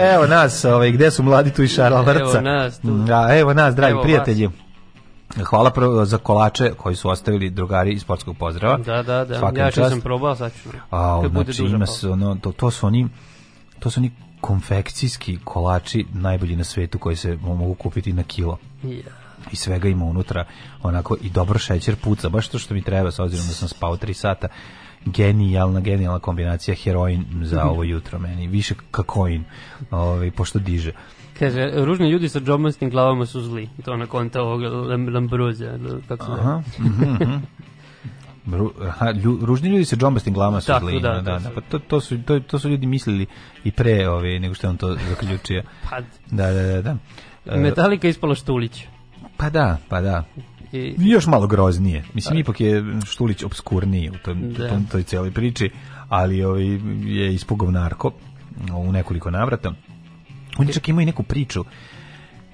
Evo nas, ovaj, gde su mladi tu i šarlavrca. Evo nas tu. Da, evo nas, dragi evo prijatelji. Vas. Hvala za kolače koji su ostavili drugari iz sportskog pozdrava. Da, da, da. Svakom ja čast. sam probao, sad ću. A, znači, ima se, ono, to, to su oni to su oni konfekcijski kolači najbolji na svetu koji se mogu kupiti na kilo. Yeah. I svega ima unutra, onako i dobro šećer puca, baš to što mi treba s obzirom da sam spao 3 sata genijalna, genijalna kombinacija heroin za mhm. ovo jutro meni, više kakoin, ovaj, pošto diže. Kaže, ružni ljudi sa džobmastim glavama su zli, to na konta ovog Lambruzija, kako se Aha, mhm, mhm. Ru, lju, ružni ljudi sa džombastim glavama su Tako, zli. Da, da, da, da, Pa to, to, su, to, to su ljudi mislili i pre ove, ovaj, nego što je on to zaključio. pa, da, da, da, da. Metalika ispala Štulić. Pa da, pa da. I, Još malo groznije. Mislim, da. ipak je Štulić obskurniji u tom, da. tom, toj cijeloj priči, ali ovaj, je ispugov narko u nekoliko navrata. On je čak imao i neku priču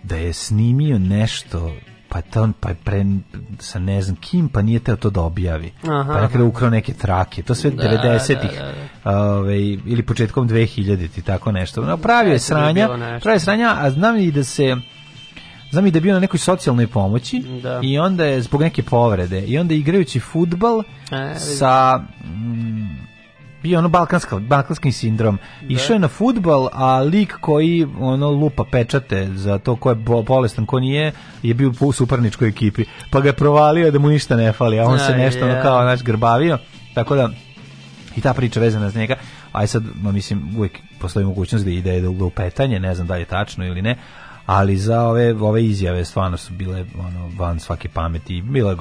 da je snimio nešto pa on pa je pre, sa ne znam kim, pa nije teo to da objavi. Pa aha, pa nekada ukrao neke trake. To sve da, 90-ih da, da, ovaj, ili početkom 2000-ih, tako nešto. No, Napravio je sranja, pravio je sranja, a znam i da se znam i da je bio na nekoj socijalnoj pomoći da. i onda je zbog neke povrede i onda igrajući futbal e, sa mm, bio ono balkanska, balkanski sindrom. Da. Išao je na futbal, a lik koji ono lupa pečate za to ko je bolestan, ko nije, je bio u suparničkoj ekipi. Pa ga je provalio da mu ništa ne fali, a on se nešto ono, kao naš grbavio. Tako da, i ta priča vezana za njega. Aj sad, ma, mislim, uvijek postoji mogućnost da ide do lupetanje, ne znam da li je tačno ili ne, ali za ove ove izjave stvarno su bile ono van svake pameti, bilo je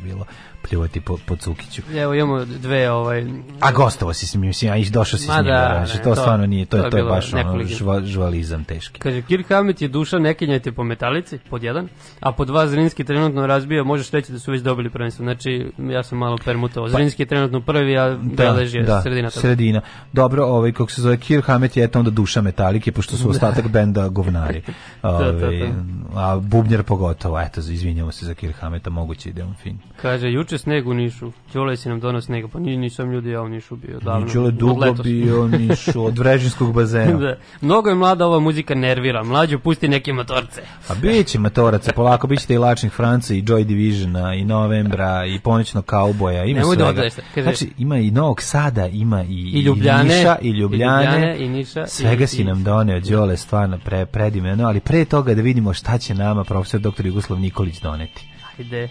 bilo pljuvati po, po Cukiću. Evo imamo dve ovaj A gostovo si se mislim, a ja došao si s njim, da, da ne, znači, to, stvarno nije, to, to je to je baš ono, žva, žvalizam teški. Kaže Kirk Hamet je duša nekenjajte po metalici, pod jedan, a pod dva Zrinski trenutno razbija, možeš reći da su već dobili prvenstvo. Znači ja sam malo permutovao. Pa- Zrinski je trenutno prvi, a da, Belež je da, sredina. Toga. Sredina. Dobro, ovaj kako se zove Kirk Hamet je eto onda duša metalike pošto su ostatak benda govnari. Da, Ove, ovaj, a bubnjar pogotovo, eto, izvinjavam se za Kirk Hameta, moguće je on fin. Kaže juče juče sneg u Nišu. Đole si nam donao snega, pa nisam ljudi ja u Nišu bio davno. Đole dugo bio Nišu od Vrežinskog bazena. da. Mnogo je mlada ova muzika nervira. Mlađu pusti neke motorce. A pa biće motorce, polako bićete i Lačnih Franca i Joy Divisiona i Novembra da. i Ponoćnog kauboja. Ima Nemoj da svega. Da znači, ima i Novog Sada, ima i, I, Ljubljane, i Niša, i Ljubljane, i, Ljubljane, i Niša. Svega i, si nam doneo, Đole, stvarno pre, predimeno, ali pre toga da vidimo šta će nama profesor dr. Jugoslav Nikolić doneti. Ajde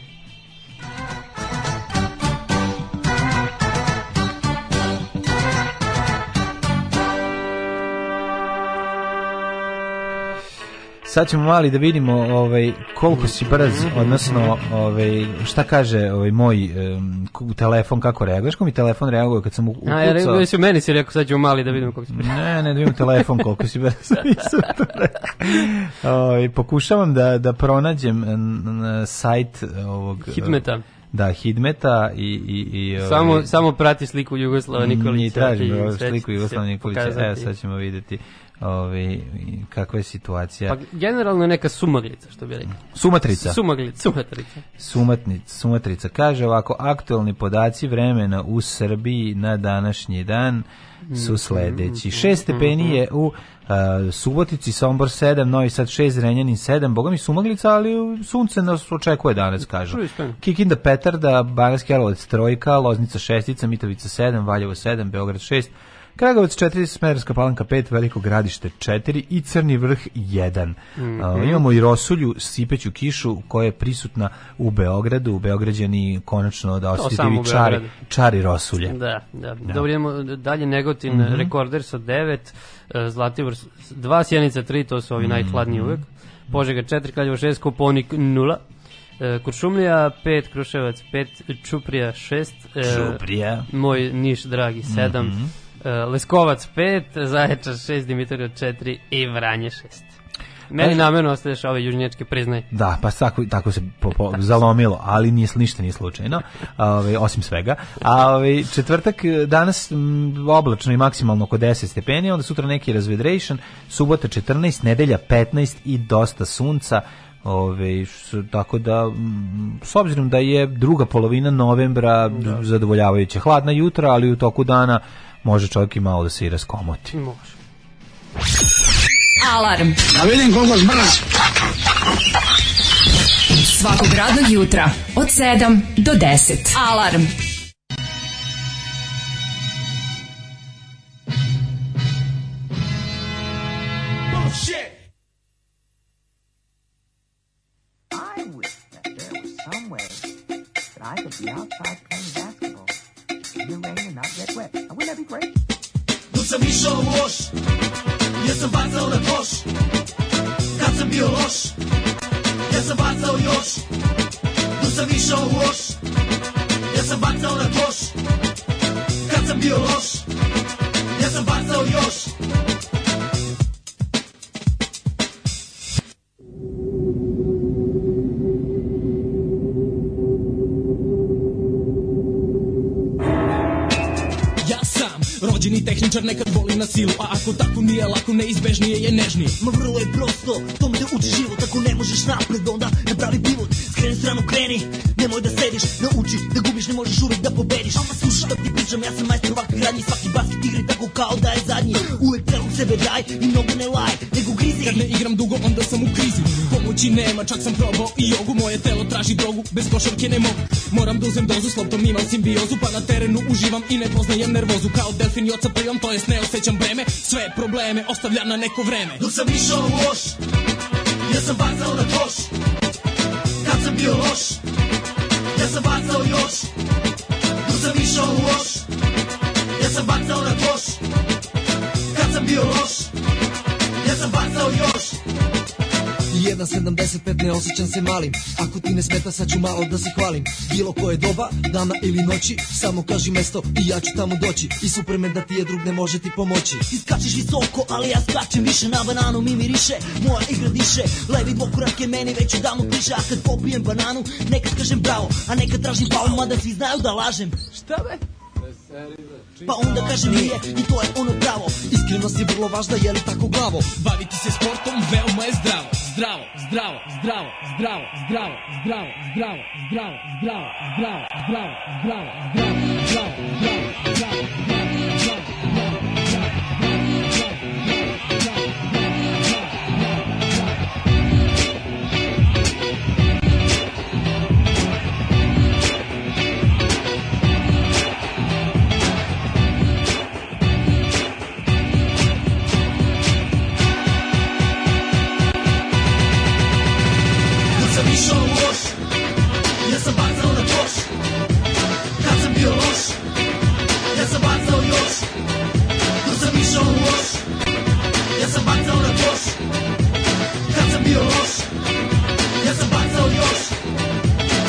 sad ćemo mali da vidimo ovaj koliko si brz mhm. odnosno ovaj šta kaže ovaj moj um, telefon kako reaguješ kako mi telefon reaguje kad sam ukucao A ja reagujem se meni si rekao sad ćemo mali da vidimo koliko si brz Ne ne da vidim telefon koliko si brz Ovaj pokušavam da da pronađem sajt ovog Hitmeta da Hidmeta i i i ovaj, samo ovaj, samo prati sliku Jugoslava mm, Nikolića i traži da, sliku Jugoslava Nikolića. Evo sad ćemo videti ovi, ovaj, kakva je situacija. Pa generalno neka sumaglica, što bi rekao. Sumatrica. Sumaglica. Sumatrica. Sumatnica, sumatrica. Kaže ovako, aktualni podaci vremena u Srbiji na današnji dan su mhm, sledeći. 6 mhm, stepeni mhm. je u Uh, Subotici, Sombor 7, Novi Sad 6, Renjanin 7, boga mi sumaglica, ali sunce nas očekuje danas, kažu. Kikinda Petarda, Banarski Alovac trojka, Loznica šestica, Mitrovica 7, Valjevo 7, Beograd 6, Kragovac 4, Smederska palanka 5, Veliko gradište 4 i Crni vrh 1. Mm -hmm. uh, imamo i Rosulju, Sipeću kišu koja je prisutna u Beogradu. U Beograđani konačno da osjetite čari, čari Rosulje. Da, da. da. Dobro, da idemo e, dalje Negotin, mm -hmm. rekorder sa 9, e, Zlatibor 2, Sjenica 3, to su ovi mm -hmm. najhladniji mhm. uvek. Požega 4, Kraljevo 6, Koponik 0, e, Kuršumlija 5, Kruševac 5, Čuprija 6, Čuprija. E, moj Niš dragi 7, mm -hmm. Eh, Leskovac 5, Zaječar 6, Dimitrov 4 i Vranje 6. Meni znači- namjerno ostaješ ove južnjačke priznaj. Da, pa tako, tako se po, po, zalomilo, ali nije, ništa nije slučajno, ove, osim svega. A, ove, četvrtak eh, danas m, mm, oblačno i maksimalno oko 10 stepeni, onda sutra neki razvedrejšan, subota 14, nedelja 15 i dosta sunca, Ove, što, tako da, s obzirom da je druga polovina novembra da. zadovoljavajuće hladna jutra, ali u toku dana može čovjek i malo da se i raskomoti. Može. Alarm. Da vidim koliko zbrz. Svakog radnog jutra od 7 do 10. Alarm. Bullshit. Oh, life could be outside playing basketball. In the rain and not get wet. Now, wouldn't that be great? Lutze Misha Rosh. Jestem bardzo leposz. Kacem biorosz. Jestem bardzo josz. Lutze Misha Rosh. Jestem bardzo muzičar nekad boli na silu A ako tako nije lako, neizbežnije je nežniji Ma vrlo je prosto, to me da uči život Ako ne možeš napred, onda ne pravi pivot kreni stranu kreni Nemoj da sediš, nauči da gubiš Ne možeš uvek da pobediš Slušaj šta ti pričam, ja sam majster ovakve radnje Svaki basket igra tako kao da je zadnji Uvek celog sebe daj i mnogo ne laj Nego grizi Kad ne igram dugo onda sam u krizi Pomoći nema, čak sam probao i jogu Moje telo traži drogu, bez košarke ne mogu Moram da uzem dozu, s loptom imam simbiozu Pa na terenu uživam i ne poznajem nervozu Kao delfin i ocapavam, to jest ne osjećam breme Sve probleme ostavljam na neko vreme Dok sam išao u loš Ja sam bacao na koš sam bio loš Ja sam bacao još Tu sam išao u loš Ja sam bacao na koš Kad sam bio loš Ja sam bacao još 75 ne osjećam se malim Ako ti ne smeta sad ću malo da se hvalim Bilo koje doba, dana ili noći Samo kaži mesto i ja ću tamo doći I supreme da ti je drug ne može ti pomoći Ti skačeš visoko, ali ja skačem više Na bananu mi miriše, moja igra diše Levi dvokorak je meni već odavno piše A kad popijem bananu, nekad kažem bravo A nekad tražim pao, mada svi znaju da lažem Šta be? Pa onda kaže je i to je ono pravo Iskrenost si vrlo važna, je li tako glavo? Baviti se sportom veoma je zdravo Здраво, здраво, здраво, здраво, здраво, здраво, здраво, здраво, здраво, здраво, здраво, здраво, здраво, здраво, здраво, здраво.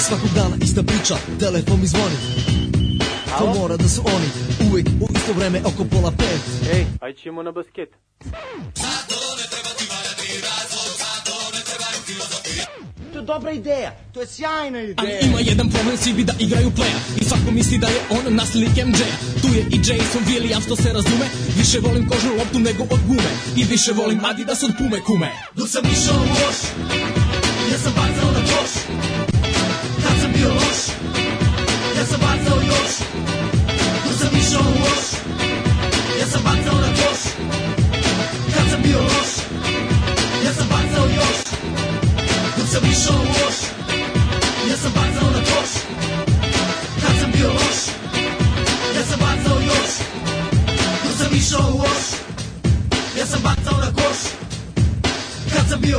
svakog dana ista priča, telefon mi zvoni To mora da su oni, uvek u isto vreme oko pola pet Ej, aj ćemo na basket Za to treba ti valjati razlog, za to ne treba ni filozofija je dobra ideja, to je sjajna ideja Ali ima jedan problem, svi bi da igraju playa I svako misli da je on naslednik MJ-a Tu je i Jason Williams, to se razume Više volim kožnu loptu nego od gume I više volim Adidas od Pume kume Dok sam išao u loš, ja sam bacao na to głos To zawiszą Ja za bardzo na kosz. Kaca biją los Ja bardzo już Lub zawiszą łos Ja bardzo na głos Kaca biją los Ja bardzo już Lub zawiszą łos Ja bardzo na głos Kaca biją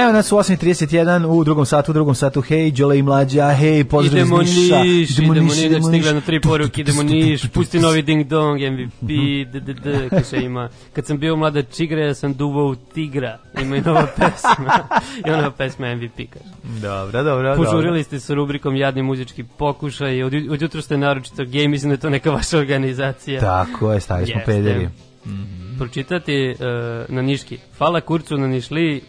Evo nas u 8.31, u drugom satu, u drugom satu, hej, Đole i mlađa, hej, pozdrav iz Niša. Niš, idemo Niš, idemo da Niš, stigle na tri poruke, idemo Niš, pusti novi Ding Dong, MVP, mhm. d, d, ddd, kaže ima. Kad sam bio mlada čigra, ja sam duvao u tigra, ima i nova pesma, i ona pesma MVP, kaže. Dobro, dobro, dobro. Požurili ste sa rubrikom Jadni muzički pokušaj, od, od jutro ste naročito gej, mislim da je to neka vaša organizacija. Tako je, stavili smo pederi. Mm -hmm. Pročitati uh, eh, na Niški. Fala kurcu na Nišli,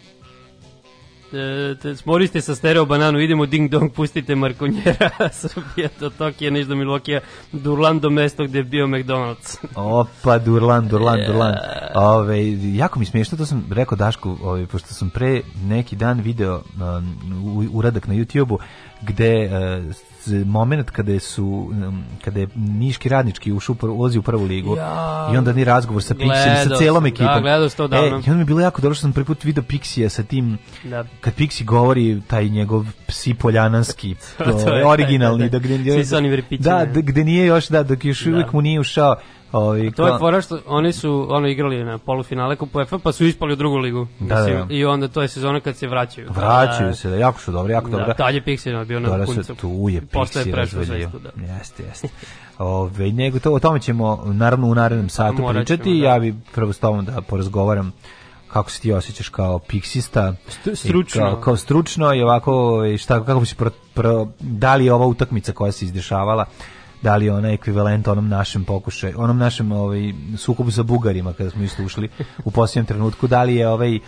E, smoriste sa stereo bananu, idemo ding dong, pustite Markonjera, Srbija do Tokija, niš do Milokija, Durlan do mesta gde je bio McDonald's. Opa, Durlan, Durlan, yeah. Ove, jako mi smiješno, to sam rekao Dašku, ove, pošto sam pre neki dan video um, uradak na YouTube-u, gde e, moment kada su kada je Niški radnički ušao ulazi u prvu ligu ja, i onda ni razgovor sa Pixijem sa celom da, ekipom. Da, gledao sam to e, davno. E, i onda mi je bilo jako dobro što sam prvi put video Pixija sa tim da. kad Pixi govori taj njegov psi poljananski to, to je, originalni da, da, da, da, gde, da, da, gde nije još da dok još da. uvijek mu nije ušao Ovi, to je fora što oni su ono igrali na polufinale Kupa UEFA pa su ispali u drugu ligu. Da, da, da. I onda to je sezona kad se vraćaju. Vraćaju da, se, da, jako su dobri, jako da, dobro. Tad je Pixir da, bio na kuncu. Tu je Pixir razvalio. Da. Jeste, jeste. Ove, nego to, o tome ćemo naravno u narednom satu Morat pričati. Ćemo, da. Ja bi prvo s tobom da porazgovaram kako se ti osjećaš kao piksista stručno kao, kao stručno i ovako i šta kako se pro, pro, da li je ova utakmica koja se izdešavala da li je ona ekvivalent onom našem pokušaju, onom našem ovaj, sukobu sa Bugarima kada smo isto ušli u posljednjem trenutku, da li je ovaj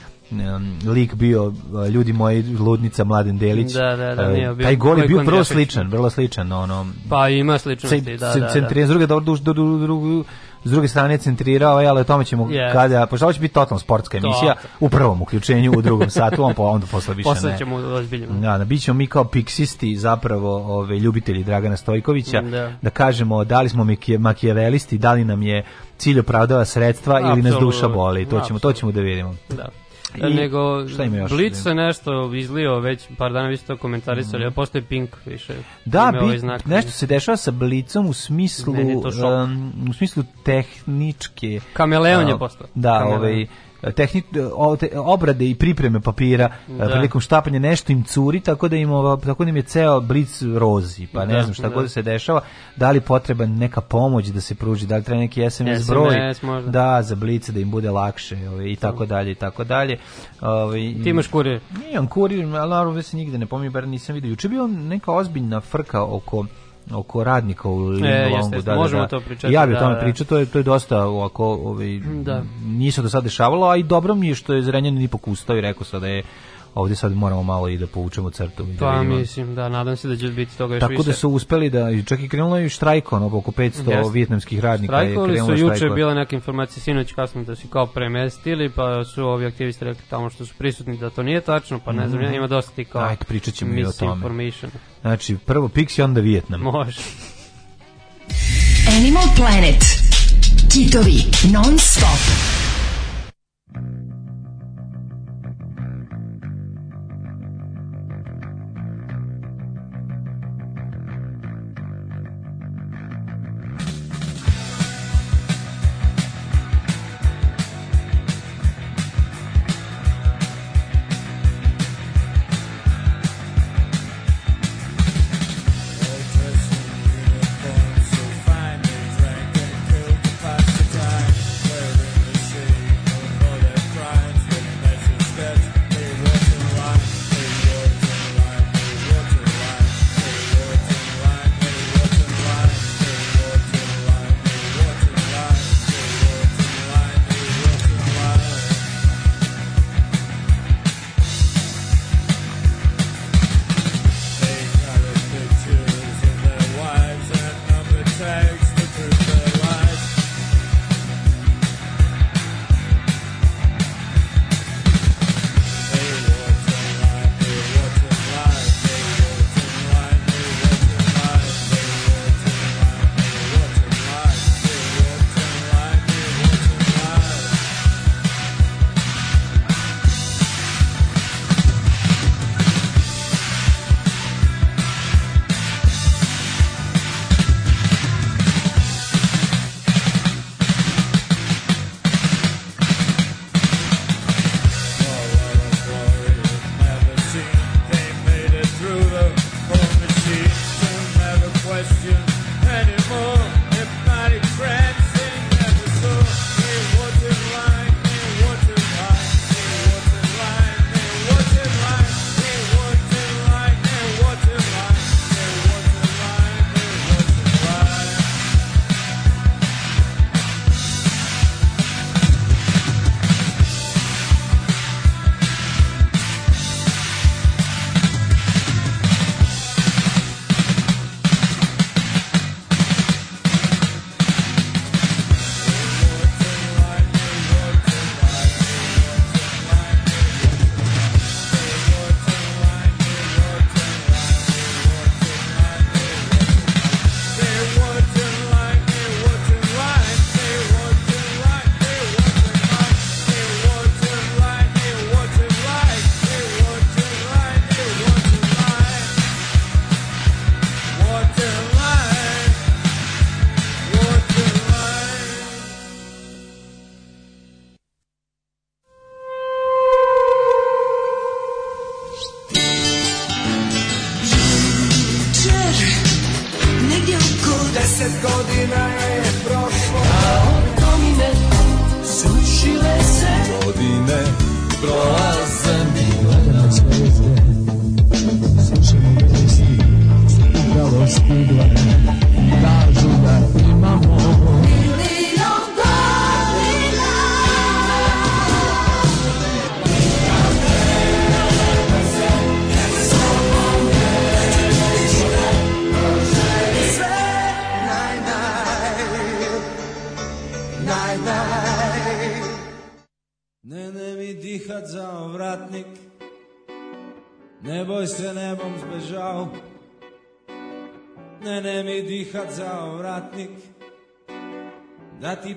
lik bio ljudi moji ludnica Mladen Delić. Da, da, da, e, nije, taj gol je bio prvo sličan, vrlo sličan ono. Pa ima sličnosti, da, da, da. S druge do, do, do, s druge strane centrirao, ovaj, ali o tome ćemo yes. kada, pošto ovo će biti totalno sportska emisija, to. u prvom uključenju, u drugom satu, on pa onda posle više posle ne. ćemo ozbiljno. Da, da, bit ćemo mi kao piksisti, zapravo ove, ljubitelji Dragana Stojkovića, da. da kažemo da li smo makijevelisti, da li nam je cilj opravdava sredstva Absolut. ili nas duša boli, to ćemo, to ćemo da vidimo. Da. I, nego šta ima još? Blitz se nešto izlio već par dana vi ste to komentarisali, mm. a postoje Pink više. Da, bi, ovaj znak, nešto se dešava sa Blitzom u smislu um, u smislu tehničke. Kameleon je postao. Da, Kameleon. ovaj tehnik, obrade i pripreme papira e, da. prilikom štapanja nešto im curi tako da im tako da im je ceo blic rozi pa ne da, znam šta da. god se dešava da li potreban neka pomoć da se pruži da li treba neki SMS, SMS broj možda. da za blic da im bude lakše ovaj, i tako dalje i tako dalje ovaj ti imaš kurir imam on kurir ali naravno se nigde ne pominje bar nisam video juče bio neka ozbiljna frka oko oko radnika u Lindelongu. E, da, da, možemo da, to pričati. Ja bih o da, tome da. pričao, to je, to je dosta ovako, ovaj, da. nije se do sada dešavalo, a i dobro mi je što je Zrenjanin ipak ustao i rekao sada je ovdje sad moramo malo i da povučemo crtu. Da pa da mislim, da, nadam se da će biti toga još Tako da više. da su uspeli da, čak i krenulo je štrajk, ono, oko 500 Jeste. vjetnamskih radnika Štrajkovali je krenulo su, juče bila neka informacija, sinoć kasno da su kao premestili, pa su ovi aktivisti rekli tamo što su prisutni da to nije tačno, pa ne znam, mm. ima dosta ti kao Ajde, pričat ćemo i o tome. Znači, prvo Pixi, onda Vjetnam. Može. Animal Planet. Kitovi non stop.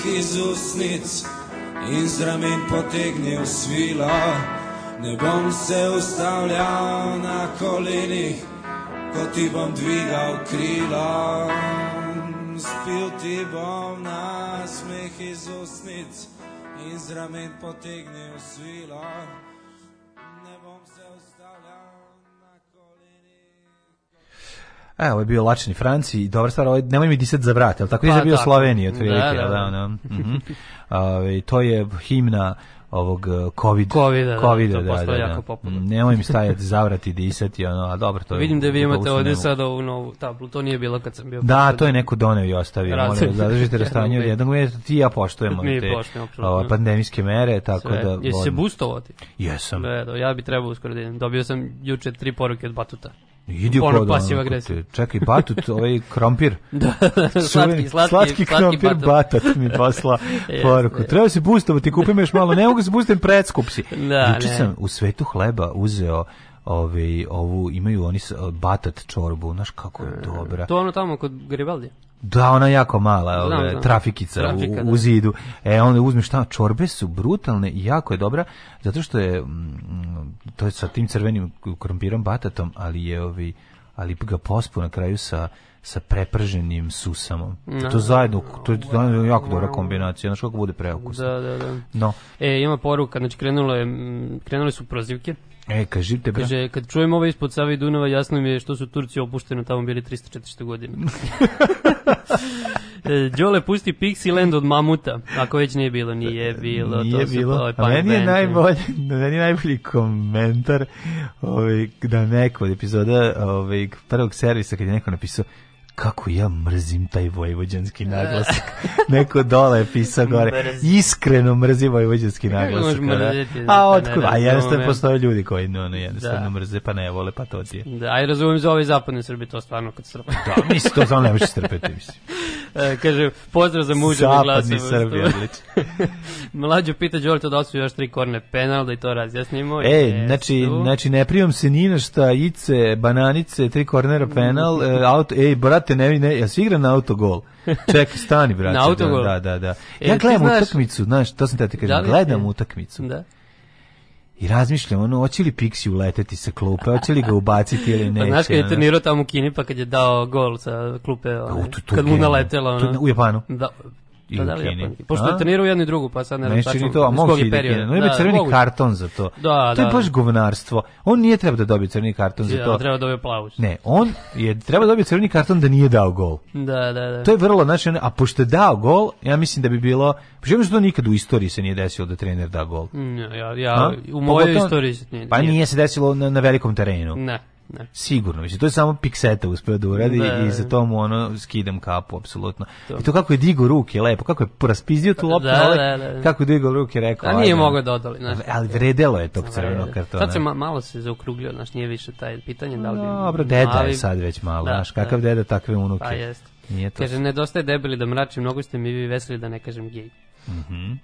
jih iz usnic in z ramen potegnil svila. Ne bom se ustavljal na kolenih, ko ti bom dvigal krila. Spil ti bom na smeh iz usnic in z ramen potegnil svila. E, ovo je bio lačni Franciji, dobra stvar, ovo ovaj, nemoj mi disat za vrat, ali tako je pa bio da. Slovenija, otprilike, da, da, da, da. da. Mm -hmm. Ove, ovaj, to je himna ovog e, covid covid da, COVID da, da, da, jako popularno. Mm, nemoj mi stajati zavrati disati ono, a dobro to. je... Vidim da vi imate ovde sad ovu novu tablu, to nije bilo kad sam bio. Da, to je neko doneo i ostavio. Molim zadržite rastanje od jednog jer ti ja poštujemo te ove, ovaj, pandemijske mere, tako Sve. da. Jesi se boostovati? Jesam. Da, ja bi trebao uskoro da idem. Dobio sam juče tri poruke od Batuta. Idi u kodu. Pasiv agresija. Čekaj, batut, ovaj krompir. da, da, da slatki, slatki, slatki, krompir batat mi posla poruku. Treba se bustavati, kupim još malo, ne mogu da se bustavim, predskup si. Da, Juče sam u svetu hleba uzeo ovaj, ovu, imaju oni batat čorbu, znaš kako je e, dobra. To ono tamo kod Garibaldi. Da, ona jako mala, znam, znam. trafikica Trafika, u, u, da. zidu. E, onda uzmeš šta, čorbe su brutalne i jako je dobra, zato što je, mm, mm, to je sa tim crvenim krompirom batatom, ali je ovi, ali ga pospu na kraju sa sa preprženim susamom. No. To zajedno, to je jako dobra kombinacija, znači kako bude preukusno. Da, da, da. No. E, ima poruka, znači krenulo je, krenule su prozivke E, kaži te bra. Kaže, kad čujem ovo ispod Save i Dunava, jasno mi je što su Turci opušteni tamo bili 340 godina. E, Đole pusti Pixie Land od Mamuta, ako već nije bilo, nije e, bilo. Nije to bilo, ovaj a meni je, najbolji, meni je najbolji komentar ovaj, da neko od epizoda ovaj, prvog servisa kad je neko napisao kako ja mrzim taj vojvođanski da. naglasak. Neko dole je pisao gore. Iskreno mrzim vojvođanski naglasak. Da. A da otkud? A jednostavno postoje ljudi koji no, ne, jednostavno mrze pa ne vole, pa to ti je. Da, a razumijem za ove zapadne Srbije to stvarno kad strpe. da, mislim, to stvarno ne možeš strpeti, mislim. E, kaže, pozdrav za muža na glasu. Zapadni Srbije, odlično. Mlađo pita Đorđe da su još tri korne penal, da i to razjasnimo. E, znači, znači, ne primam se ni na šta, ice, bananice, tri kornera penal, e, auto, ej, brat, brate, ne, ne, ja se igra na autogol. Ček, stani, brate. na da, autogol. Da, da, da. E, ja gledam znaš, utakmicu, znaš, to sam te ti kažem, da li, gledam e, utakmicu. Da. I razmišljam, ono, hoće li Pixi uleteti sa klupe, hoće li ga ubaciti ili neće. Pa znaš kad je trenirao tamo u Kini, pa kad je dao gol sa klupe, pa ono, kad mu naletelo. Ono. u Japanu? Da, i da, da u da, Kini. Japan. Pošto je trenirao jednu i drugu, pa sad ne znam tačno. to, a mogu da Kina. No, ima da, crveni mogu. karton za to. Da, to je da, baš govnarstvo. On nije trebao da dobije crveni karton za to. Da, treba da dobije plavu. Ne, on je trebao da dobije crveni karton da nije dao gol. Da, da, da. To je vrlo, znači, a pošto je dao gol, ja mislim da bi bilo, pošto to nikad u istoriji se nije desilo da trener da gol. Mm, ja, ja, ja u mojoj istoriji se nije. Pa nije se desilo na, na velikom terenu. Ne. Ne. Sigurno, mislim, to je samo pikseta uspeo da uradi ne. Da, i za da. to mu ono skidam kapu, apsolutno. I to kako je digao ruke, lepo, kako je raspizdio tu da, loptu, ali kako je digao ruke, rekao. A nije mogao da odoli, znaš. Ali vredelo je tog crvenog kartona. Sad se ma, malo se zaokruglio, znaš, nije više taj pitanje da li bi... Dobro, deda je sad već malo, da, znaš, kakav da. deda, takve unuke. Pa jest. Nije to. Kaže, nedostaje debeli da mrači, mnogo ste mi vi veseli da ne kažem gej. Mhm. Mm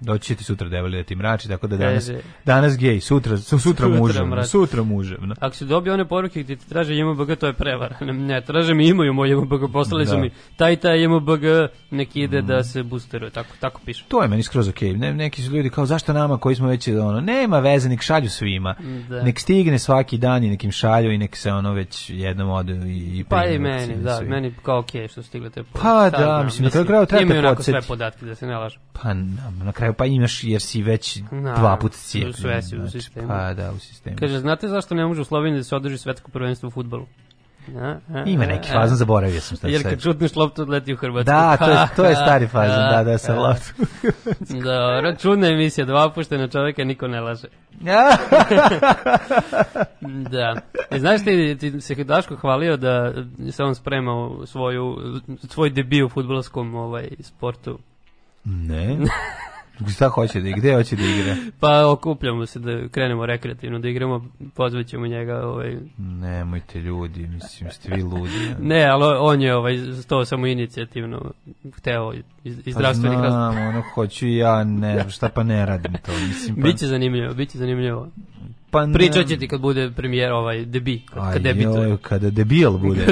doći ćete sutra devali da ti mrači, tako da danas, danas gej, sutra, sutra, sutra muževno, sutra muževno. Ako se dobije one poruke gdje ti traže JMBG, to je prevara. Ne, traže mi imaju moj JMBG, poslali su da. mi taj taj JMBG, nek ide da mm. da se boosteruje, tako, tako piše. To je meni skroz ok. Ne, neki su ljudi kao, zašto nama koji smo već, ono, nema veze, nek šalju svima. Da. Nek stigne svaki dan i nekim šalju i nek se ono već jednom ode i, i Pa i meni, da, svi. meni kao ok što stigle te pa poruke. Pa da, mislim, na kraju kraju treba te podsjetiti. Imaju onako sve podatke, da se ne lažem. Pa na, na kraju kraju, pa imaš jer si već na, da, dva puta cijepljen. Su vesi, znači, u sistemu. Pa da, u sistemu. Kaže, znate zašto ne može u Sloveniji da se održi svetsko prvenstvo u futbolu? A, Ima neki fazan, zaboravio sam šta Jer kad čutneš loptu odleti u Hrvatsku. Da, to je, to je stari fazon, da, da, sa loptu. Dobro, čudna emisija, dva opuštena čoveka, niko ne laže. da. E, znaš ti, ti se Daško hvalio da se on spremao svoju, svoj debiju u futbolskom ovaj, sportu. Ne. Šta hoće da igre, hoće da igra? pa okupljamo se da krenemo rekreativno da igramo, pozvaćemo njega, ovaj. Nemojte ljudi, mislim ste vi ludi. Ja. ne, ali on je ovaj to samo inicijativno hteo iz, iz pa zdravstvenih pa razloga. ono hoću i ja, ne, šta pa ne radim to, mislim pa. Biće zanimljivo, biće zanimljivo. Pa ne. Pričat će ti kad bude premijer ovaj debi, kad, kad debituje. kada debil bude.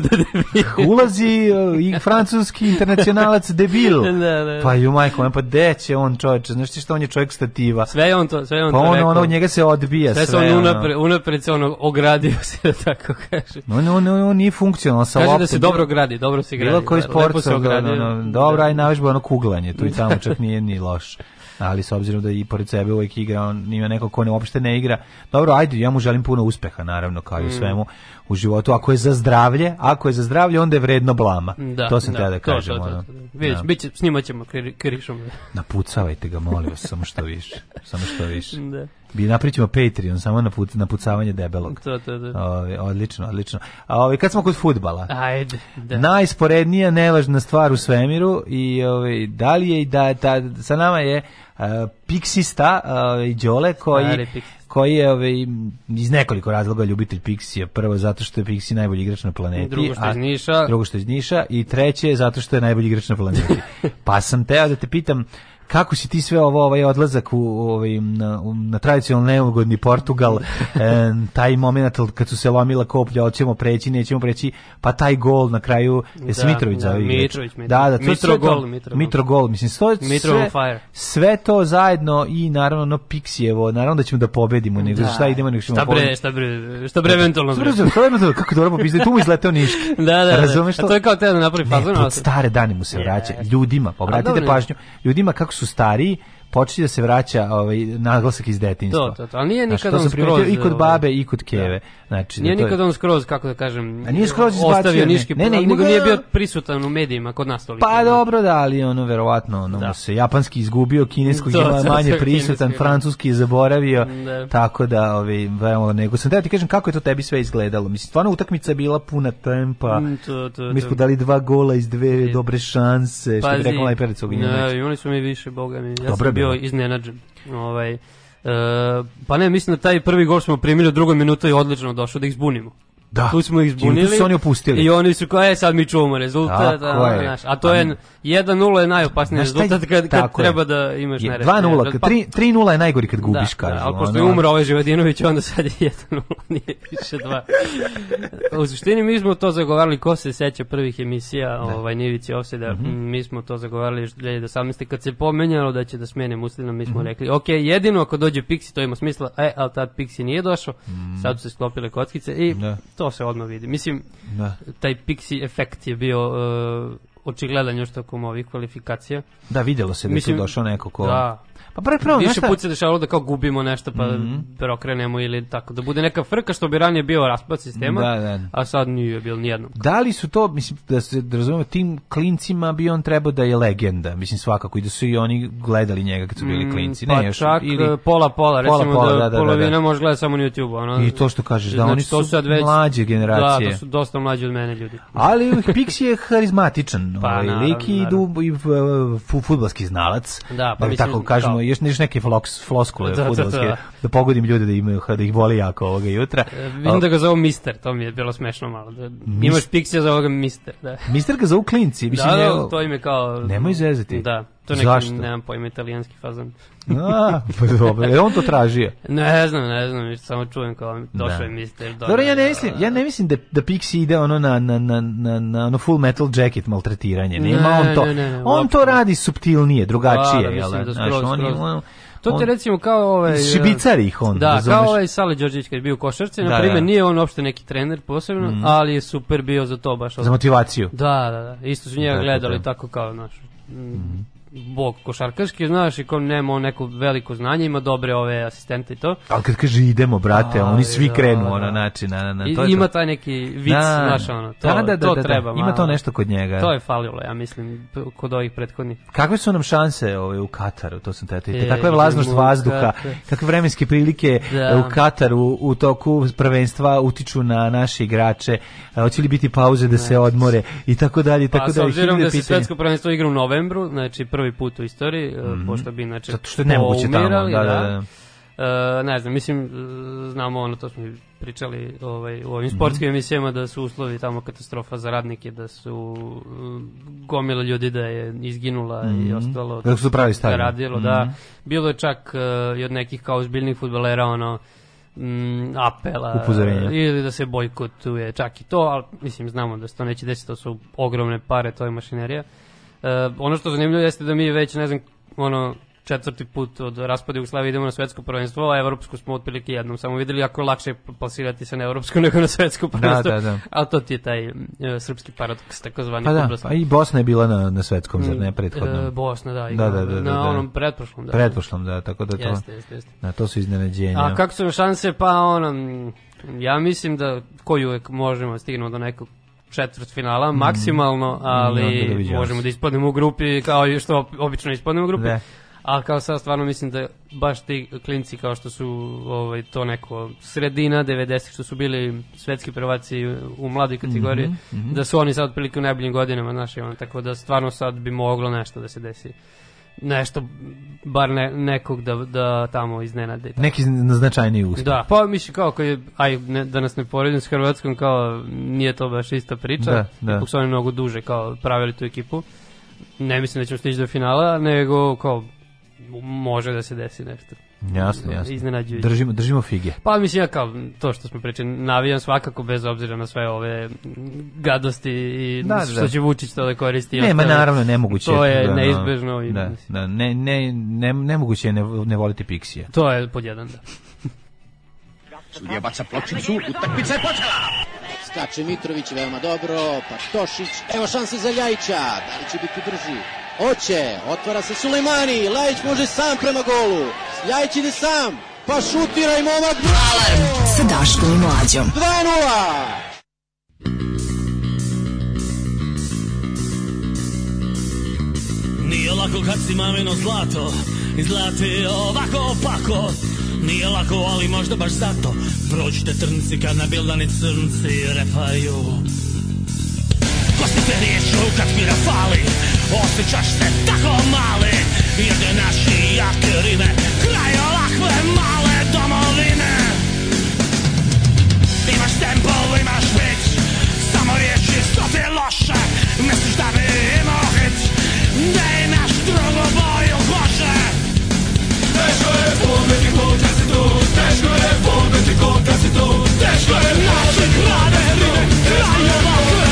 Ulazi i francuski internacionalac debil. da, da. Pa ju majko, pa deće on čovjek, znaš ti što on je čovjek stativa. Sve je on to, sve je on pa to on, rekao. on od njega se odbija sve. Sve on unapred, unapred se ono ogradio se, da tako kaže. No, no, no, on nije funkcionalno sa loptom. Kaže da se dobro gradi, dobro se gradi. Bilo koji sport, da, no, no, dobro, aj navežba ono kuglanje, tu i tamo čak nije ni loše ali s obzirom da i pored sebe uvijek igra, on ima neko ko ne, uopšte ne igra. Dobro, ajde, ja mu želim puno uspeha, naravno, kao i u mm. svemu u životu. Ako je za zdravlje, ako je za zdravlje, onda je vredno blama. Da, to sam da, da kažem. To, to, to, Vidiš, da. biće, snimat ćemo krišom. Napucavajte ga, molim vas, samo što više. Samo što više. Da bi napričimo Patreon samo na put na pucavanje debelog. To, to, to. odlično, odlično. A ovaj kad smo kod fudbala. Ajde, da. Najsporednija nevažna stvar u svemiru i ovaj da li je da, da sa nama je uh, e, Pixista uh, Đole koji koji je ovaj, iz nekoliko razloga ljubitelj Pixija. Prvo zato što je Pixi najbolji igrač na planeti. Drugo što je iz Niša. Drugo što je iz Niša. I treće zato što je najbolji igrač na planeti. pa sam teo da te pitam kako si ti sve ovo ovaj odlazak u ovaj na, na tradicionalno neugodni Portugal taj momenat kad su se lomila koplja hoćemo preći nećemo preći pa taj gol na kraju je da, Mitrović da, Mitrović, da, da to Mitro gol Mitro, Mitro gol mislim to sve, fire. sve to zajedno i naravno no Pixijevo naravno da ćemo da pobedimo nego da. šta idemo nego šta bre šta bre šta bre eventualno bre šta bre kako dobro popisati tu mu izleteo niški da, da da razumeš to je kao te da napravi fazon stare dane mu se vraća ljudima obratite pažnju ljudima kako su assustar počinje da se vraća ovaj naglasak iz detinjstva. To, to, to. Ali nije nikad znači, on skroz i kod ovaj, babe i kod da. keve. Znači, da nije da nikad je... on skroz kako da kažem. A nije skroz izbacio niški. Ne, ne, ne nego nije bio prisutan u medijima kod nas toliko. Pa dobro, da, ali ono verovatno ono da. se japanski izgubio, kineski je manje prisutan, francuski je zaboravio. Da. Tako da, ovaj veoma nego sam da ti kažem kako je to tebi sve izgledalo. Mislim stvarno utakmica je bila puna tempa. Mm, to, Mi smo dali dva gola iz dve dobre šanse, što bi rekla Lajperec Ognjenović. Da, i oni su mi više, boga mi. Ja Dobro bio da. iznenađen. Ovaj, e, pa ne, mislim da taj prvi gol smo primili u drugoj minutu i odlično došao da ih zbunimo. Da. Tu smo ih zbunili. Tu su oni opustili. I oni su kao, e, sad mi čuvamo rezultat. Da, a, je. Naš, a to je, 1-0 je najopasniji rezultat kad, kad treba da imaš nered. 2-0, 3-0 je najgori kad da, gubiš, da, kažu. Da, ali pošto je umro ovaj Živadinović, onda sad je 1-0, nije više 2. U suštini mi smo to zagovarali, ko se seća prvih emisija, da. ovaj, Nivici Ovseda, mm -hmm. mi smo to zagovarali 2018. Kad se pomenjalo da će da smene Muslina, mi smo mm -hmm. rekli, ok, jedino ako dođe Pixi, to ima smisla, e, ali tad Pixi nije došao, mm -hmm. sad su se sklopile kockice i da to se odmah vidi. Mislim, da. taj Pixi efekt je bio uh, očigledan još tokom ovih kvalifikacija. Da, vidjelo se da je tu došao neko ko... Da, Pa prvo prvo, Više put se dešavalo da kao gubimo nešto pa mm -hmm. okrenemo ili tako. Da bude neka frka što bi ranije bio raspad sistema, da, da. a sad nije bilo ni nijednom. Da li su to, mislim, da se da razumemo, tim klincima bi on trebao da je legenda, mislim svakako, i da su i oni gledali njega kad su bili mm, klinci. Ne, pa još, čak ili... E, pola, pola, recimo pola, da da, da, da, polovina da, može gledati samo na YouTube. Ono, I to što kažeš, da znači, oni su sad već, mlađe da, generacije. Da, to su dosta mlađi od mene ljudi. Ali Pixie je harizmatičan, pa, ovaj, lik i, i fudbalski znalac, da, pa, tako kažemo još neš neke floks, floskule da, da, da. da pogodim ljude da imaju da ih boli jako ovoga jutra. E, vidim da ga zovu mister, to mi je bilo smešno malo. Da, Mist... Imaš piksija za ovoga mister, da. Mister ga zovu klinci, mislim da, da, to ime kao Nemoj zezati. Da. To neki, Zašto? nemam pojma, italijanski fazon. A, pa dobro, je on to tražio? ne znam, ne znam, samo čujem kao došao da. je mister Donner. Dobro, ja ne mislim, ja ne mislim da, da Pixi ide ono na, na, na, na, na ono full metal jacket maltretiranje, nema ne, on to. Ne, ne, ne, on to radi subtilnije, drugačije, da, da, jel? Da, mislim da skroz, on, skroz. On, To te recimo kao ovaj e, Šibicar ih on. Da, razumeš? kao ovaj Sale Đorđević kad je bio u košarci, da, na primer, da. nije on uopšte neki trener posebno, mm. ali je super bio za to baš. Za motivaciju. Da, da, da. Isto su njega da, gledali da. tako kao, znaš. Mm bog košarkaški, znaš, i kom nema neko veliko znanje, ima dobre ove asistente i to. Ali kad kaže idemo, brate, A, oni svi da, krenu, da, ono, da. znači, na, na, na, to je ima taj neki vic, da, ono, da, to, da, da, to da, da. treba. Da, ima to nešto kod njega. To je falilo, ja mislim, kod ovih prethodnih. Kakve su nam šanse ove, ovaj, u Kataru, to sam tete, e, kakva je vlažnost vazduha, kakve vremenske prilike da. E, u Kataru u toku prvenstva utiču na naše igrače, e, hoće li biti pauze da ne. se odmore i tako dalje, i tako pa, dalje. Pa, s obzirom da se svetsko prvenstvo igra u novembru, znači prvi put u istoriji, mm -hmm. pošto bi inače Zato što je nemoguće tamo, da, da, da, da. E, ne znam, mislim, e, znamo ono, to smo pričali ovaj, u ovim mhm. sportskim mm -hmm. emisijama, da su uslovi tamo katastrofa za radnike, da su e, gomila ljudi da je izginula mm -hmm. i mhm. ostalo. Da su pravi stavili. Da radilo, mm -hmm. da. Mhm. Bilo je čak uh, i od nekih kao zbiljnih futbolera, ono, mm, apela Upozorenja. ili da se bojkotuje čak i to, ali mislim znamo da se to neće desiti, to su ogromne pare, to je mašinerija. Uh, Uh, ono što zanimljivo jeste da mi već, ne znam, ono, četvrti put od raspada Jugoslavije idemo na svetsko prvenstvo, a evropsko smo otprilike jednom samo videli ako je lakše plasirati se na evropsko nego na svetsko da, prvenstvo. Da, da, da. A to ti je taj e, srpski paradoks takozvani. Pa da, pa i Bosna je bila na, na svetskom, zar ne, mm, prethodnom? E, eh, Bosna, da, i da, da, da, na, da, da, onom pretprošlom. Da. Pretprošlom, da, tako da to, jeste, jeste, jeste. Na to su iznenađenja. A kako su šanse, pa ono, ja mislim da koji uvek možemo da stignemo do nekog četvrt finala, mm. maksimalno, mhm. ali da možemo da ispadnemo u grupi kao što obično ispadnemo u grupi. Da. A kao sad stvarno mislim da baš ti klinci kao što su ovaj, to neko sredina 90 što su bili svetski prvaci u mladoj kategoriji, mm -hmm, mm -hmm. da su oni sad otprilike u najboljim godinama, znaš, ono, tako da stvarno sad bi moglo nešto da se desi nešto bar ne, nekog da, da tamo iznenade. Tako. Neki značajniji uspeh. Da, pa mislim kao koji, aj, ne, da nas ne poredim s Hrvatskom, kao nije to baš ista priča, da, da. su oni mnogo duže kao pravili tu ekipu. Ne mislim da ćemo stići do finala, nego kao može da se desi nešto. Jasno, jasno. Iznenađujuće. Držimo, držimo fige. Pa mislim ja kao to što smo pričali, navijam svakako bez obzira na sve ove gadosti i da, da, da. što će Vučić to da koristi. Ne, ma naravno nemoguće. To je da, da. neizbežno. Da, i, da, da, ne, ne, ne, nemoguće je ne, ne voliti Pixija. To je pod da. Sudija baca pločicu, utakmica je počela! Skače Mitrović veoma dobro, pa Tošić, evo šanse za Ljajića, da li će biti brži? Oće, otvara se Sulejmani, Ljajić može sam prema golu. Ljajić ide sam, pa šutira i momak. Alarm sa Daškom i Mlađom. 2 Nije lako kad si mamino zlato I zlati ovako opako Nije lako, ali možda baš zato Prođite trnci kad na bildani crnci repaju Oprosti riječ u kad mi rafali Osjećaš se tako mali Jer da naši jake rime Kraj ovakve male domovine Imaš tempo, imaš bit Samo riječi što ti loše Misliš da bi imao hit Ne imaš drugu boju kože Teško je pometi ko kad si tu Teško je pometi ko kad si tu Teško je naći krade rime Kraj ovakve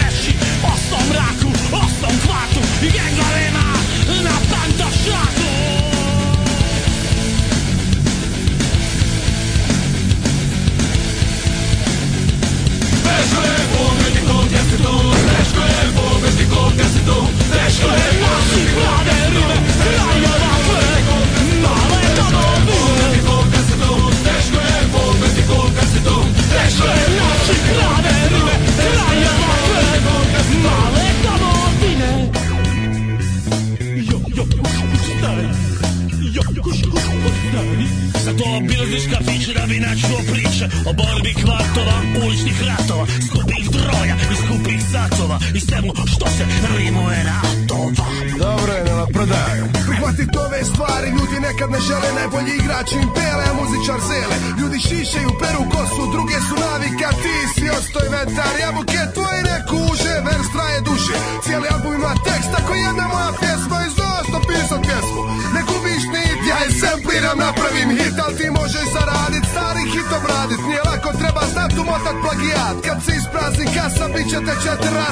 osnom mraku, osnom hvatu I Teško je pobedi kod gdje si tu Teško je pobedi kod gdje si tu Teško je naši mlade ribe Rajo Obilazniš kafiće da bi načuo priče O borbi kvartova, uličnih ratova Skupih broja i skupih satova I svemu što se rimuje ratova Dobro je, nema da prodaju Prihvatit ove stvari, ljudi nekad ne žele Najbolji igrači im pele, a muzičar zele Ljudi šišaju, peru kosu, druge su navika Ti si ostoj vetar, jabuke tvoje neku uže Vers traje duže, cijeli album ima tekst Ako jedna moja pjesma iz osno pisat pjesmu Ne gubiš nit, ja je sempliram, napravim hit, al ti može i zaradit Stari hitom radit Nije lako treba znat umotat plagijat Kad se isprazni kasa bit će te četiri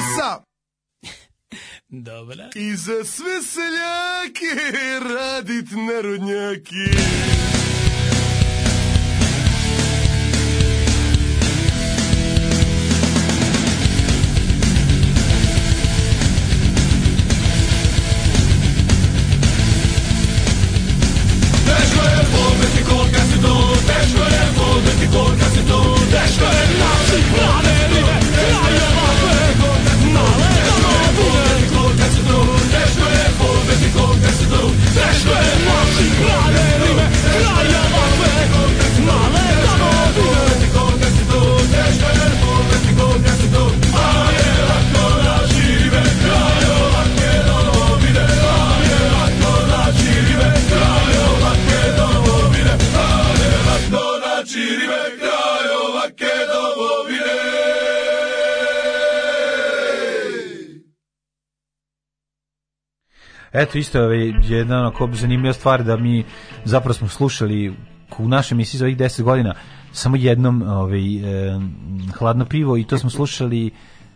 Dobra. I za sve seljake radit narodnjake. teško je, podeti korka si tu, teško je naši mlade Eto, isto je ovaj, jedna onako zanimljiva stvar da mi zapravo smo slušali u našoj emisiji za ovih 10 godina samo jednom ovaj, eh, hladno pivo i to smo slušali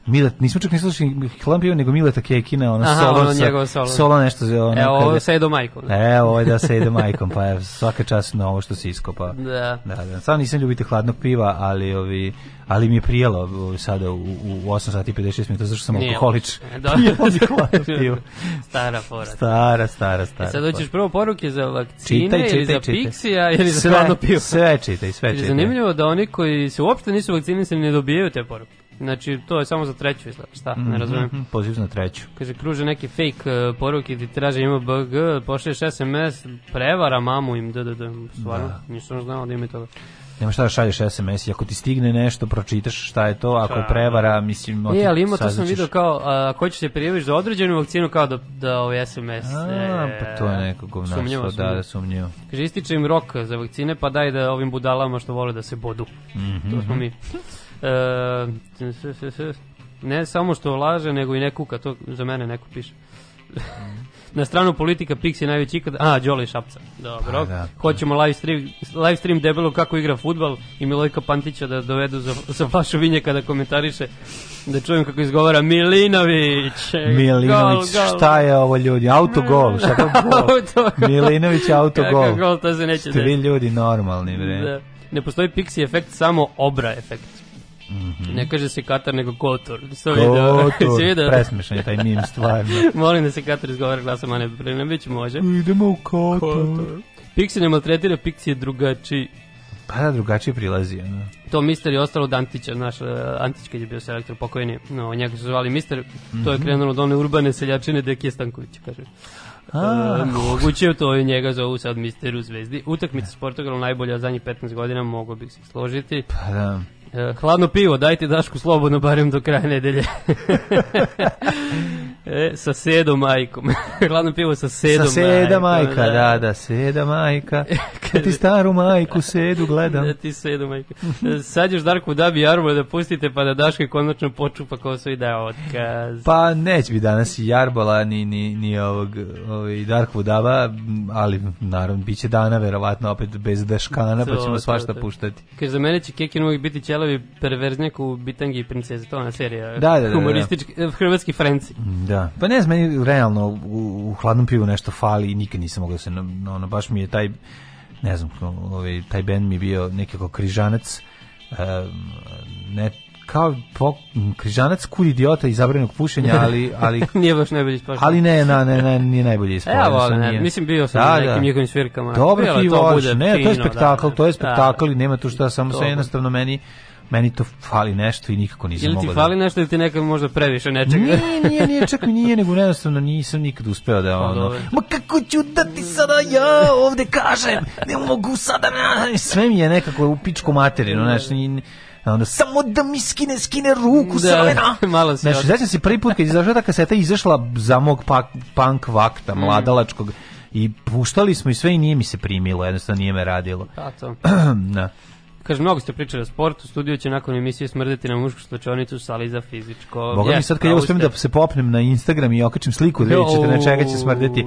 Milet, nismo čak ni slušali Hlampiju, nego Mileta Kekina, ona Aha, solo, ono sa, solo. solo nešto. Za ono, Evo, e, ovo je sa Edo Majkom. Evo, ovo da sa Edo Majkom, pa je svaka čast na ovo što se iskopa. Da. da, da. Samo nisam ljubite hladnog piva, ali ovi, ali mi je prijelo sada u, u 8 sati 56 minuta, zašto sam Nije. alkoholič. Da. prijelo mi hladno pivo. stara fora. Stara, stara, stara. I e, sad hoćeš prvo poruke za vakcine, čitaj, čitaj, ili za čitaj. piksija, ili za hladno pivo. Sve čitaj, sve čitaj. Zanimljivo da oni koji se uopšte nisu vakcinisani ne dobijaju te poruke. Znači, to je samo za treću izgleda, šta, ne mhm, razumem. Mm -hmm, poziv na treću. Kaže, kruže neke fake uh, poruke, ti traže ima BG, pošliješ SMS, prevara mamu im, da, da, da, stvarno, da. nisam znao da ima toga. Nema šta da šalješ SMS, ako ti stigne nešto, pročitaš šta je to, ako je prevara, mislim... E, ali ima, to sam vidio kao, ako ćeš se prijaviti za određenu vakcinu, kao da, da ovaj SMS... A, e, pa to je neko govnarstvo, sumnjivo, da, da, sumnjivo. Kaže, ističe im rok za vakcine, pa daj da ovim budalama što vole da se bodu. Mm -hmm. To smo mhm. mi. E, ne samo što laže, nego i ne kuka, to za mene neko piše. Mhm. Na stranu politika Pix je najveći ikada. A, Đole Šapca. Dobro. Pa, da, Hoćemo live stream, live stream debelo kako igra futbal i Milojka Pantića da dovedu za, za flašu vinje kada komentariše da čujem kako izgovara Milinović. Milinović, gol, gol. šta je ovo ljudi? Autogol, šta to gol? Milinović autogol. Kakav gol, to se neće desiti. ljudi normalni, bre. Da. Ne postoji Pixi efekt, samo obra efekt. Mm -hmm. Ne kaže se Katar, nego Kotor. Se Kotor, da- video. Da- presmešan je taj mim, stvarno. Molim da se Katar izgovara glasom, a ne Brenović, može. Idemo u Kotor. Kotor. Pixie ne maltretira, Pixie je drugačiji. Pa da, drugačije prilazi. Ne? Da. To Mister je ostalo od Antića, naš e, Antić kad je bio selektor pokojni, no, njega su zvali Mister, mm -hmm. to je mhm. krenulo od one urbane seljačine Dekije Stanković, kaže. E, a, moguće to i njega zovu sad misteru zvezdi. Utakmica s Portugalom najbolja zadnjih 15 godina, mogu bih se složiti. Pa da. Hladno pivo, dajte Dašku slobodno barem do kraja nedelje. E, sa sedom majkom. Hladno pivo sa sedom Sa seda majka, majka da, da, da seda majka. E, da ti staru majku sedu gledam. Da ti sedu majka. Sad još Darko da bi Jarbo da pustite pa da Daško konačno počupa kosu i da otkaz. Pa neće bi danas i Jarbola ni, ni, ni ovog ovaj Darko Daba, ali naravno biće dana verovatno opet bez Daškana pa ćemo svašta puštati. Kaže za mene će Kekin uvijek biti ćelavi perverznjak u Bitangi i princeze, to je ona serija. Da, da, da, da, da. Humoristički, eh, hrvatski Frenci. Da Da. Pa ne znam, meni realno u, u hladnom pivu nešto fali i nikad nisam mogao da se, no, ono, baš mi je taj, ne znam, ovaj, taj band mi bio nekako križanac, um, ne, kao po, križanac kud idiota iz zabranjenog pušenja, ali ali nije baš najbolje ispašao. Ali ne, na, ne, ne, nije najbolje ispašao. Ja, ne, mislim bio sam da, na da. nekim da. njihovim svirkama. Dobro, ti to bude ne, to je da, spektakl, da, to je spektakl da, i nema tu šta, samo se jednostavno meni meni to fali nešto i nikako nisam mogao. Ili ti da- fali da... nešto ili ti nekad možda previše nečega? Nije, nije, nije, čak mi nije, nego jednostavno nisam nikad uspeo da pa ono, ma kako ću da ti sada ja ovde kažem, ne mogu sada, sve mi je nekako u pičku materinu, znači, onda samo da mi skine skine ruku da, sa da. Malo se. Znači, znači se prvi put kad izašla ta kaseta izašla za mog pak, punk vakta mhm. mladalačkog i puštali smo i sve i nije mi se primilo, jednostavno nije me radilo. Pa to. da. Kaže, mnogo ste pričali o sportu, studio će nakon emisije smrdeti na mušku slučajnicu sali za fizičko. Boga yes, mi sad kad ja uspijem da se popnem na Instagram i okačim sliku, da vidjet ćete na čega će smrdeti.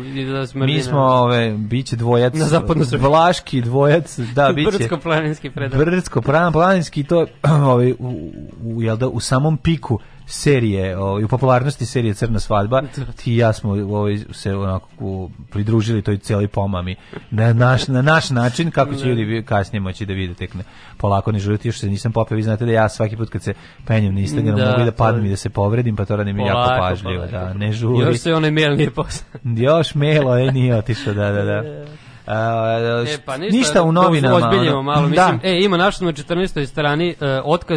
Da mi smo, ove, bit će dvojac, na zapadno vlaški dvojac, da, bit će. Brdsko-planinski predak. Brdsko-planinski, to, ove, ovaj, u, u, jel da, u samom piku serije, i u popularnosti serije Crna svadba, ti i ja smo ovaj, se onako pridružili toj celi pomami na naš, na naš način, kako će ljudi kasnije moći da vide tek polako ne žuriti, još se nisam popeo, vi znate da ja svaki put kad se penjem na Instagram da, mogu da padnem i da se povredim, pa to radim polako, jako pažljivo, da, ne žuri. Još se onaj mail nije postao. još mail je ovaj, nije otišao, da, da, da. E. Uh, e, pa ništa, ništa u novinama. Ozbiljimo malo. Da. Mislim, E, ima našo na 14. strani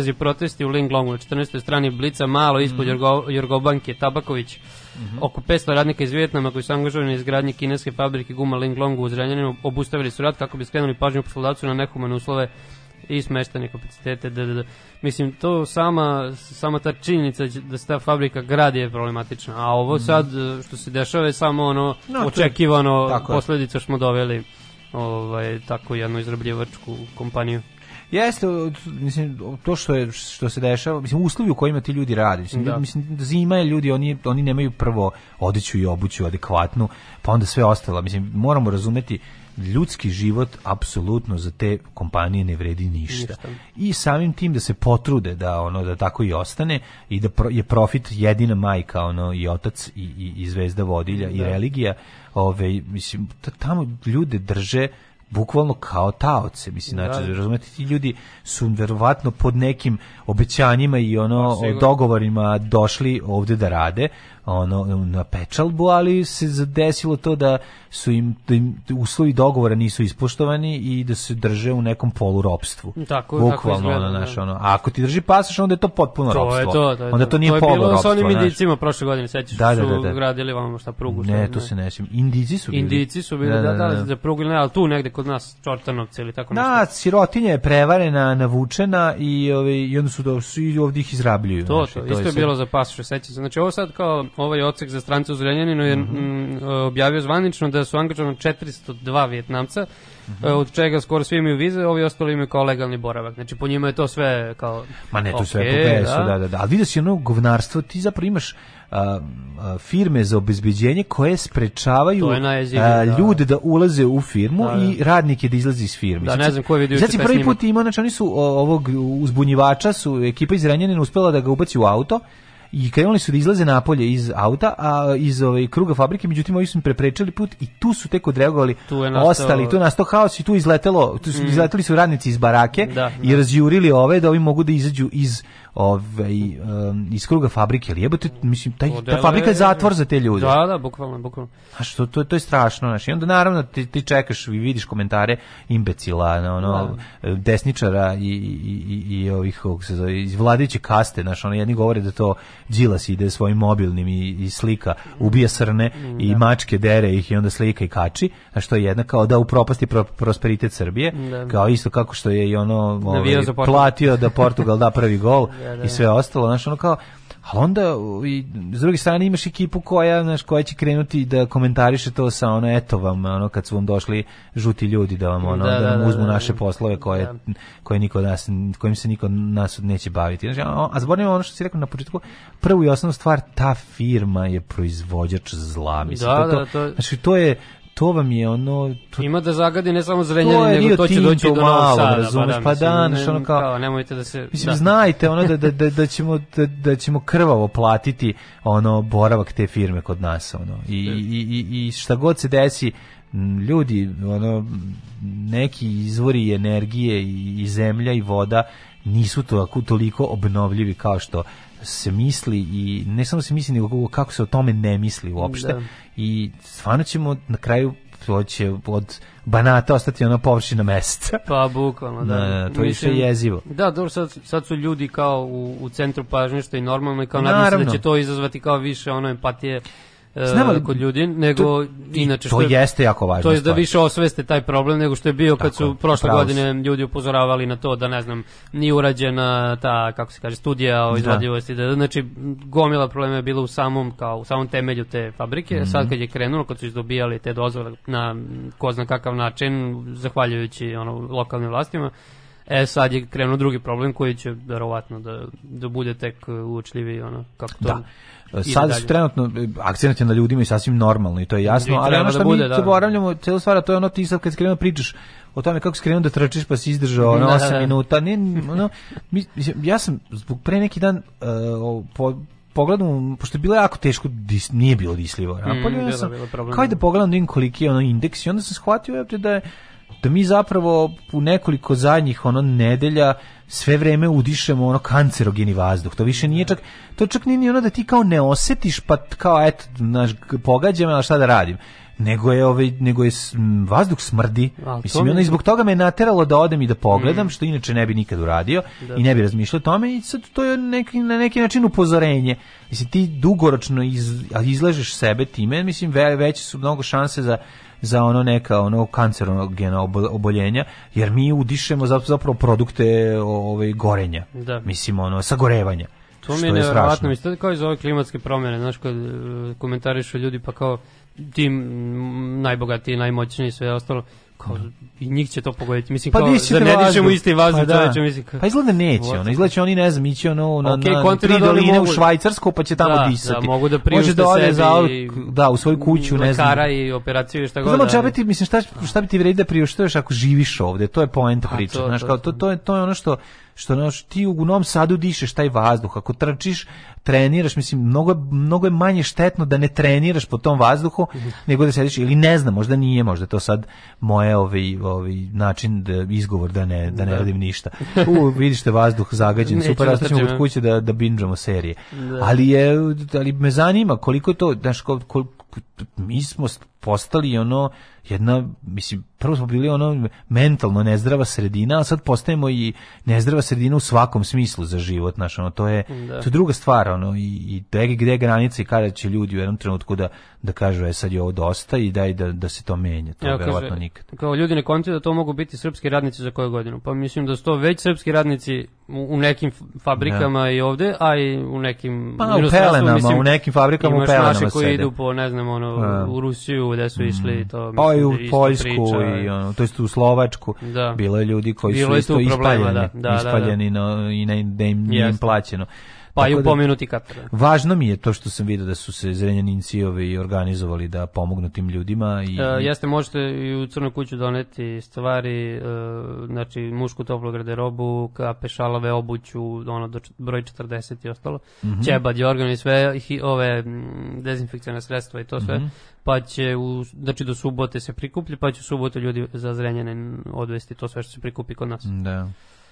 uh, i protesti u Linglongu. Na 14. strani Blica malo mhm. ispod mm. Jorgo, Jorgobanke Tabaković. Mm -hmm. Oko 500 radnika iz Vjetnama koji su angažovani na izgradnji kineske fabrike guma Linglongu u Zrenjaninu obustavili su rad kako bi skrenuli pažnju poslodavcu na nehumane uslove i smeštanje kapacitete, da, da, da. mislim to sama, sama ta činjenica da se ta fabrika gradi je problematična, a ovo mm. sad e, što se dešava je samo ono no, očekivano je, posledica smo doveli ovaj, tako jednu izrabljivačku kompaniju. Jeste, mislim, to što je što se dešava, mislim uslovi u kojima ti ljudi rade, mislim, da. mislim zima je ljudi, oni oni nemaju prvo odeću i obuću adekvatnu, pa onda sve ostalo, mislim moramo razumeti ljudski život apsolutno za te kompanije ne vredi ništa. ništa. I samim tim da se potrude da ono da tako i ostane i da pro, je profit jedina majka ono i otac i i, i zvezda vodilja da. i religija, ovaj mislim tamo ljude drže bukvalno kao taoce, mislim, da. znači, razumete, ti ljudi su verovatno pod nekim obećanjima i ono, Sigurno. dogovorima došli ovde da rade, ono na pečalbu, ali se desilo to da su im, da im uslovi dogovora nisu ispoštovani i da se drže u nekom polu ropstvu. Tako, Bukvalno, tako ono, naš, ono, a ako ti drži pasaš, onda je to potpuno to ropstvo. Je to, to je onda to, nije polu ropstvo. To je bilo ropstvo, sa onim indicima prošle godine, sećaš, da, da, da, da. su gradili vam šta prugu. ne, to se ne sjećam. Indici su bili. Indici su bili, da, da, da, da, za prugu, ne, ali tu negde kod nas Čortanovci ili tako nešto. Da, sirotinja je prevarena, navučena i, ove, i onda su, da, su i ovdje ih izrabljuju. To, znači, to, isto je bilo za pasaš, sećaš. se. Znači, ovo sad kao ovaj ocek za strance u Zrenjaninu je mhm. mm -hmm. objavio zvanično da su angažovano 402 vjetnamca, mm -hmm. od čega skoro svi imaju vize, ovi ostali imaju kao legalni boravak. Znači po njima je to sve kao Ma ne, to okay, sve po da. da, da, da. Ali vidio si ono govnarstvo, ti zapravo imaš a, firme za obezbeđenje koje sprečavaju a, da. ljude da ulaze u firmu da, da. i radnike da izlaze iz firme. Da, znači, ne znam ko je vidio. Znači, prvi put ima, znači oni su ovog uzbunjivača, su ekipa iz Renjanina uspela da ga ubaci u auto, i krenuli su da izlaze napolje iz auta, a iz ove, ovaj, kruga fabrike, međutim ovi su im preprečali put i tu su tek odreagovali tu nastao... ostali, tu je nastao haos i tu izletelo, tu su, mm. izleteli su radnici iz barake da, i da. razjurili ove da ovi mogu da izađu iz ovaj um, iz kruga fabrike, ali jebote, mislim taj ta fabrika je zatvor za te ljude. Da, da, bukvalno, bukvalno. A što to to je strašno, znači. onda naravno ti, ti čekaš i vidiš komentare imbecila, ono, da. desničara i i i i ovih kako se zove, iz vladajuće kaste, znači oni jedni govore da to Đilas ide svojim mobilnim i, i slika, ubija srne da. i mačke dere ih i onda slika i kači, a što je jedna kao da upropasti pro, prosperitet Srbije, da, da. kao isto kako što je i ono ovaj, platio da Portugal da prvi gol Da, da, i da. sve ostalo, znaš, ono kao ali onda i s druge strane imaš ekipu koja znaš koja će krenuti da komentariše to sa ono eto vam ono kad su vam došli žuti ljudi da vam ono da, da, da vam uzmu naše poslove koje koje niko nas kojim se niko nas neće baviti znači a, a zbornim ono što si rekao na početku prvu i osnovnu stvar ta firma je proizvođač zla mislim to, to, znači, to je to vam je ono... To, Ima da zagadi ne samo Zrenjanin, nego to će doći do malo, Sada. Razumeš, pa, mislim, da, ne, ono kao, kao, nemojte da se... Mislim, da. znajte ono da, da, da, da, ćemo, da, da ćemo krvavo platiti ono boravak te firme kod nas. Ono. I, i, i, i šta god se desi, ljudi, ono, neki izvori energije i, i zemlja i voda nisu toliko, toliko obnovljivi kao što se misli i ne samo se misli, nego kako se o tome ne misli uopšte. Da. I stvarno ćemo na kraju to će od banata ostati ona površina mesta. Pa, bukvalno, da. Na, to Mislim, je jezivo. Da, dobro, sad, sad su ljudi kao u, u centru pažnje, što je normalno i kao nadam se da će to izazvati kao više ono empatije E, znam, kod ljudi, nego to, inače što to jeste jako važno. To je da više osveste taj problem nego što je bio kad Tako, su prošle pravus. godine ljudi upozoravali na to da ne znam, ni urađena ta kako se kaže studija o izvodljivosti da. da znači gomila problema je bila u samom kao u samom temelju te fabrike. Mm -hmm. Sad kad je krenulo, kad su izdobijali te dozvole na ko zna kakav način zahvaljujući ono lokalnim vlastima, E sad je krenuo drugi problem koji će verovatno da da bude tek uočljivi ono kako to. Da sad dalje. trenutno e, akcenat je na ljudima i sasvim normalno i to je jasno, ali ono da što bude, mi da. zaboravljamo stvar, to je ono ti sad kad skrenuo da pričaš o tome kako skrenuo da tračiš pa si izdržao na da, 8 minuta, ne, ono, mislim, ja sam zbog pre neki dan uh, po, pogledam, pošto je bilo jako teško, dis, nije bilo disljivo. Napolje, mm, ja sam, bilo, bilo kao da pogledam da koliki je ono indeks i onda sam shvatio da je da mi zapravo u nekoliko zadnjih ono nedelja sve vreme udišemo ono kancerogeni vazduh. To više nije da. čak to čak nije ni ono da ti kao ne osetiš pa kao eto naš pogađam al šta da radim nego je ovaj nego je vazduh smrdi. A, Mislim mi... ono i zbog toga me nateralo da odem i da pogledam mm. što inače ne bi nikad uradio da. i ne bi da. razmišljao o tome i sad to je neki na neki način upozorenje. Mislim ti dugoročno iz, izlažeš sebe time, mislim ve, veće su mnogo šanse za za ono neka ono kancerogena oboljenja jer mi udišemo zapravo produkte ovaj gorenja. Da. Mislim ono sagorevanja. To mi je nevjerojatno, mislim, kao iz ove klimatske promjene, znaš, kad e, komentarišu ljudi, pa kao tim najbogatiji, najmoćniji sve ostalo, kao, da. i njih će to pogoditi. Mislim, pa kao, zar ne dišemo isti vazduh, pa, čoveče, da. mislim. Kao, pa izgleda neće, ono, izgleda će oni, ne znam, ići ono na, okay, na tri doline mogu, u Švajcarsku, pa će tamo da, da disati. Da, mogu da priušte da sebi za, da, u svoju kuću, ne znam. Lekara i operaciju i šta pa god. Znamo, čabeti, mislim, šta, šta bi ti vredi da priuštuješ ako živiš ovde, to je poenta pa priče, znaš, kao, to, to, je, to je ono što što naš, ti u Novom Sadu dišeš taj vazduh, ako trčiš, treniraš, mislim, mnogo, mnogo je manje štetno da ne treniraš po tom vazduhu, nego da sediš, ili ne znam, možda nije, možda to sad moje ovi ovaj, ovi ovaj, način, da, izgovor da ne, da ne da. radim ništa. U, vidite vazduh zagađen, super, rastaćemo da kod kuće da, da binđamo serije. Da. Ali, je, ali me zanima koliko je to, znaš, kol, mi smo postali ono, jedna, mislim, prvo smo bili ono mentalno nezdrava sredina, a sad postajemo i nezdrava sredina u svakom smislu za život, znaš, ono, to je, da. to je druga stvar, ono, i, i gde je granica i kada će ljudi u jednom trenutku da, da kažu, e, sad je ovo dosta i daj da, da se to menja, to Evo, je verovatno nikad. Kao ljudi ne konce da to mogu biti srpski radnici za koju godinu, pa mislim da su to već srpski radnici u, u nekim fabrikama ja. Da. i ovde, a i u nekim... Pa u pelenama, mislim, u nekim fabrikama u pelenama sede. Imaš naše koji sede. idu po, ne znam, ono, ja. u da. Rusiju, gde su išli, to mislim, pa i u da Poljsku, priča, i da. ono, to jest u Slovačku da. bilo je ljudi koji bilo su isto ispaljeni, da, da, da. ispaljeni Na, i na, da im, yes. im plaćeno. Pa i da- upomenuti Katar. Važno mi je to što sam vidio da su se Zrenjaninci i ovaj, organizovali da pomognu tim ljudima. I... E, jeste, možete i u Crnu kuću doneti stvari, e, znači mušku toplu garderobu, kape, šalove, obuću, ono, do broj 40 i ostalo. Mm -hmm. Ćeba, i sve hi, ove dezinfekcijne sredstva i to sve. Mm -hmm. Pa će, u, znači do subote se prikuplje, pa će u subotu ljudi za Zrenjanin odvesti to sve što se prikupi kod nas. Da.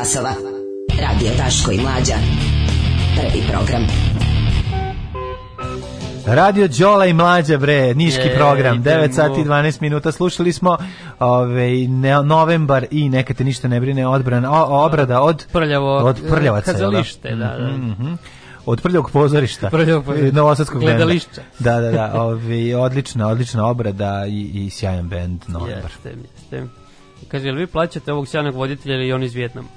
časova. Radio Daško i Mlađa. Prvi program. Radio Đola i Mlađa, bre, niški e, program, idemo. 9 sati 12 minuta, slušali smo ove, ovaj, ne, novembar i neka te ništa ne brine, odbrana, o, obrada od, Prljavo, od prljavaca. Da? Kazalište, da, da. Mm -hmm od prljog pozorišta. Prljog pozorišta. Novosadskog Gledališća. Da, da, da. Ovi, ovaj, odlična, odlična obrada i, i sjajan bend Novembar. Jeste, jeste. Kaže, jel vi plaćate ovog sjajnog voditelja ili on iz Vjetnama?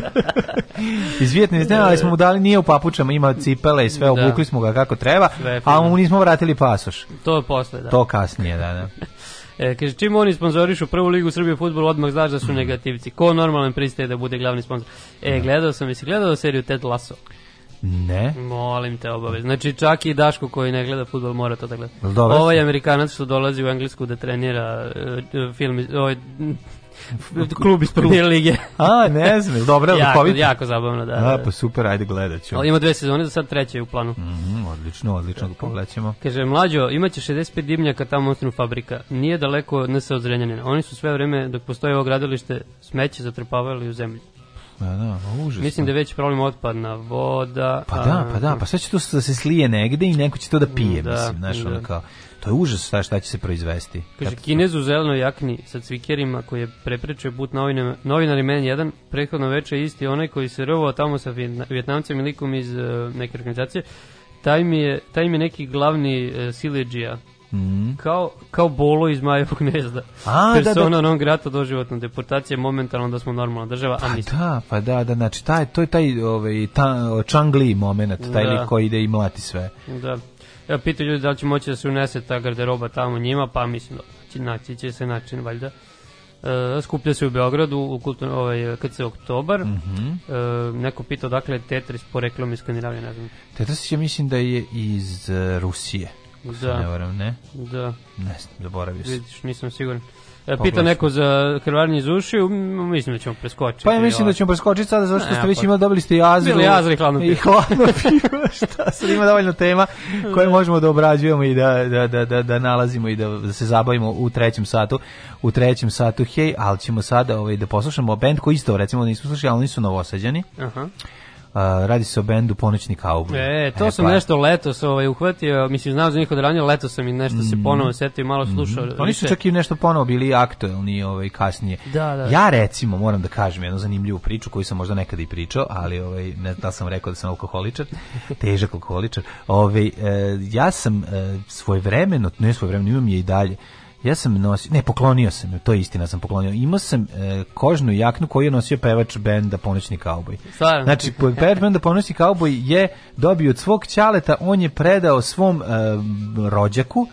iz Vjetnama, ne znam, ali smo mu dali, nije u papučama, ima cipele i sve, da. obukli smo ga kako treba, a mu nismo vratili pasoš. To je posle, da. To kasnije, da, da. E, kaže, čim oni sponzorišu prvu ligu Srbije futbolu, odmah znaš da su negativci. Ko normalan pristaje da bude glavni sponzor? E, da. gledao sam, jesi gledao seriju Ted Lasso? Ne. Molim te obavezno. Znači čak i Daško koji ne gleda fudbal mora to da gleda. Dobre. Ovaj Amerikanac što dolazi u Englesku da trenira uh, film ovaj klub iz prve lige. A, ne znam, dobro, jako, COVID. jako zabavno, da. A, da, da. pa super, ajde gledat ću. Ima dve sezone, za sad treća je u planu. Mm -hmm, odlično, odlično, ga pogledaćemo. Kaže, mlađo, imaće 65 dimnjaka tamo monstrum fabrika. Nije daleko NS od Zrenjanina. Oni su sve vreme, dok postoje ovo gradilište, smeće zatrpavali u zemlju. Da, da, užasno. Mislim da je već problem otpadna voda. Pa da, pa da, pa sve će to da se slije negde i neko će to da pije, da, mislim, znaš, da. ono kao. To je užas šta, šta će se proizvesti. Kaže, Kinez u zelenoj jakni sa cvikerima koji je preprečio put novinarima, novinari meni jedan, prethodno veče isti onaj koji se rovao tamo sa vjetnamcem i likom iz uh, neke organizacije, taj mi je, taj mi je neki glavni uh, Mm. Kao, kao bolo iz Majevog gnezda. A, Persona da, da. non grata doživotna deportacija momentalno da smo normalna država, a pa nisam. Da, pa da, da, znači taj, to je taj ovaj, ta, čangli moment, da. taj da. lik koji ide i mlati sve. Da. Ja pitao ljudi da li će moći da se unese ta garderoba tamo njima, pa mislim da će naći će se način, valjda. E, skuplja se u Beogradu u kultur, ovaj, kad se oktobar. Mm -hmm. e, neko pitao dakle Tetris poreklom iz Skandinavije, ne znam. Tetris je mislim da je iz uh, Rusije. Da. Ne varam, ne? Da. Ne znam, zaboravio sam. Vidiš, nisam siguran. E, pita neko za krvarnje iz ušiju, mislim da ćemo preskočiti. Pa ja mislim da ovaj. ćemo preskočiti sada, zato što ste već pa- imali, dobili ste i azru. Bili azru i hladno pivo. I hladno pivo, šta, sad ima dovoljno tema koje da. možemo da obrađujemo i da, da, da, da, da nalazimo i da, da se zabavimo u trećem satu. U trećem satu, hej, ali ćemo sada ovaj, da poslušamo band koji isto, recimo, nismo slušali, ali oni su novosađani. Aha. Uh -huh Uh, radi se o bendu Ponoćni kauboj. E, to e, sam pa. nešto letos ovaj, uhvatio, mislim, znao za njih od ranije, letos sam i nešto se mhm. ponovo setio i malo mhm. slušao. Mm pa -hmm. Oni su čak i nešto ponovo bili aktuelni ovaj, kasnije. Da, da. Ja recimo, moram da kažem jednu zanimljivu priču koju sam možda nekada i pričao, ali ovaj, ne da sam rekao da sam alkoholičar, težak alkoholičar. Ovaj, eh, ja sam eh, svojevremeno, ne svoje svojevremeno, imam je i dalje, Ja sam nosio, ne, poklonio sam ju, to je istina, sam poklonio. Imao sam e, kožnu jaknu koju je nosio pevač benda Ponoćni kauboj. Stvarno? Znači, pevač benda Ponoćni kauboj je dobio od svog ćaleta, on je predao svom e, rođaku,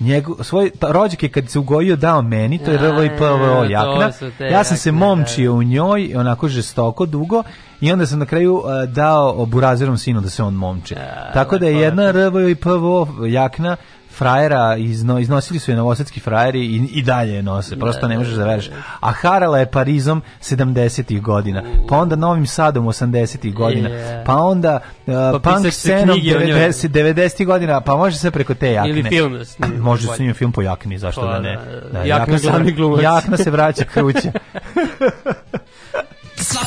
njegov svoj pa, rođak je kad se ugojio dao meni to je RVPVO jakna ja sam se momčio da. u njoj onako žestoko dugo i onda sam na kraju uh, dao burazerom sinu da se on momči da, tako da, da je jedna RVPVO jakna frajera, izno, iznosili su je novosadski frajeri i, i dalje je nose, prosto ne možeš da veriš. Da, da. A harala je Parizom 70-ih godina, pa onda Novim Sadom 80-ih godina, pa onda uh, pa punk scenom 90-ih 90 godina, pa može se preko te jakne. Ili film. može se njim film po jakni, zašto da pa, da ne. Da, jakna, jakna, se, jakna se vraća kuće.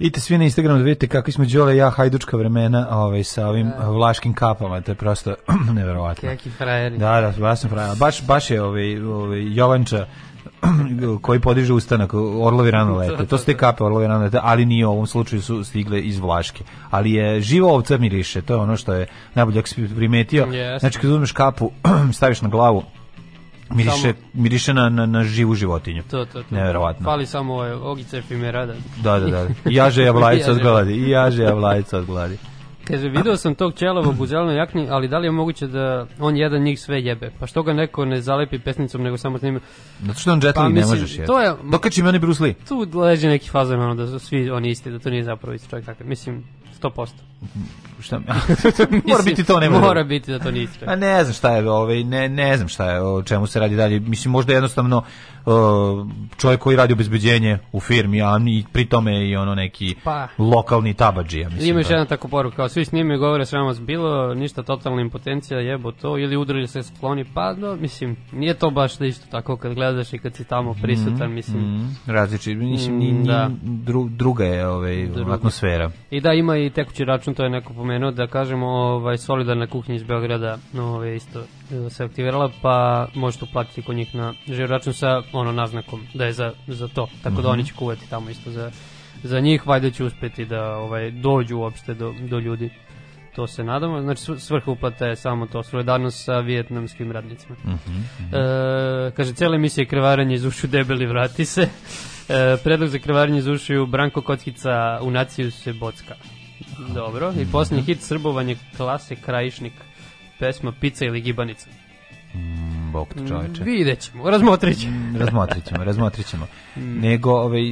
Idite svi na Instagram da vidite kakvi smo Đole ja hajdučka vremena ovaj, sa ovim da. vlaškim kapama, to je prosto neverovatno. Kaki frajeri. Da, da, baš sam frajer. Baš, baš je ovaj, ovaj, Jovanča koji podiže ustanak Orlovi rano lete. To su te kape Orlovi rano lete, ali nije u ovom slučaju su stigle iz Vlaške. Ali je živo ovca miriše, to je ono što je najbolje primetio. Yes. Znači kad uzmeš kapu, staviš na glavu, Miriše, samo, miriše na, na, na živu životinju. To, to, to. Neverovatno. Fali samo ove ogice efemerada. Da, da, da. I jaže javlajica od gladi. I jaže javlajica od gladi. Kaže, video sam tog ćelovog u zelenoj jakni, ali da li je moguće da on jedan njih sve jebe? Pa što ga neko ne zalepi pesnicom, nego samo snima? Zato što on Jet pa, ne možeš jeti. To je, Dokad će mi oni Bruce Lee? Tu leže neki fazon, ono, da su svi oni isti, da to nije zapravo isti čovjek takav. Mislim, 100%. Šta? Mislim, mora biti to, ne mora. Mora biti da to nije A ne znam šta je, ovaj, ne, ne znam šta je, o čemu se radi dalje. Mislim, možda jednostavno E, čovjek koji radi obezbeđenje u firmi, a ni pri tome i ono neki pa. lokalni tabadžija. Mislim, ima još da. jedna tako poruka, kao svi s njima govore sve vas bilo, ništa totalna impotencija, jebo to, ili udrili se skloni, pa no, mislim, nije to baš da isto tako kad gledaš i kad si tamo mhm, prisutan, mislim. Mm, mm različit, mislim, ni, mm, ni, da. Dru, druga je ovaj, druga. atmosfera. I da, ima i tekući račun, to je neko pomenuo, da kažemo, ovaj, solidarna kuhinja iz Beograda, no, ovaj, isto E, se aktivirala, pa možete uplatiti kod njih na žiroračun sa ono naznakom da je za, za to. Tako mm -hmm. da mhm. oni će kuvati tamo isto za, za njih, valjda će uspeti da ovaj, dođu uopšte do, do ljudi. To se nadamo. Znači, svrha uplata je samo to, solidarnost sa vijetnamskim radnicima. Mm -hmm. e, kaže, cijela emisija je krvaranje iz ušu debeli, vrati se. E, predlog za krvaranje iz ušiju Branko Kockica u naciju se bocka. Dobro. I posljednji hit Srbovanje klase Krajišnik pesma Pizza ili gibanica? Mm, bok ti mm, čoveče. Vidjet ćemo, razmotrit ćemo. Mm, razmotrit ćemo, razmotrit ćemo. Mm. Nego, ovaj,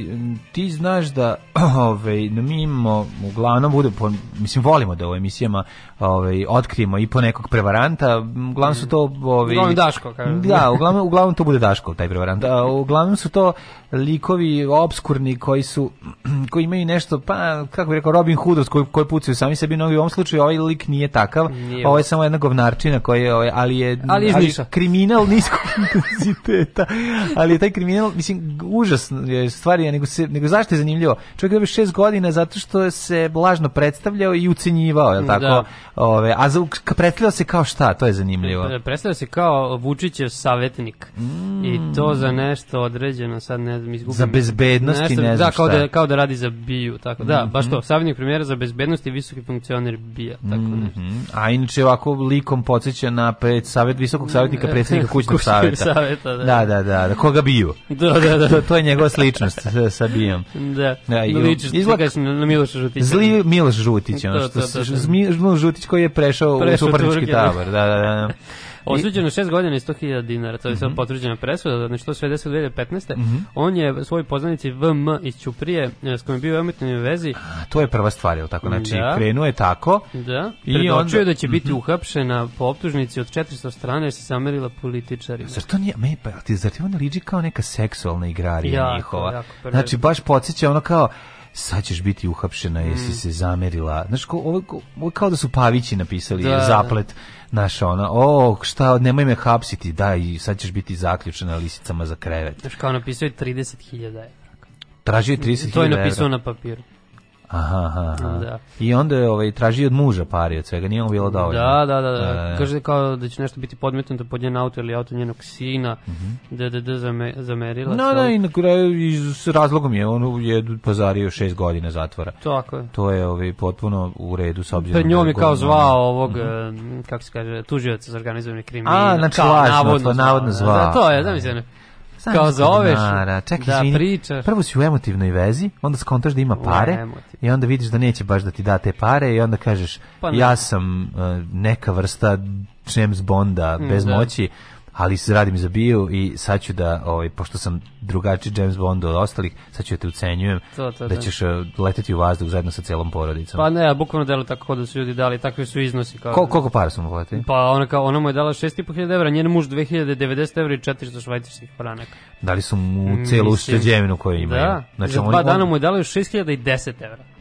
ti znaš da ovaj, da mi imamo, uglavnom bude, po, mislim, volimo da u emisijama ovaj otkrijemo i po nekog prevaranta, uglavnom su to mm. ovaj uglavnom Daško. Da, uglavnom uglavnom to bude Daško taj prevarant. A, uglavnom su to likovi obskurni koji su koji imaju nešto pa kako bih rekao Robin Hoodos koji koji pucaju sami sebi nogi u ovom slučaju ovaj lik nije takav. Nije. Ovo je samo jedna govnarčina koji je ovaj, ali je ali, ali kriminal niskog intenziteta. Ali je taj kriminal mislim užasno je stvari je nego se nego zašto je zanimljivo. Čovjek je 6 godina zato što se lažno predstavljao i ucenjivao, je l' da. tako? Da. Ove, a predstavljao se kao šta, to je zanimljivo. Predstavljao se kao Vučićev savjetnik. Mm. I to za nešto određeno, sad ne znam, izgubim. Za bezbednost nešto, i ne znam da, kao da šta. Da, kao da radi za biju, tako da, mm -hmm. baš mhm. to, savjetnik premijera za bezbednost i visoki funkcioner bija, tako mm -hmm. nešto. A inače ovako likom podsjeća na pred savjet, visokog savjetnika predsjednika kućnog savjeta. savjeta da. da. da. da, da, koga biju. da, da, da. to, to je njegova sličnost sa, sa BIUM. Da, da i, ličiš, izgleda, na Miloša Žutića. Zli Miloš Žutić, ono što, Miloš Žutić koji je prešao, prešao u suparnički tabar. Da, da, da. Osuđen u 6 godina i 100.000 dinara, to je mm -hmm. sad mhm. potvrđena presuda, znači to sve 2015. Mm -hmm. On je svoj poznanici VM iz Ćuprije, e, s kojim je bio u emitnoj vezi. A, to je prva stvar, je tako? Znači, da. krenuo je tako. Da, i predočio onda... da će biti mm -hmm. uhapšena po optužnici od 400 strane jer se samerila političarima. Zar to nije, me, pa, ti, zar ti ona liđi kao neka seksualna igrarija jako, njihova? Jako, znači, baš podsjeća ono kao, sad ćeš biti uhapšena jesi mm. se zamerila. Znaš, ko, ovo, ovo, kao da su Pavići napisali da, da. zaplet. Naša ona, o, šta, nemoj me hapsiti, da, i sad ćeš biti zaključena lisicama za krevet. Znaš, kao napisao je 30.000 evra. Tražio je 30.000 evra. To je napisao na papiru. Aha, aha. Da. I onda je ovaj, tražio od muža pare od svega, nije mu bilo da, dovoljno. Da, da, da. da. Kaže kao da će nešto biti podmetnuto pod njen auto ili auto njenog sina, da, da, da zame, zamerila. No, da, i na kraju i s razlogom je on je pazario šest godina zatvora. Tako je. To je ovaj, potpuno u redu s obzirom. Pa da njom je kao zvao ovog, uh mhm. -huh. Mm, kako se kaže, tužioca za organizovani kriminal. A, znači, navodno, navodno zvao. Da, to je, da mislim. Da. Sam kao zoveš, nara. Čekaj, da izvini. pričaš. Prvo si u emotivnoj vezi, onda skontaš da ima pare i onda vidiš da neće baš da ti da te pare i onda kažeš pa ne. ja sam uh, neka vrsta James Bonda mm, bez da. moći ali se radim za bio i sad ću da, ovaj, pošto sam drugačiji James Bond od ostalih, sad ću da te ucenjujem to, to, da ćeš eh, leteti u vazduh zajedno sa celom porodicom. Pa ne, a bukvalno delo tako da su ljudi dali, takvi su iznosi. Kao... Ko, da- koliko para su mu platili? Pa ona, kao, ona mu je dala 6.500 evra, njen muž 2090 evra i 400 švajcarskih franaka. Dali su mu celu ušteđevinu koju imaju. Da, znači, za dva dana mu je dala 6.010 evra.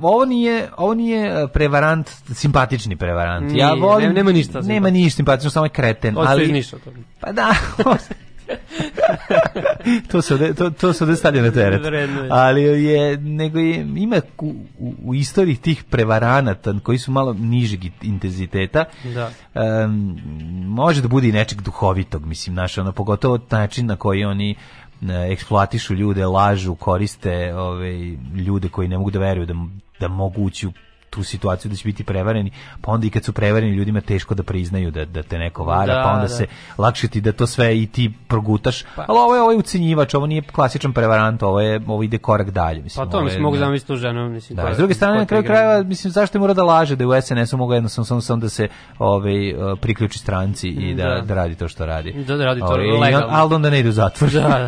ovo nije, ovo nije e, prevarant, simpatični prevarant. Nije, ja volim, nema, nema ništa. Nema ništa simpatično, samo je kreten. Ovo ali, ništa. To. Pa da, to su ode, to, to su ode na teret. Ali je, nego je, ima u, u istoriji tih prevaranata koji su malo nižeg intenziteta, da. Um, može da bude i nečeg duhovitog, mislim, naš, ono, pogotovo način na koji oni eksploatišu ljude, lažu, koriste ove, ovaj, ljude koji ne mogu da veruju da, da mogu ući u tu situaciju da će biti prevareni, pa onda i kad su prevareni ljudima teško da priznaju da, da te neko vara, da, pa onda da. se lakše ti da to sve i ti progutaš. Pa. Ali ovo je ovaj ucenjivač, ovo nije klasičan prevarant, ovo je ovo ide korak dalje, mislim. Pa to mislim mogu zamisliti tu ženu, mislim. Da, s druge strane na kraju krajeva mislim zašto je mora da laže da je u SNS-u mogao jednostavno samo sam da se ovaj priključi stranci i da, da, da radi to što radi. Da, da radi to ovaj, legalno. Al onda ne ide u zatvor. Da. da.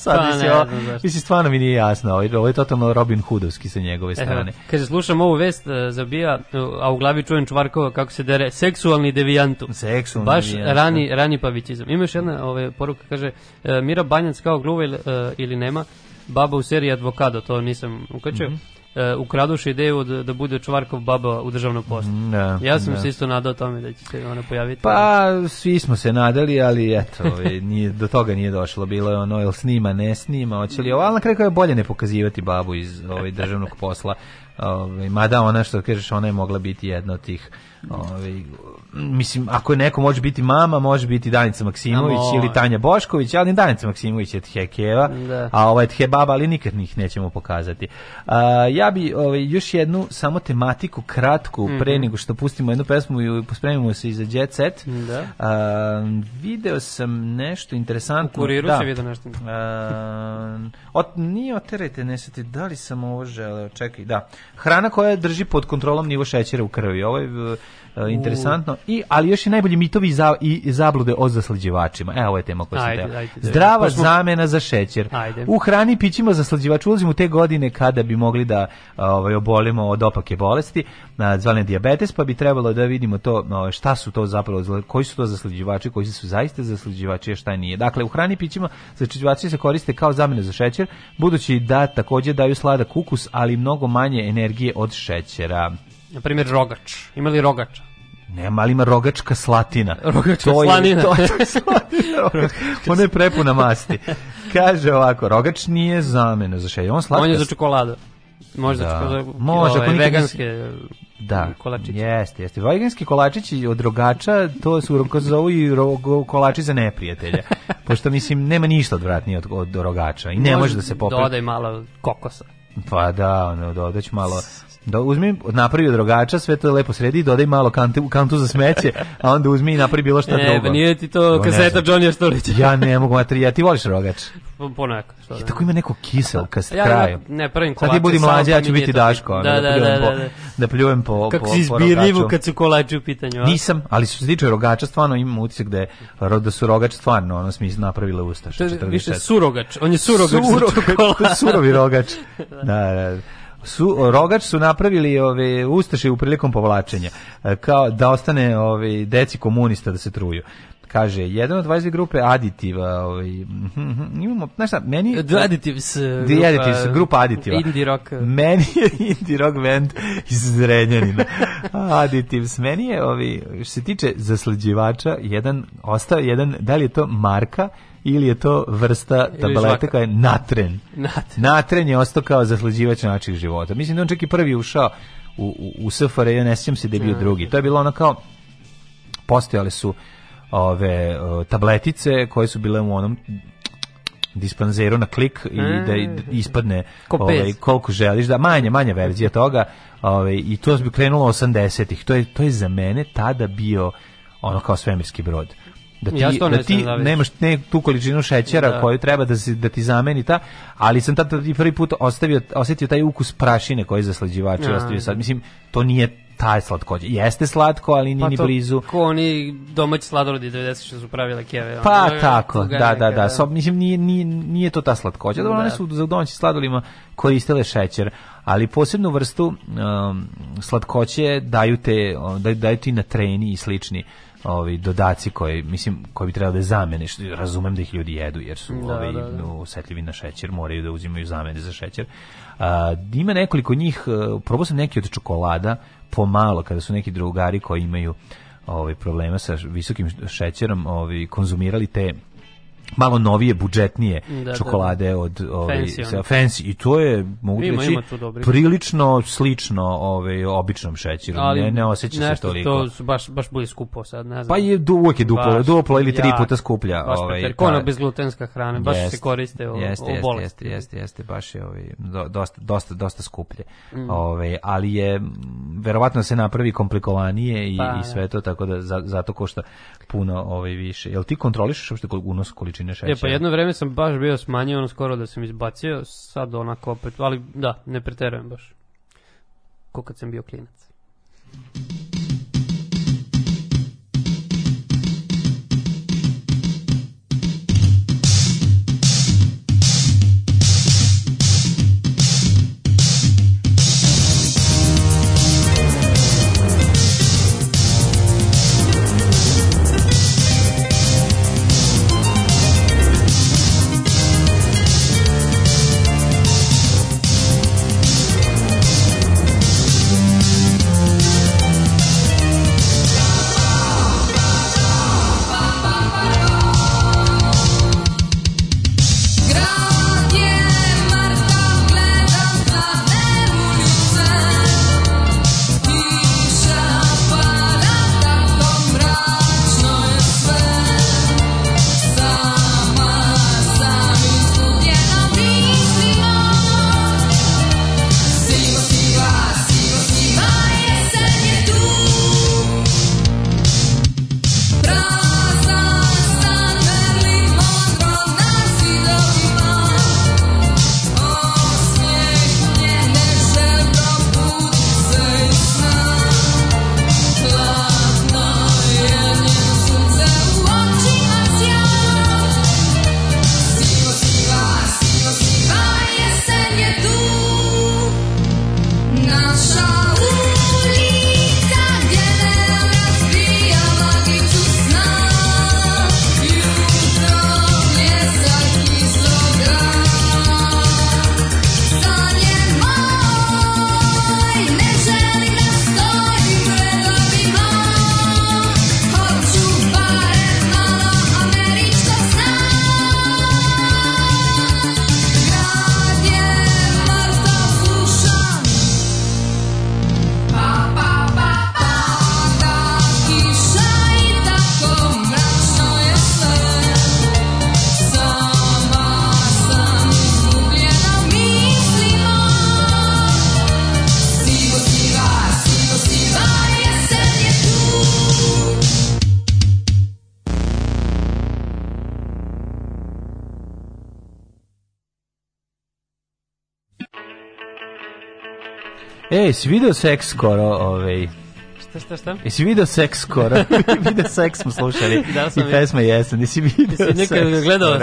Sad pa, mislim, ne, ne, mislim stvarno mi nije jasno, ovo je totalno Robin Hoodovski sa njegove strane. E, kaže slušam ovu vest zabija, a u glavi čujem čvarkova kako se dere, seksualni devijantu. Seksualni Baš devijantum. Da. rani, rani pavićizam. Ima još jedna ove, poruka, kaže, e, Mira Banjac kao gluva ili, e, ili nema, baba u seriji Advokado, to nisam ukačio. Mm -hmm uh, ukraduši ideju da, da bude Čvarkov baba u državnom poslu. Mm, da, ja sam da. se isto nadao tome da će se ona pojaviti. Pa, svi smo se nadali, ali eto, nije, do toga nije došlo. Bilo je ono, jel snima, ne snima, hoće li ovo, ali na kraju je bolje ne pokazivati babu iz ovaj, državnog posla. Ovaj mada ona što kažeš ona je mogla biti jedna od tih Ove, ovaj, mislim, ako je neko može biti mama, može biti Danica Maksimović ili Tanja Bošković, ali Danica Maksimović je Thekeva, da. a ovaj Thebaba, ali nikad njih nećemo pokazati. A, ja bi ovaj, još jednu samo tematiku kratku, mm -hmm. pre nego što pustimo jednu pesmu i pospremimo se i za Jet Set. Da. A, video sam nešto interesantno. U kuriru da. vidio nešto. A, ot, nije oterajte, nesete, da li sam ovo želeo, čekaj, da. Hrana koja drži pod kontrolom nivo šećera u krvi. Ovo je E, interesantno. I, ali još i najbolji mitovi za, i zablude o zaslađivačima. Evo je tema koja sam ajde, ajde, Zdrava ajde. zamena za šećer. U hrani pićima zaslađivač ulazimo te godine kada bi mogli da ovaj, obolimo od opake bolesti, zvane diabetes, pa bi trebalo da vidimo to šta su to zapravo, koji su to zaslađivači, koji su zaista zaslađivači, a šta nije. Dakle, u hrani pićima zaslađivači se koriste kao zamena za šećer, budući da takođe daju sladak ukus, ali mnogo manje energije od šećera. Na primjer rogač. Ima li rogača? Nema, ali ima rogačka slatina. Rogačka to slanina. Je, to, je slatina. Ona je prepuna masti. Kaže ovako, rogač nije zamena za šelju. On, slatka. On je za čokoladu. Možda da. čokoladu. Može, ove, ovaj, veganske da, kolačići. Jeste, jeste. Veganski kolačići od rogača, to su ko zovu i rogo, kolači za neprijatelje. Pošto, mislim, nema ništa odvratnije od, od rogača. I ne može, da se popre... Dodaj malo kokosa. Pa da, ono, dodaću malo da uzmi, napravi drugača, sve to lepo sredi i dodaj malo kantu, kantu za smeće, a onda uzmi i napravi bilo šta ne, drugo. Ne, pa nije ti to no, kaseta Johnny Jaštolića. ja ne mogu, matri, ja ti voliš rogač. Ponekad. Što I da. tako ima neko kisel pa, kas ja, kraju. Ja, ne, prvim kolače. Sad ti budi mlađa, ja ću biti Daško. Da, da, da, da, da, da. da pljujem po, Kako po, si izbirljivo kad su kolači u pitanju. A? Nisam, ali su se tiče rogača, stvarno imam utisak da, je, da su rogač stvarno, ono smo napravila ustaša. To je više surogač, on je surogač Suro, Surovi rogač. da, da. da, da su rogač su napravili ove ustaše u prilikom povlačenja e, kao da ostane ove deci komunista da se truju kaže jedan od 20 grupe aditiva ovaj mhm, imamo znaš šta meni aditivs grupa, aditivs grupa aditiva indie rock meni je indie rock band iz Zrenjanina aditivs meni je ovi što se tiče zaslađivača jedan ostao jedan da li je to marka ili je to vrsta tablete koja je natren. natren. Natren je ostao kao zaslađivač naših života. Mislim da on čak i prvi ušao u, u, u SFRJ, ja ne sjećam se da je bio drugi. To je bilo ono kao, postojale su ove e, tabletice koje su bile u onom dispanzeru na klik i e. da ispadne ovaj, koliko želiš da manje manje verzija toga ovaj, i to bi krenulo 80-ih to je to je za mene tada bio ono kao svemirski brod da ti, ja da ne da ti nemaš ne, tu količinu šećera da. koju treba da, si, da ti zameni ta, ali sam tada prvi put ostavio, osetio taj ukus prašine koji je zaslađivač ja. ostavio sad. Mislim, to nije taj slatkođe. Jeste slatko, ali nije pa ni blizu. Pa Ko oni domaći sladoledi 90 što su pravile keve. Pa ono, tako, da, da, da, da. So, mislim, nije, nije, nije to ta slatkođa. Dobro, da. one su za domaći sladolima koristile šećer, ali posebnu vrstu um, slatkoće daju, te, daju, daju ti na treni i slični ovi dodaci koji mislim koji bi trebalo da zamene što razumem da ih ljudi jedu jer su da, ovi da, da. osetljivi na šećer moraju da uzimaju zamene za šećer a, ima nekoliko njih e, probao sam neki od čokolada pomalo kada su neki drugari koji imaju ovaj problema sa visokim šećerom ovi konzumirali te malo novije, budžetnije da, čokolade da, da. od ove ovaj, fancy, fancy, i to je mogu ima, reći ima prilično slično ovaj običnom šećeru. Ali ne, ne osjeća se toliko. to su baš baš bolje skupo sad, ne znam. Pa je uvek je duplo, baš, duplo ili tri puta skuplja, baš ovaj. Baš pa bezglutenska hrana, jest, baš se koriste o, jeste, o Jeste, jeste, jeste, baš je ovaj dosta dosta dosta skuplje. Mm. Ovaj, ali je verovatno se napravi komplikovanije i, pa, i sve da. to tako da za, zato košta puno ovaj više. Jel ti kontrolišeš uopšte unos količinu količine šećera. E, pa jedno vreme sam baš bio smanjio, ono skoro da sam izbacio, sad onako opet, ali da, ne preterujem baš. Ko kad sam bio klinac. jesi video seks skoro, ovaj? Šta, šta, šta? Jesi video seks skoro? video seks smo slušali. da, sam I pesma jesam. Jesi video seks nekad gledao?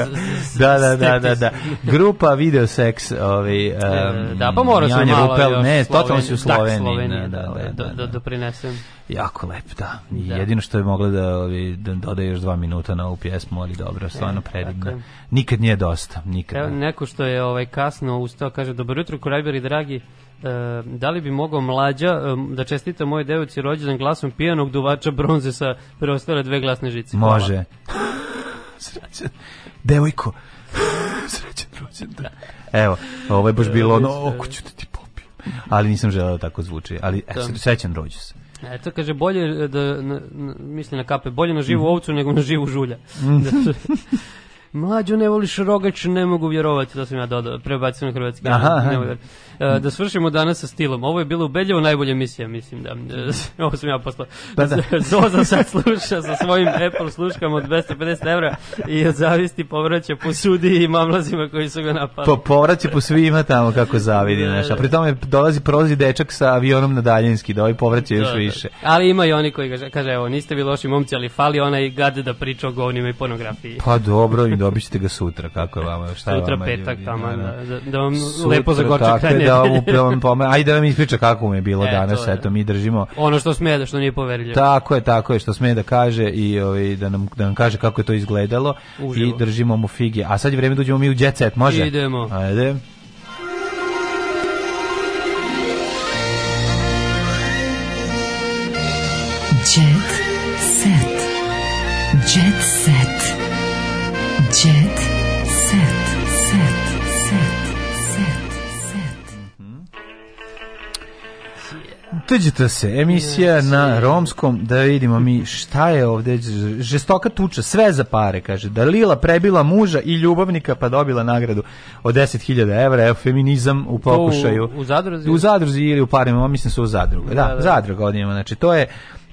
Da, da, da, da, da. Grupa video seks, ovi... Um, da, pa mora se malo Rupel, još. Ne, totalno si u Sloveniji. Sloveniji, da, da, da, da, doprinesem. Jako lep, da. da. Jedino što je mogla da, ovi, da dodaje još dva minuta na ovu pjesmu, ali dobro, stvarno predivno. Nikad nije dosta, nikad. Evo, neko što je ovaj, kasno ustao, kaže, dobro jutro, kurajberi dragi, E, da li bi mogao mlađa e, da čestita moje devojci rođendan glasom pijanog duvača bronze sa preostale dve glasne žice? Može. Srećan. Devojko. Srećan rođendan. Evo, ovo je baš bilo ono, oko ću da ti popijem. Ali nisam želeo da tako zvuči. Ali e, da. srećan rođu Eto, kaže, bolje eh, da, na, na, misli na kape, bolje na živu ovcu nego na živu žulja. Da, Mlađo ne voliš rogač, ne mogu vjerovati da sam ja dodao, prebacio na hrvatski. Aha. Ne mogu e, mm. da svršimo danas sa stilom. Ovo je bilo ubedljivo najbolja emisija, mislim da. E, ovo sam ja poslao. Pa da. Zoza sad sluša sa svojim Apple sluškama od 250 evra i od zavisti povraća po sudi i mamlazima koji su ga napali. Po, povraća po svima tamo kako zavidi. Da, da. A pri da. tome dolazi, prolazi dečak sa avionom na daljinski, da ovaj povraća još da, da. više. Ali ima i oni koji kaže, kaže, evo, niste vi loši momci, ali fali onaj gad da priča o govnima i pornografiji. Pa dobro, i dobro dobit ga sutra, kako je vama, šta je Sutra vama, petak, tamo, da da, da. da, da, vam sutra, lepo zagoče kraj da vam, da vam pome... Ajde da vam ispriča kako mu je bilo e, danas, je. eto, mi držimo... Ono što sme da što nije poverljivo. Tako je, tako je, što sme da kaže i ovaj, da, nam, da nam kaže kako je to izgledalo Uživo. i držimo mu figi. A sad je vreme dođemo mi u jet set, može? Idemo. Ajde. Jet set. Jet set. Tuđite se, emisija na romskom, da vidimo mi šta je ovde, žestoka tuča, sve za pare, kaže, da Lila prebila muža i ljubavnika pa dobila nagradu od 10.000 evra, evo, feminizam u pokušaju. U, u zadruzi? U zadruzi ili u parima, mislim su u zadrugu, da, da, da. da. zadruga odnijemo, znači to je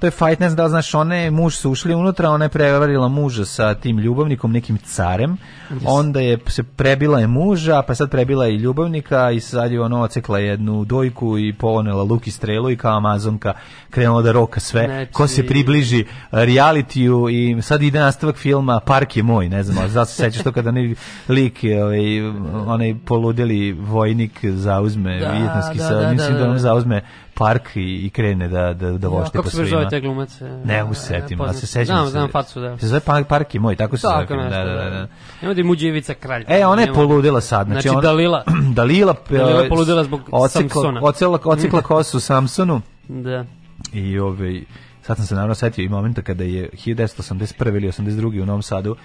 to je fight, ne znam da li znaš, ona muž su ušli unutra, ona je prevarila muža sa tim ljubavnikom, nekim carem, yes. onda je se prebila je muža, pa sad prebila i ljubavnika i sad je ono ocekla jednu dojku i ponela luk i strelu i kao Amazonka krenula da roka sve, znači... ko se približi realitiju i sad ide nastavak filma Park je moj, ne znam, zato se sećaš to kada ne lik, ovaj, onaj poludeli vojnik zauzme, da, vijetnamski da, sa, da, da, da, da, zauzme park i, i krene da, da, da vošte po svima. Kako se zove taj glumac? Ne, u setim, a se sećam. Znam, znam facu, da. Se zove pa, park, park i moj, tako se zove. Da, da, da. da. Nema da je Muđevica kralj. E, ona je poludela sad. Znači, znači ona, Dalila. Dalila, Dalila e, poludela zbog ocikla, Samsona. Ocikla, ocikla kosu Samsonu. Da. I ovaj, sad sam se naravno setio i momenta kada je 1981. ili 82. u Novom Sadu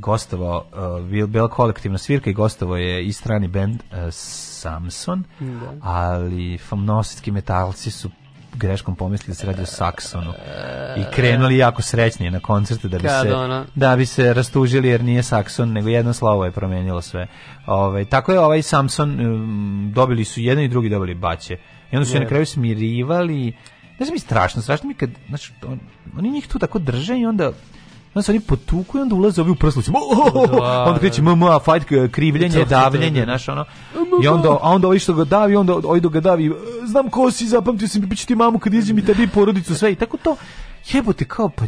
gostovao uh, bila kolektivna svirka i gostovao je i strani bend uh, Samson, da. ali famnositski metalci su greškom pomislili da se radi o saksonu i krenuli jako srećni na koncerte da bi Kad se ona? da bi se rastužili jer nije sakson nego jedno slovo je promenilo sve. Ovaj tako je ovaj Samson um, dobili su jedan i drugi dobili baće. I onda su je. na kraju smirivali. Da znam mi strašno, strašno mi kad znači on, oni njih tu tako drže i onda Onda se oni potuku i onda ulaze ovi u prsluci. Da, onda kreće da. MMA, fight, krivljenje, davljenje, da. znaš ono. I onda, a onda ovi što ga davi, onda ovi ga davi, e, znam ko si, zapamtio sam, biću ti mamu kad izim i tebi porodicu, sve. I tako to, jebote, kao pa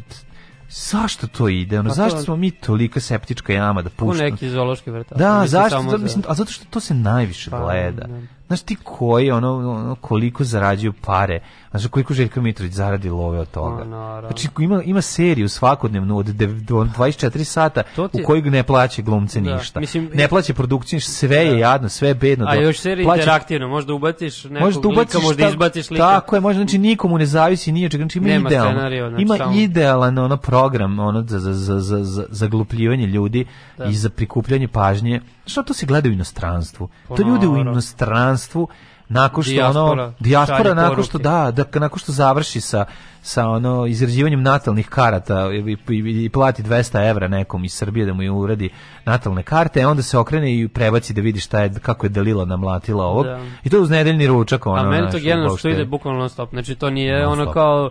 zašto to ide? Ono, pa zašto smo mi tolika septička jama da puštamo? U neki zoološki vrtač. Da, zašto? Samo mislim, a zato što to se najviše pa, gleda. Ne. Znaš ti koji, ono, ono koliko zarađuju pare, znaš koliko Željko Mitrović zaradi love od toga. Pa, no, znači ima, ima seriju svakodnevnu od 24 sata ti... u kojoj ne plaće glumce da. ništa. Mislim, ne plaće produkciju, sve da. je jadno, sve je bedno. A do... još serija plaće... interaktivno, možda ubaciš nekog da možda ubaciš lika, možda izbaciš lika. Tako je, možda, znači nikomu ne zavisi nije čega, znači ima Nema idealan, znači, ima samo... idealan ono program ono, za, za, za, za, za glupljivanje ljudi da. i za prikupljanje pažnje Što to se gleda u inostranstvu? To pa, ljudi u inostranstvu nakon što dijaspora, ono dijaspora nakon što da, da nakon što završi sa sa ono izrađivanjem natalnih karata i, i, i plati 200 evra nekom iz Srbije da mu je uradi natalne karte, a onda se okrene i prebaci da vidi šta je kako je Delila namlatila ovog. Da. I to uz nedeljni ručak ono. A meni to generalno što ide bukvalno non stop. Znači to nije non ono stop. kao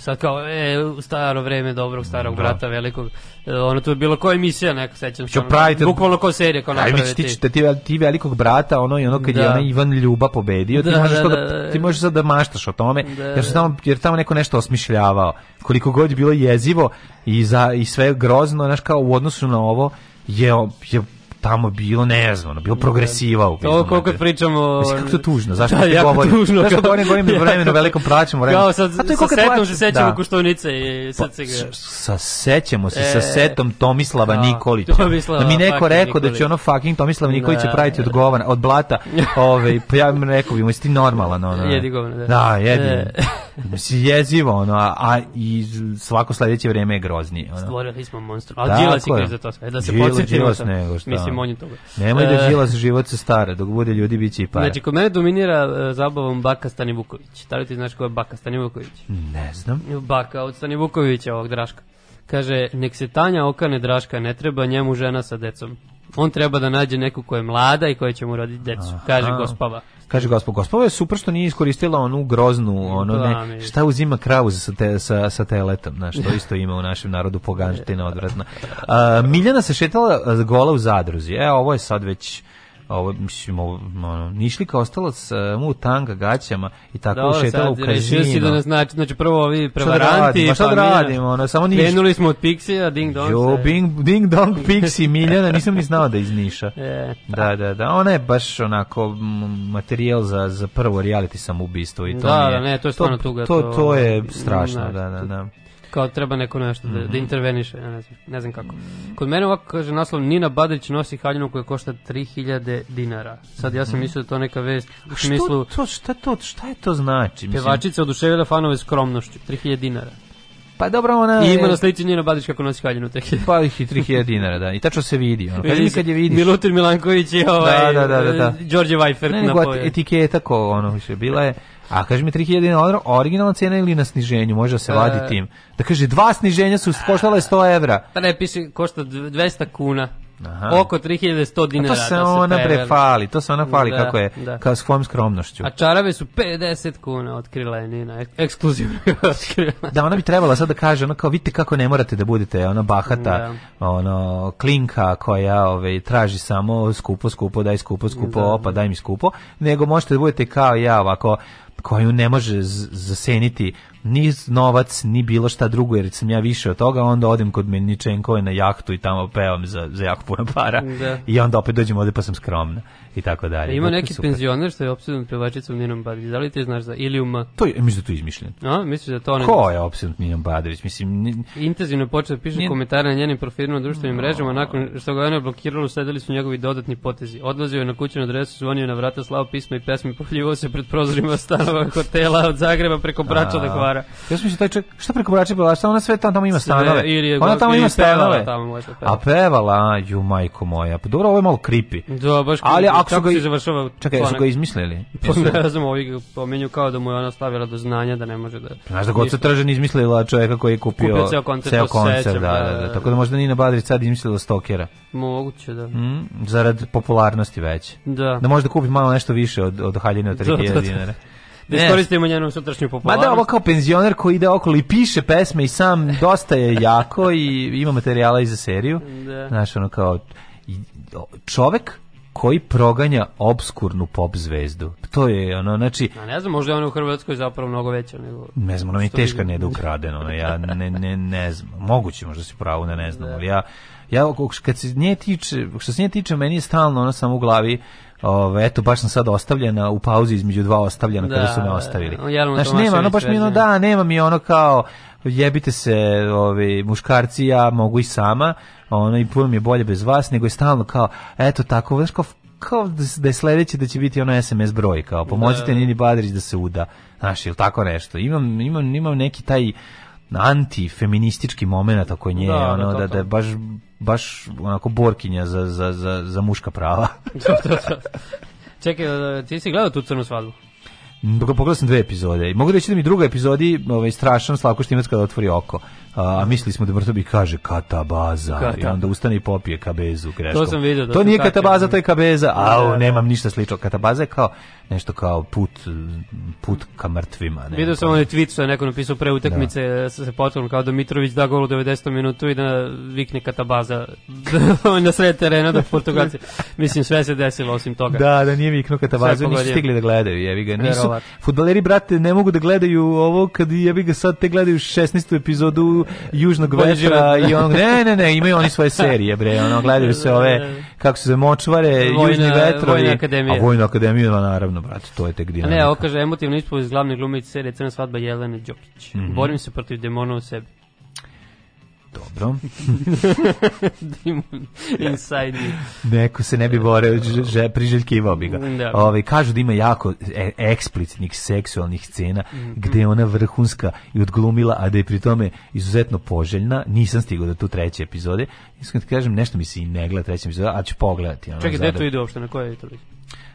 sad kao e, staro vreme dobrog starog da. brata velikog e, ono to je bilo koja emisija neka sećam se pravite bukvalno kao serija kao napraviti ti ćete ti, ti velikog brata ono i ono kad da. je onaj Ivan Ljuba pobedio da, ti možeš da, da, da, da, ti možeš sad da maštaš o tome da, jer su da. tamo jer tamo neko nešto osmišljavao koliko god je bilo jezivo i za i sve grozno znaš kao u odnosu na ovo je je tamo bilo, ne znam, bilo da. progresiva u To da, kako kad pričamo... Mislim, kako to tužno, zašto da, ti govori? Tužno, zašto govorim, govorim da vremenu, velikom praćem vremenu. Kao sad, A to je sa setom se sećamo da. Kuštovnice i pa, sad se ga... Sa sećamo se, e, sa setom Tomislava da, Nikolića. Tomislava, da mi neko rekao da će ono fucking Tomislav Nikolić Nikolića praviti od govana, od blata, ove, ovaj, pa ja bih rekao, ima ti normalan, ono. Jedi govana, da. Da, jedi. E. Mislim, jezivo, ono, a, i svako sledeće vreme je groznije. Ono. Stvorili smo monstrum. Ali Đilas je za to sve. Da se podsjetimo. Đilas nego šta. Mislim, budem toga. Nemoj da e, žilas život se stara, dok bude ljudi biće i para. Znači, kod mene dominira e, zabavom Baka Stanivuković. Da li ti znaš ko je Baka Stanivuković? Ne znam. Baka od Stanivukovića, ovog Draška. Kaže, nek se Tanja okane Draška, ne treba njemu žena sa decom. On treba da nađe neku koja je mlada i koja će mu roditi decu, Aha. kaže Gospava. Kaže gospod, gospod je super što nije iskoristila onu groznu, ono ne, da, šta uzima kravu sa, te, sa, sa teletom, znaš, to isto ima u našem narodu poganština odvratna. Uh, Miljana se šetala gola u zadruzi, e, ovo je sad već ovo mislim ovo ono, nišlika ostala s e, mu tanga gaćama i tako da, šetala u kazino. Da, si da znači, znači prvo ovi prevaranti, šta da radimo, pa radimo ono, samo niš. Krenuli smo od Pixija, ding dong. Jo, bing, ding dong Pixi Miljana, nisam ni znao da iz Niša. E, da, da, da, ona je baš onako materijal za za prvo reality samoubistvo i to da, nije, da, ne, to je stvarno tuga. To to, to je strašno, znači, da, da, da kao treba neko nešto da, da mhm. interveniše, ja ne znam, ne znam kako. Kod mene ovako kaže naslov Nina Badrić nosi haljinu koja košta 3000 dinara. Sad ja sam mhm. mislio da to neka vest u što smislu to šta to šta je to znači? pevačica oduševila fanove skromnošću 3000 dinara. Pa dobro, ona... I ima na slici Nina Badić kako nosi haljinu. Tek je. Pa ih i 3000 dinara, da. I tačno se vidi. Ono. Kaži kad je vidiš. Milutin Milanković i ovaj... Da, da, da, da. da. George Weifert ne, na pojavu. Etiketa ko ono više bila je... A kaže mi 3000 originalna cena ili na sniženju, može da se vadi e... tim. Da kaže dva sniženja su koštala 100 evra. Pa ne, piše košta 200 kuna. Aha. Oko 3100 dinara. A to da se ona bre fali, to se ona fali da, kako je, da. kao s kvom skromnošću. A čarave su 50 kuna, otkrila je Nina, ekskluzivno da, ona bi trebala sad da kaže, ono kao, vidite kako ne morate da budete, ona bahata, da. ono, klinka koja ove, ovaj, traži samo skupo, skupo, daj skupo, skupo, da. opa, daj mi skupo, nego možete da budete kao ja, ovako, koju ne može zaseniti ni novac, ni bilo šta drugo, jer sam ja više od toga, onda odem kod Meničenkove na jahtu i tamo pevam za, za jako puno para. Da. I onda opet dođem ovde pa sam skromna i tako dalje. Ima neki super. penzioner što je opsednut pevačicom Ninom Badrić, Da li ti znaš za Ilium? To je, mislim da to je izmišljeno. A, misliš da to ne... Ko je opsednut Ninom Badrić? Mislim, ni... Intenzivno počeo da piše Njen... komentare na njenim profilima društvenim no. mrežama, nakon što ga je blokiralo, sedeli su njegovi dodatni potezi. Odlazio je na kuću adresu, zvonio na vrata, slao pisma i pesme, pohljivao se pred prozorima stanova hotela od Zagreba preko Brača do Bulevara. Ja sam mislio taj čovjek, šta preko Brače Bulevara, šta ona sve tamo, tamo ima stanove? Ili ona tamo ili ima stanove. Tamo može pevala. A pevala, ju majko moja. Pa dobro, ovo je malo creepy. Da, baš creepy. Ali ako su ga, završava čekaj, su ga izmislili? Pa ne znam, ovi ga pomenju kao da mu je ona stavila do znanja da ne može da... Pa znaš da god se tražen izmislila čovjeka koji je kupio, kupio ceo koncert, ceo koncert da da da, da, da, da, Tako da možda Nina Badrić sad izmislila stokera. Moguće, da. Mm, zarad popularnosti veće. Da. Da može kupi malo nešto više od, od haljine od 3000 dinara da iskoristimo njenu sutrašnju popularnost. Ma da, ovo kao penzioner koji ide okolo i piše pesme i sam dosta je jako i ima materijala i za seriju. Da. Znaš, ono kao čovek koji proganja obskurnu pop zvezdu. To je ono, znači... A ne znam, možda je ona u Hrvatskoj zapravo mnogo veća nego... Ne znam, ona mi je teška vidim. ne da ukraden, ona, ja ne, ne, ne znam. Moguće možda si pravo da ne znam, da. ali ja, ja kad se nje tiče, što se nje tiče, meni je stalno ona samo u glavi Ove, eto, baš sam sad ostavljena u pauzi između dva ostavljena da, kada su me ostavili. Znači, nema, ono baš mi ono, da, da, nema mi ono kao, jebite se, ovi, muškarci, ja mogu i sama, ono, i puno mi je bolje bez vas, nego je stalno kao, eto, tako, znaš, kao, kao da, da je sledeće da će biti ono SMS broj, kao, pomozite da, da. Nini Badrić da se uda, znaš, ili tako nešto. Imam, imam, imam neki taj antifeministički moment ako nje da, da, ono da, da, da baš baš onako borkinja za, za, za, za muška prava. Da, da, Čekaj, ti si gledao tu crnu svadbu? Pogledao sam dve epizode i mogu reći da mi druga epizodi ovaj, strašan Slavko Štimac kada otvori oko. A, mislili smo da bi kaže katabaza Kata. i onda ustane i popije kabezu. Greškom. To sam vidio. Da to nije katabaza, to je kabeza. Au, nemam ništa slično. Katabaza je kao nešto kao put put ka mrtvima. Ne, Vidio sam onaj tweet što je neko napisao pre utakmice da. se potrebno kao da Mitrović da gol u 90. minutu i da vikne katabaza na sred terena da Portugalci. Mislim sve se desilo osim toga. Da, da nije viknuo Katabaza, nisu stigli da gledaju, jebi ga. Nisu, futbaleri, brate, ne mogu da gledaju ovo kad jebi ga sad te gledaju 16. epizodu Južnog vetra i on, ne, ne, ne, imaju oni svoje serije, bre, ono, gledaju se ove, kako se zove, močvare, Južni vetrovi, a Vojna akademija, da, naravno sigurno, brate, to je tek dinamika. Ne, ovo kaže, emotivno iz glavne glumice serije Crna svadba Jelene Đokić. Mm -hmm. Borim se protiv demona u sebi. Dobro. Inside Neko se ne bi borio, priželjkivao bi ga. Da. Ove, ovaj, kažu da ima jako e eksplicitnih seksualnih scena mm -hmm. gde je ona vrhunska i odglumila, a da je pri tome izuzetno poželjna. Nisam stigao do tu treće epizode. Iskreno ti kažem, nešto mi se i ne gleda treća epizoda, a ću pogledati. Ono, Čekaj, gde to ide uopšte, na koje je to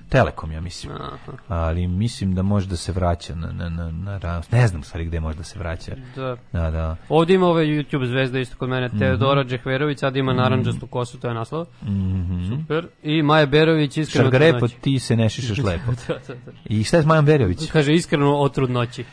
Telekom, ja mislim. Aha. Ali mislim da može da se vraća na, na, na, na ne znam stvari gde može da se vraća. Da. Da, da. Ovde ima ove YouTube zvezde isto kod mene, mm -hmm. Teodora Džehverović, sad ima mhm. narandžastu kosu, to je naslov. Mm -hmm. Super. I Maja Berović, iskreno Šargarepo, ti se ne šišaš lepo. da, da, da. I šta je Maja Berović? Kaže, iskreno o trudnoći.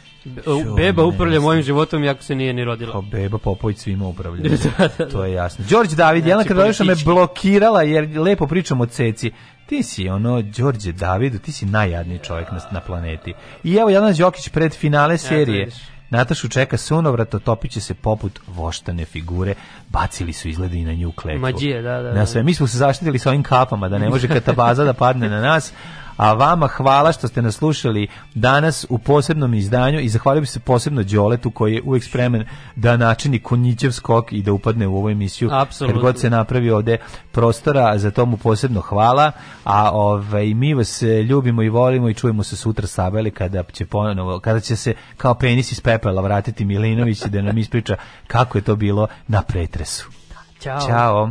Beba upravlja mojim životom iako se nije ni rodila. Kao Beba Popović svima upravlja. Da, da, da, to je jasno. Đorđe David, znači, Jelena Krdoviša me blokirala jer lepo pričam o ceci. Ti si ono, Đorđe Davidu, ti si najjadniji čovjek na, na planeti. I evo Jelena Đokić pred finale serije. Ja, Natašu čeka sunovrat, otopit će se poput voštane figure, bacili su izgledi na nju kletvu. Mađije, da, da, da. Na sve. Mi smo se zaštitili sa ovim kapama, da ne može katabaza da padne na nas, a vama hvala što ste nas slušali danas u posebnom izdanju i zahvalio bi se posebno Đoletu koji je uvek spreman da načini konjićev skok i da upadne u ovu emisiju. Apsolutno. Jer god se napravi ovde prostora, za to mu posebno hvala, a ovaj, mi vas e, ljubimo i volimo i čujemo se sutra sabeli kada će ponovo, kada će se kao penis iz pepela vratiti Milinović i da nam ispriča kako je to bilo na pretresu. Ćao. Ćao.